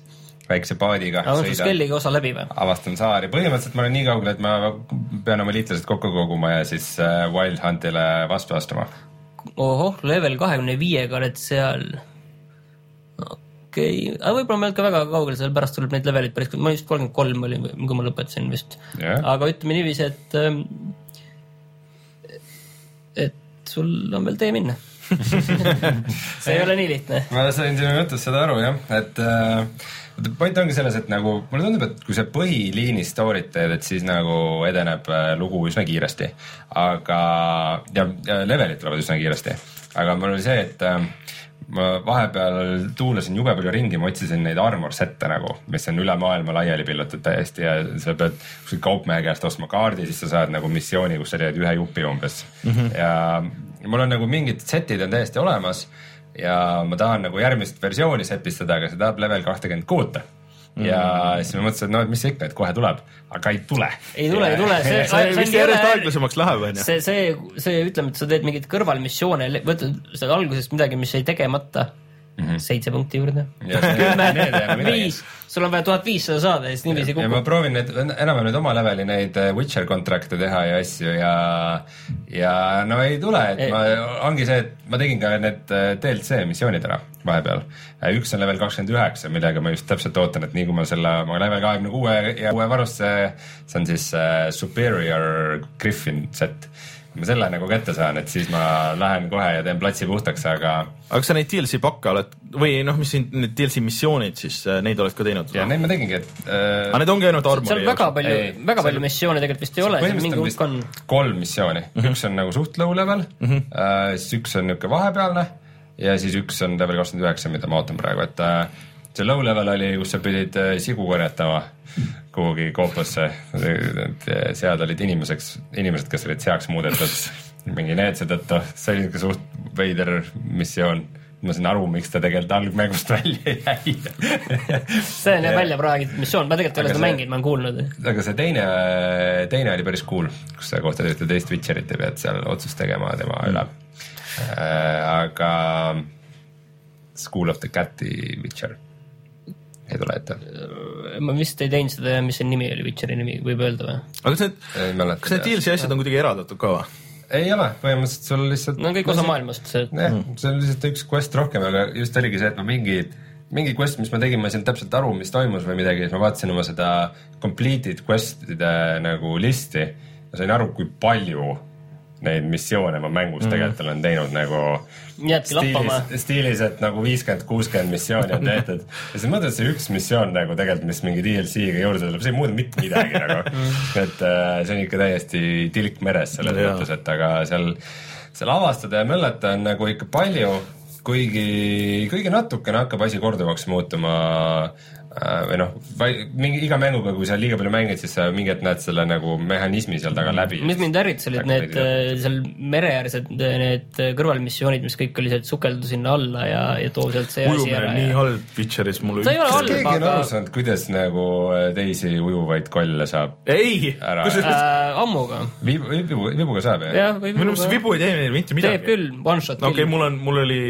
väikse paadiga. sul Skelliga osa läbi või? avastan saari, põhimõtteliselt ma olen nii kaugel, et ma pean oma liitlased kokku koguma ja siis äh, Wild Huntile vastu astuma ohoh, level kahekümne viiega oled seal. okei okay., aga võib-olla ma ei olnud ka väga kaugel, sellepärast tuleb neid levelid päris, ma vist kolmkümmend kolm olin, kui ma lõpetasin vist yeah.. aga ütleme niiviisi, et, ähm, et sul on veel tee minna see ei ole nii lihtne. ma sain sinu jutust seda aru jah, et äh, point ongi selles, et nagu mulle tundub, et kui sa põhiliini story't teed, et siis nagu edeneb äh, lugu üsna kiiresti. aga, ja, ja levelid tulevad üsna kiiresti. aga mul oli see, et äh, ma vahepeal tuulasin jube palju ringi, ma otsisin neid armor set'e nagu, mis on üle maailma laiali pillutud täiesti ja sa pead kuskilt kaupmehe käest ostma kaardi, siis sa saad nagu missiooni, kus sa teed ühe jupi umbes mm. -hmm. ja mul on nagu mingid set'id on täiesti olemas ja ma tahan nagu järgmist versiooni sepistada, aga see tahab level kahtekümmend kuute ja mm. siis ma mõtlesin, et no mis ikka, et kohe tuleb, aga ei tule. ei tule, ei tule, see, see, see vist järjest aeglasemaks läheb, onju. see, see, see ütleme, et sa teed mingeid kõrvalmissioone, võtad seda algusest midagi, mis jäi tegemata mm -hmm. seitse punkti juurde. viis, sul on vaja tuhat viissada saada ja siis niiviisi kukub. ma proovin neid, enam-vähem neid oma leveli neid äh, Witcher kontrakte teha ja asju ja, ja no ei tule, et ei. ma, ongi see, et ma tegin ka need äh, DLC missioonid ära vahepeal. Äh, üks on level kakskümmend üheksa, millega ma just täpselt ootan, et nii kui ma selle, ma level kahekümne kuue ja uue varusse, see on siis uh, Superior Griffin set kui ma selle nagu kätte saan, et siis ma lähen kohe ja teen platsi puhtaks, aga aga kas sa neid DLC pakke oled või noh, mis siin need DLC missioonid siis, neid oled ka teinud? ja neid ma tegingi, et äh, aga need ongi ainult seal armori väga palju väga seal- palju missioone tegelikult vist ei ole, seal mingi hulk on. kolm missiooni mm, -hmm. üks on nagu suht low level mm, -hmm. äh, siis üks on niisugune vahepealne ja siis üks on level kakskümmend üheksa, mida ma ootan praegu, et äh, see low level oli, kus sa pidid äh, sigu korjatama kuhugi koopasse, seal olid inimeseks, inimesed, kes olid seaks muudetud. Mingi neetse tõttu, see oli niisugune suht veider missioon. Ma sain aru, miks ta tegelikult algmängust välja jäi. See on jah välja praegitud missioon, ma tegelikult ei ole seda mänginud, ma olen kuulnud. aga see teine, teine oli päris cool, kus sa kohtad ühte teist Witcherit ja pead seal otsust tegema tema üle äh,. aga School of the Cat'i Witcher ei tule ette, ma vist ei teinud seda, mis see nimi oli, Witcheri nimi, võib öelda või? aga kas need, kas need DLC asjad on kuidagi eraldatud ka või? ei ole, põhimõtteliselt sul lihtsalt no kõik osa maailmast, see jah, see on lihtsalt üks quest rohkem, aga just oligi see, et ma mingi, mingi quest, mis ma tegin, ma ei saanud täpselt aru, mis toimus või midagi, siis ma vaatasin oma seda completed quest'ide nagu listi ja sain aru, kui palju neid missioone ma mängus mm. tegelikult olen teinud nagu jäädki lappama. stiilis, stiilis, et nagu viiskümmend, kuuskümmend missiooni on tehtud ja siis mõtled, see üks missioon nagu tegelikult, mis mingi DLC-ga juurde tuleb, see ei muuda mitte midagi nagu. et äh, see on ikka täiesti tilk meres selles mõttes, et aga seal, seal avastada ja möllata on nagu ikka palju, kuigi kõige natukene hakkab asi korduvaks muutuma või noh, mingi iga mänguga, kui sa liiga palju mängid, siis sa mingi hetk näed selle nagu mehhanismi seal taga läbi. mis mind ärritas, olid need äh, seal mereäärsed äh, need kõrvalmissioonid, mis kõik oli sealt sukeldu sinna alla ja, ja too sealt see asi ära nii ja halb Witcheris mulle halb, keegi on aru saanud, kuidas nagu äh, teisi ujuvaid kolle saab? ei, kusjuures äh, ammuga, vibu, vibu, vibuga saab jah? jah, või minu meelest see vibu ei tee neile mitte teeb midagi. küll, one shot no okei mul on, mul oli,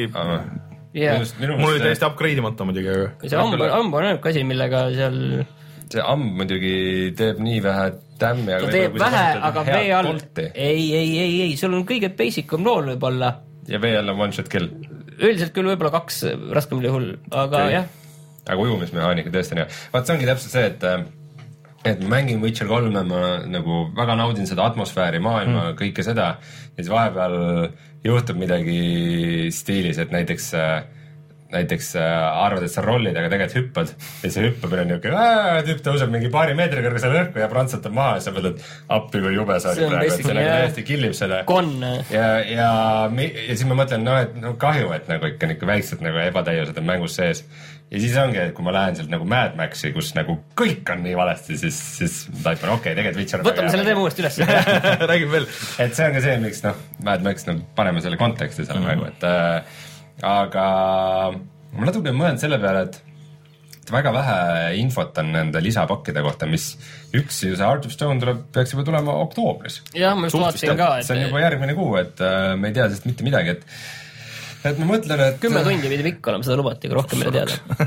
jah, mul oli täiesti upgrade imata muidugi, aga see amb, amb on ainuke asi, millega seal see amb muidugi teeb nii vähe tämmi, aga ta teeb vähe, aga vee all, ei, ei, ei, ei, sul on kõige basic um rool võib-olla, ja vee all on one shot kill. üldiselt küll võib-olla kaks raskemal juhul, aga Okei. jah, aga ujumismehaanika tõesti on hea. vaat see ongi täpselt see, et äh, et ma mängin Witcher kolme, ma nagu väga naudin seda atmosfääri, maailma mm., kõike seda. Ja siis vahepeal juhtub midagi stiilis, et näiteks äh, näiteks äh, arvad, et sa rollid, aga tegelikult hüppad. Ja see hüppamine on niuke, tüüp tõuseb mingi paari meetri kõrgusele õhku ja prantsatab maha ja sa mõtled, appi kui jube sa olid praegu, et see nagu täiesti killib selle. Ja, ja, ja siis ma mõtlen, no et no kahju, et nagu ikka niisugune väiksed nagu ebatäiused on mängus sees. Ja siis ongi, et kui ma lähen sealt nagu Mad Maxi, kus nagu kõik on nii valesti, siis, siis taipan, okei okay,, tegelikult Witcher võtame selle teema uuesti üles. räägime veel. et see on ka see, miks noh, Mad Max, no paneme selle konteksti selle mängu, et äh, aga ma natuke mõelnud selle peale, et et väga vähe infot on nende lisapakkide kohta, mis üks ju see Art of Stone tuleb, peaks juba tulema oktoobris jah, ma just vaatasin ka, see on juba et järgmine kuu, et äh, me ei tea sellest mitte midagi, et et ma mõtlen, et kümme tundi pidi pikk olema, seda lubati, aga rohkem ei ole teada.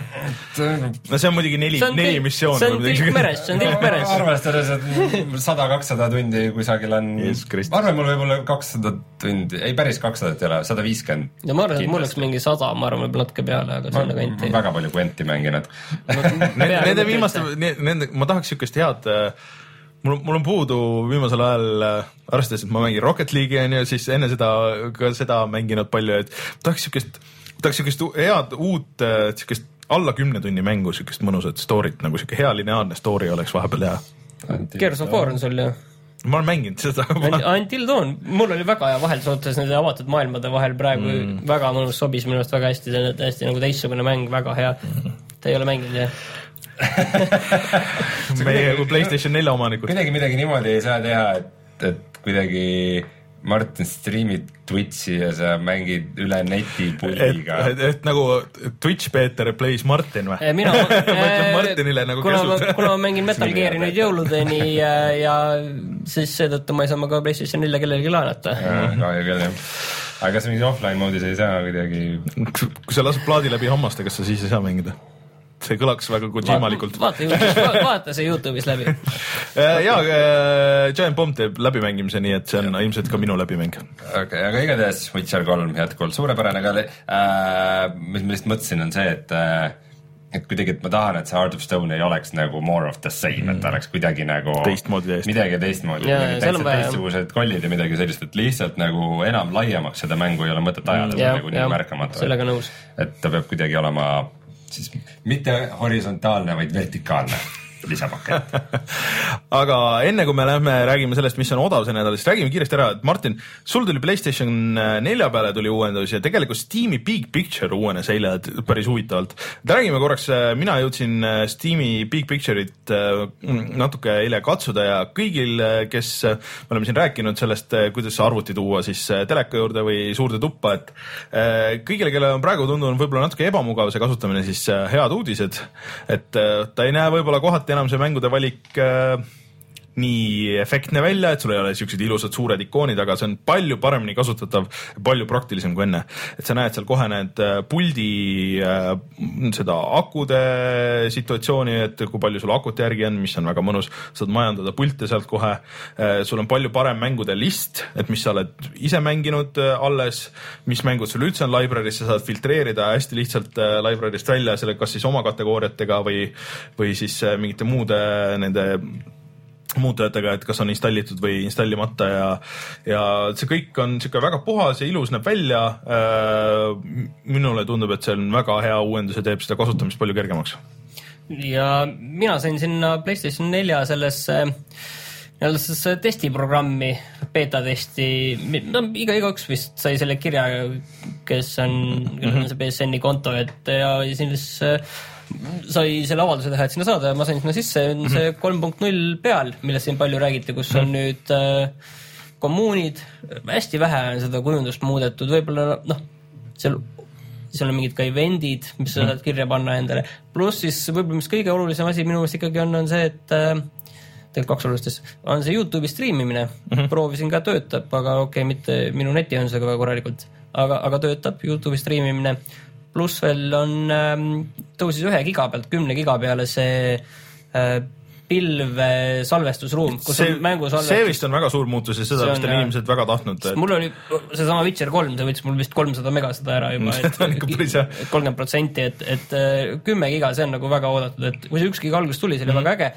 et no see on muidugi neli neli missiooni see on tilk meres, see on tilk meres. arvestades, et sada, kakssada tundi kusagil on Kristus. ma arvan, mul võib-olla kakssada tundi, ei päris kakssada ei ole, sada viiskümmend. ja ma arvan, et mul oleks mingi sada, ma arvan, võib-olla natuke peale, aga sinna kanti. väga palju Gwenti mänginud. Nende, viimaste, nende, ma tahaks siukest head äh, mul, mul on puudu viimasel ajal äh,, arvestades, et ma mängin Rocket League'i on ju, siis enne seda ka seda mänginud palju, et tahaks siukest, tahaks siukest head uut äh, siukest alla kümne tunni mängu, siukest mõnusat story't nagu siuke hea lineaarne story oleks vahepeal hea. Gears of War on sul ju. ma olen mänginud seda. Until Dawn, mul oli väga hea vahel suhtes nende avatud maailmade vahel praegu mm. väga mõnus, sobis minu arust väga hästi, see on täiesti nagu teistsugune mäng, väga hea. Te ei ole mänginud jah? meie kui Playstation nelja omanikud. kuidagi midagi niimoodi ei saa teha, et, et kuidagi Martin striimib Twitch'i ja sa mängid üle neti et, puldiga. et, et nagu Twitch Peeter plays Martin või? Eh, mina Mõtled Martinile nagu kuna ma käsud., kuna ma mängin Metal Gear'i nüüd jõuludeni ja, ja siis seetõttu ma ei saa ma ka PlayStation nelja kellelegi laenata. kahju küll jah. aga kas mingi offline moodis ei saa kuidagi kui sa lased plaadi läbi hammaste, kas sa siis ei saa mängida? See kõlaks väga Kojimalikult. vaata Youtube'is, vaata see Youtube'is läbi. ja Giant Bomb teeb läbimängimise, nii et see on ilmselt ka minu läbimäng. okei okay,, aga igatahes Witcher kolm jätkuvalt suurepärane, aga äh, mis ma lihtsalt mõtlesin, on see, et äh, et kuidagi, et ma tahan, et see Heart of Stone ei oleks nagu more of the same, et ta oleks kuidagi nagu Teistmoodi täiesti. midagi teistmoodi, on täitsa vaja- teistsugused kollid ja midagi sellist, et lihtsalt nagu enam laiemaks seda mängu ei ole mõtet ajada, see on nagu nii märkamatu. sellega nõus. et ta peab kuidagi olema siis mitte horisontaalne, vaid vertikaalne lisapakett. aga enne kui me lähme räägime sellest, mis on odav see nädal, siis räägime kiiresti ära, et Martin, sul tuli Playstation nelja peale tuli uuendus ja tegelikult Steam'i Big Picture uuenes eile päris huvitavalt. räägime korraks, mina jõudsin äh, Steam'i Big Picture'it äh, natuke eile katsuda ja kõigil, kes, me oleme siin rääkinud sellest, kuidas arvuti tuua siis äh, teleka juurde või suurde tuppa, et äh, kõigile, kellele on praegu tundunud võib-olla natuke ebamugav see kasutamine, siis äh, head uudised, et äh, ta ei näe võib-olla kohati enam see mängude valik äh, nii efektne välja, et sul ei ole siuksed ilusad suured ikoonid, aga see on palju paremini kasutatav, palju praktilisem kui enne. et sa näed seal kohe need äh, puldi äh, seda akude situatsiooni, et kui palju sul akut järgi on, mis on väga mõnus, saad majandada pilte sealt kohe. sul on palju parem mängude list, et mis sa oled ise mänginud äh, alles, mis mängud sul üldse on library's, sa saad filtreerida hästi lihtsalt äh, library'st välja selle, kas siis oma kategooriatega või, või siis äh, mingite muude nende muutujatega, et kas on installitud või installimata ja, ja see kõik on niisugune väga puhas ja ilus näeb välja. minule tundub, et see on väga hea uuendus ja teeb seda kasutamist palju kergemaks. ja mina sain sinna Playstation nelja sellesse nii-öelda sellesse testiprogrammi, beeta testi, no iga, igaüks vist sai selle kirja, kes on, kellel on see BSN-i konto, et ja siis äh, sai selle avalduse teha, et sinna saada ja ma sain sinna sisse, on see kolm punkt null peal, millest siin palju räägiti, kus on nüüd äh, kommuunid, hästi vähe on seda kujundust muudetud, võib-olla noh, seal seal on mingid ka event'id, mis sa saad kirja panna endale, pluss siis võib-olla, mis kõige olulisem asi minu meelest ikkagi on, on see, et äh, tegelikult kaks olulist asja, on see Youtube'i striimimine. Mm, -hmm. proovisin ka, töötab, aga okei okay,, mitte minu netiühendusega väga korralikult, aga, aga töötab Youtube'i striimimine, pluss veel on ähm,, tõusis ühe giga pealt kümne giga peale see äh, pilve salvestusruum, kus see on, mängu see vist on väga suur muutus ja seda vist on inimesed väga tahtnud. mul oli seesama Witcher kolm, see võttis mul vist kolmsada mega seda ära juba, Mm, et kolmkümmend protsenti, et, et äh, kümme giga, see on nagu väga oodatud, et kui see üks giga alguses tuli, see oli väga äge,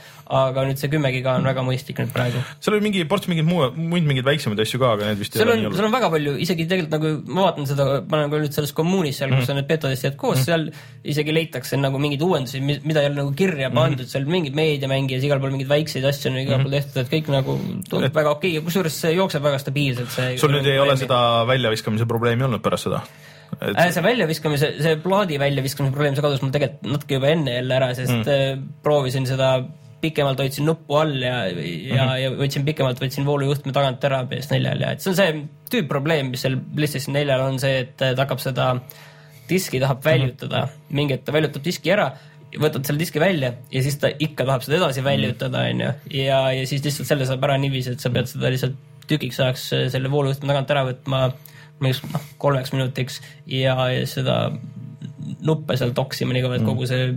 aga nüüd see kümme giga on väga mõistlik nüüd praegu. seal oli mingi ports mingeid muu, muid mingeid väiksemaid asju ka, aga need vist seal on seal on väga palju, isegi tegelikult nagu ma vaatan seda, ma olen ka nüüd selles kommuunis seal, kus on need betatestijad koos, seal isegi leitakse nagu mingeid uuendusi, mida ei ole nagu kirja pandud, seal mingid meediamängijad, igal pool mingeid väikseid asju on igal pool tehtud, et kõik nagu tundub väga okei ja kusjuures see jookseb väga stabiilselt, see sul nüüd ei ole seda väljaviskamise probleemi olnud pärast seda? Äh, see väljaviskamise, see plaadi väljaviskamise probleem, see kadus mul tegelikult natuke juba enne jälle ära, sest mm. proovisin seda pikemalt hoidsin nuppu all ja, ja mm, -hmm. ja võtsin pikemalt, võtsin voolujuhtme tagant ära PS4-l ja et see on see tüüpprobleem, mis seal PlayStation neljal on see, et ta hakkab seda diski tahab väljutada mm, -hmm. mingi hetk ta väljutab diski ära, võtad selle diski välja ja siis ta ikka tahab seda edasi väljutada, onju, ja, ja siis lihtsalt selle saab ära niiviisi, et sa pead seda lihtsalt tükiks ajaks selle voolujuhtme tagant ära võtma mingiks noh, kolmeks minutiks ja, ja seda nuppe seal toksima nii kaua, et kogu see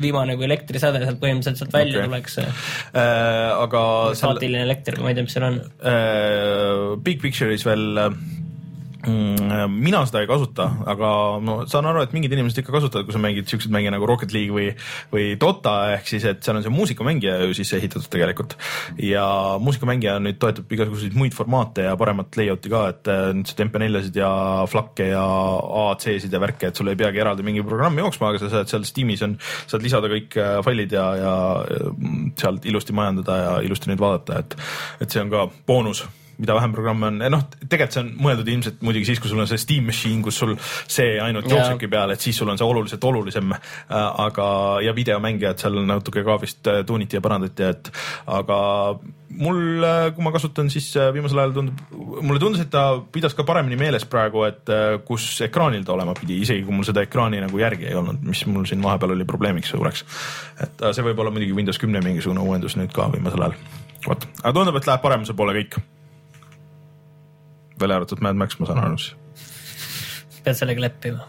viimane nagu elektrisäde sealt põhimõtteliselt sealt välja okay. tuleks, äh,. aga seal staatiline elekter, ma ei tea, mis seal on. äh, Big Picture'is veel äh, mm, mina seda ei kasuta, aga no saan aru, et mingid inimesed ikka kasutavad, kui sa mängid siukseid mänge nagu Rocket League või, või Dota ehk siis, et seal on see muusikamängija ju sisse ehitatud tegelikult. Ja muusikamängija nüüd toetab igasuguseid muid formaate ja paremat layout'i ka, et äh, niisuguseid MP4-sid ja FLAC-e ja AAC-sid ja värke, et sul ei peagi eraldi mingi programm jooksma, aga sa saad seal Steamis on, saad lisada kõik äh, failid ja, ja äh, sealt ilusti majandada ja ilusti neid vaadata, et, et see on ka boonus mida vähem programme on, noh, tegelikult see on mõeldud ilmselt muidugi siis, kui sul on see Steam Machine, kus sul see ainult Jaa. jooksebki peal, et siis sul on see oluliselt olulisem äh,. aga, ja videomängijad seal natuke ka vist äh, tuuniti ja parandati, et aga mul, kui ma kasutan, siis äh, viimasel ajal tundub, mulle tundus, et ta pidas ka paremini meeles praegu, et äh, kus ekraanil ta olema pidi, isegi kui mul seda ekraani nagu järgi ei olnud, mis mul siin vahepeal oli probleemiks suureks. et äh, see võib olla muidugi Windows kümne mingisugune uuendus nüüd ka viimasel ajal. vot, aga tundub, et läheb paremuse poole kõik välja arvatud Mad Max, ma saan aru siis. pead sellega leppima.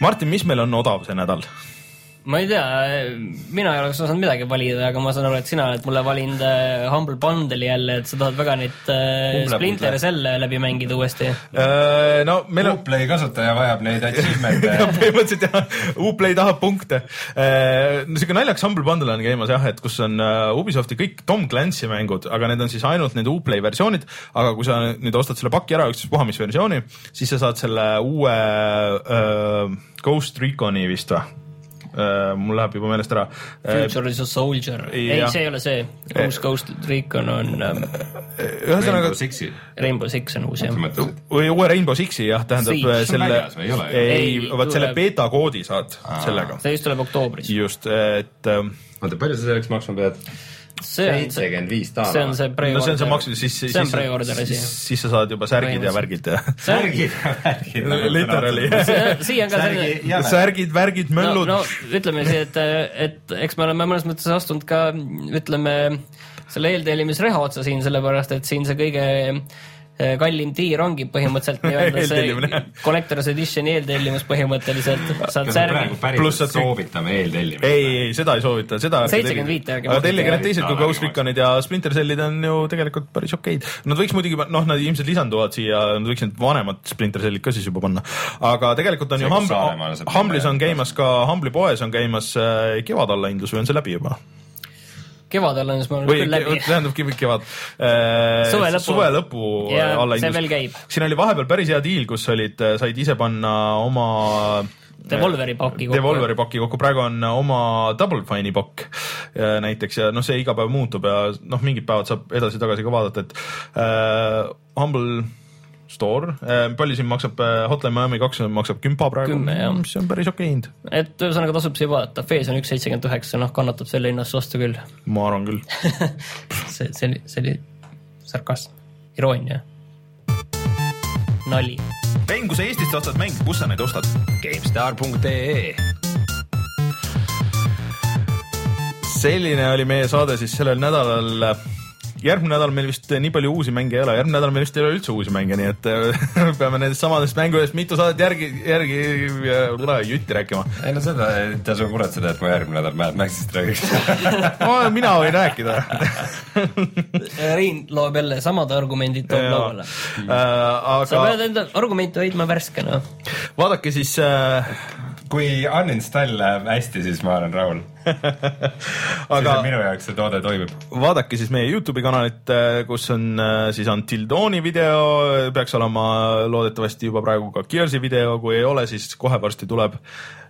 Martin, mis meil on odav see nädal? Ma ei tea, mina ei oleks osanud midagi valida, aga ma saan aru, et sina oled mulle valinud äh, Humble Bundle'i jälle, et sa tahad väga neid äh, Splinter. Cell'e läbi mängida uuesti. Äh, no meil on Uplay kasutaja vajab neid ja achievement'e. põhimõtteliselt jah, Uplay tahab punkte. no siuke naljakas Humble Bundle on käimas jah, et kus on Ubisofti kõik Tom Clancy mängud, aga need on siis ainult need Uplay versioonid, aga kui sa nüüd ostad selle paki ära, ükstaspuha mis versiooni, siis sa saad selle uue äh, Ghost Reconi vist või? Mul läheb juba meelest ära. Future is a soldier, ei see ei ole see, uus Ghost Recon on ähm, ühesõnaga Rainbow, Six on uus jah. või uue Rainbow Sixi jah, tähendab Siege. äh, selle ei ei vot selle beeta koodi saad sellega. see just tuleb oktoobris. just, et äh, oota, palju sa selleks maksma pead? See on, seitsekümmend viis see on see pre-order. no see on see maksimum, siis, siis, siis, siis sa saad juba särgid ja värgid ja särgid ja värgid. Literally. siia on ka selline särgid, värgid, möllud no ütleme siis, et, et eks me oleme mõnes mõttes astunud ka ütleme selle eeltellimisreha otsa siin, sellepärast et siin see kõige kallim tiir ongi põhimõtteliselt nii-öelda see Collector's Editioni eeltellimus põhimõtteliselt, saad särgi Pluss saad soovitame eeltellimist? ei, ei, seda ei soovita, seda. 75 ärge aga tellige need teised kui Ghost Reconid ja Splinter Cellid on ju tegelikult päris okeid. Nad võiks muidugi, noh, nad ilmselt lisanduvad siia, nad võiks need vanemad Splinter Cellid ka siis juba panna. aga tegelikult on See, ju Humble'is on käimas ka, Humble'i poes on käimas äh, kevadallahindlus või on see läbi juba? Kevadel on siis mul või küll läbi. tähendab kev- kevad. Suve lõpu. suve lõpu ja see veel. käib. siin oli vahepeal päris hea diil, kus olid, said ise panna oma Devolveri paki kokku. Devolveri paki kokku, praegu on oma Double Fine'i pakk äh, näiteks ja noh, see iga päev muutub ja noh, mingid päevad saab edasi-tagasi ka vaadata, et äh, Humble Store äh,, palju siin maksab äh, Hotline Miami kaks maksab kümpa praegu, mis on päris okei hind, et ühesõnaga tasub siia vaadata, Fees on üks seitsekümmend üheksa, noh kannatab selle hinnast osta küll. ma arvan küll. see, see oli, see oli sarkasm, iroonia, nali. Rein, kui sa Eestist ostad mänge, kus sa neid ostad? GameStar.ee selline oli meie saade siis sellel nädalal. Järgmine nädal meil vist nii palju uusi mänge ei ole, järgmine nädal meil vist ei ole üldse uusi mänge, nii et äh, peame nendest samadest mängudest mitu saadet järgi, järgi äh, jutti rääkima. ei no seda ei tasu muretseda, et ma järgmine nädal Mad Maxist räägiks. mina võin rääkida Rein loob jälle samad argumendid toob lauale. Äh, sa aga pead enda argumente hoidma värskena. vaadake siis äh,, kui uninstall läheb hästi, siis ma olen rahul. aga minu jaoks see toode toimib. vaadake siis meie Youtube'i kanalit, kus on äh, siis Until Dawni video, peaks olema loodetavasti juba praegu ka Gears'i video, kui ei ole, siis kohe varsti tuleb.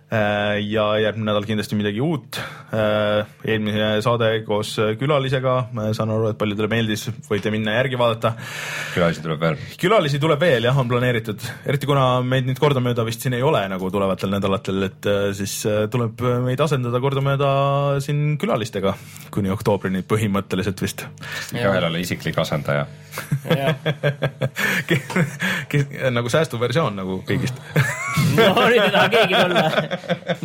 Ja järgmine nädal kindlasti midagi uut. eelmine saade koos külalisega, ma saan aru, et paljudele meeldis, võite minna järgi vaadata. külalisi tuleb veel. külalisi tuleb veel jah, on planeeritud, eriti kuna meid nüüd kordamööda vist siin ei ole nagu tulevatel nädalatel, et äh, siis äh, tuleb meid asendada kordamööda siin külalistega kuni oktoobrini põhimõtteliselt vist. igaühel ole isiklik asendaja. nagu säästuversioon nagu kõigist. no nüüd ei taha keegi tulla.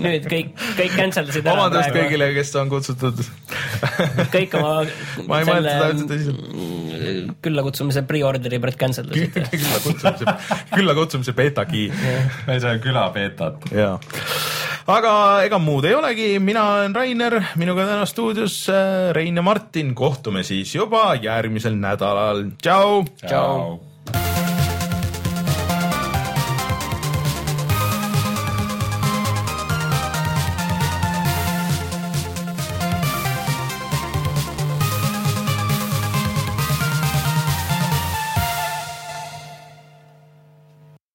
Nüüd kõik, kõik cancel dasid ära vabandust. kõigile, kes on kutsutud. kõik oma ma ei mõelnud seda üldse tõsiselt. külla kutsumise pre-order'i pärast cancel dasid. külla kutsumise, külla kutsumise beta key ei saa küla beetat. jaa. aga ega muud ei olegi, mina olen Rainer, minuga täna stuudios äh, Rein ja Martin, kohtume siis juba järgmisel nädalal, tšau. Tšau.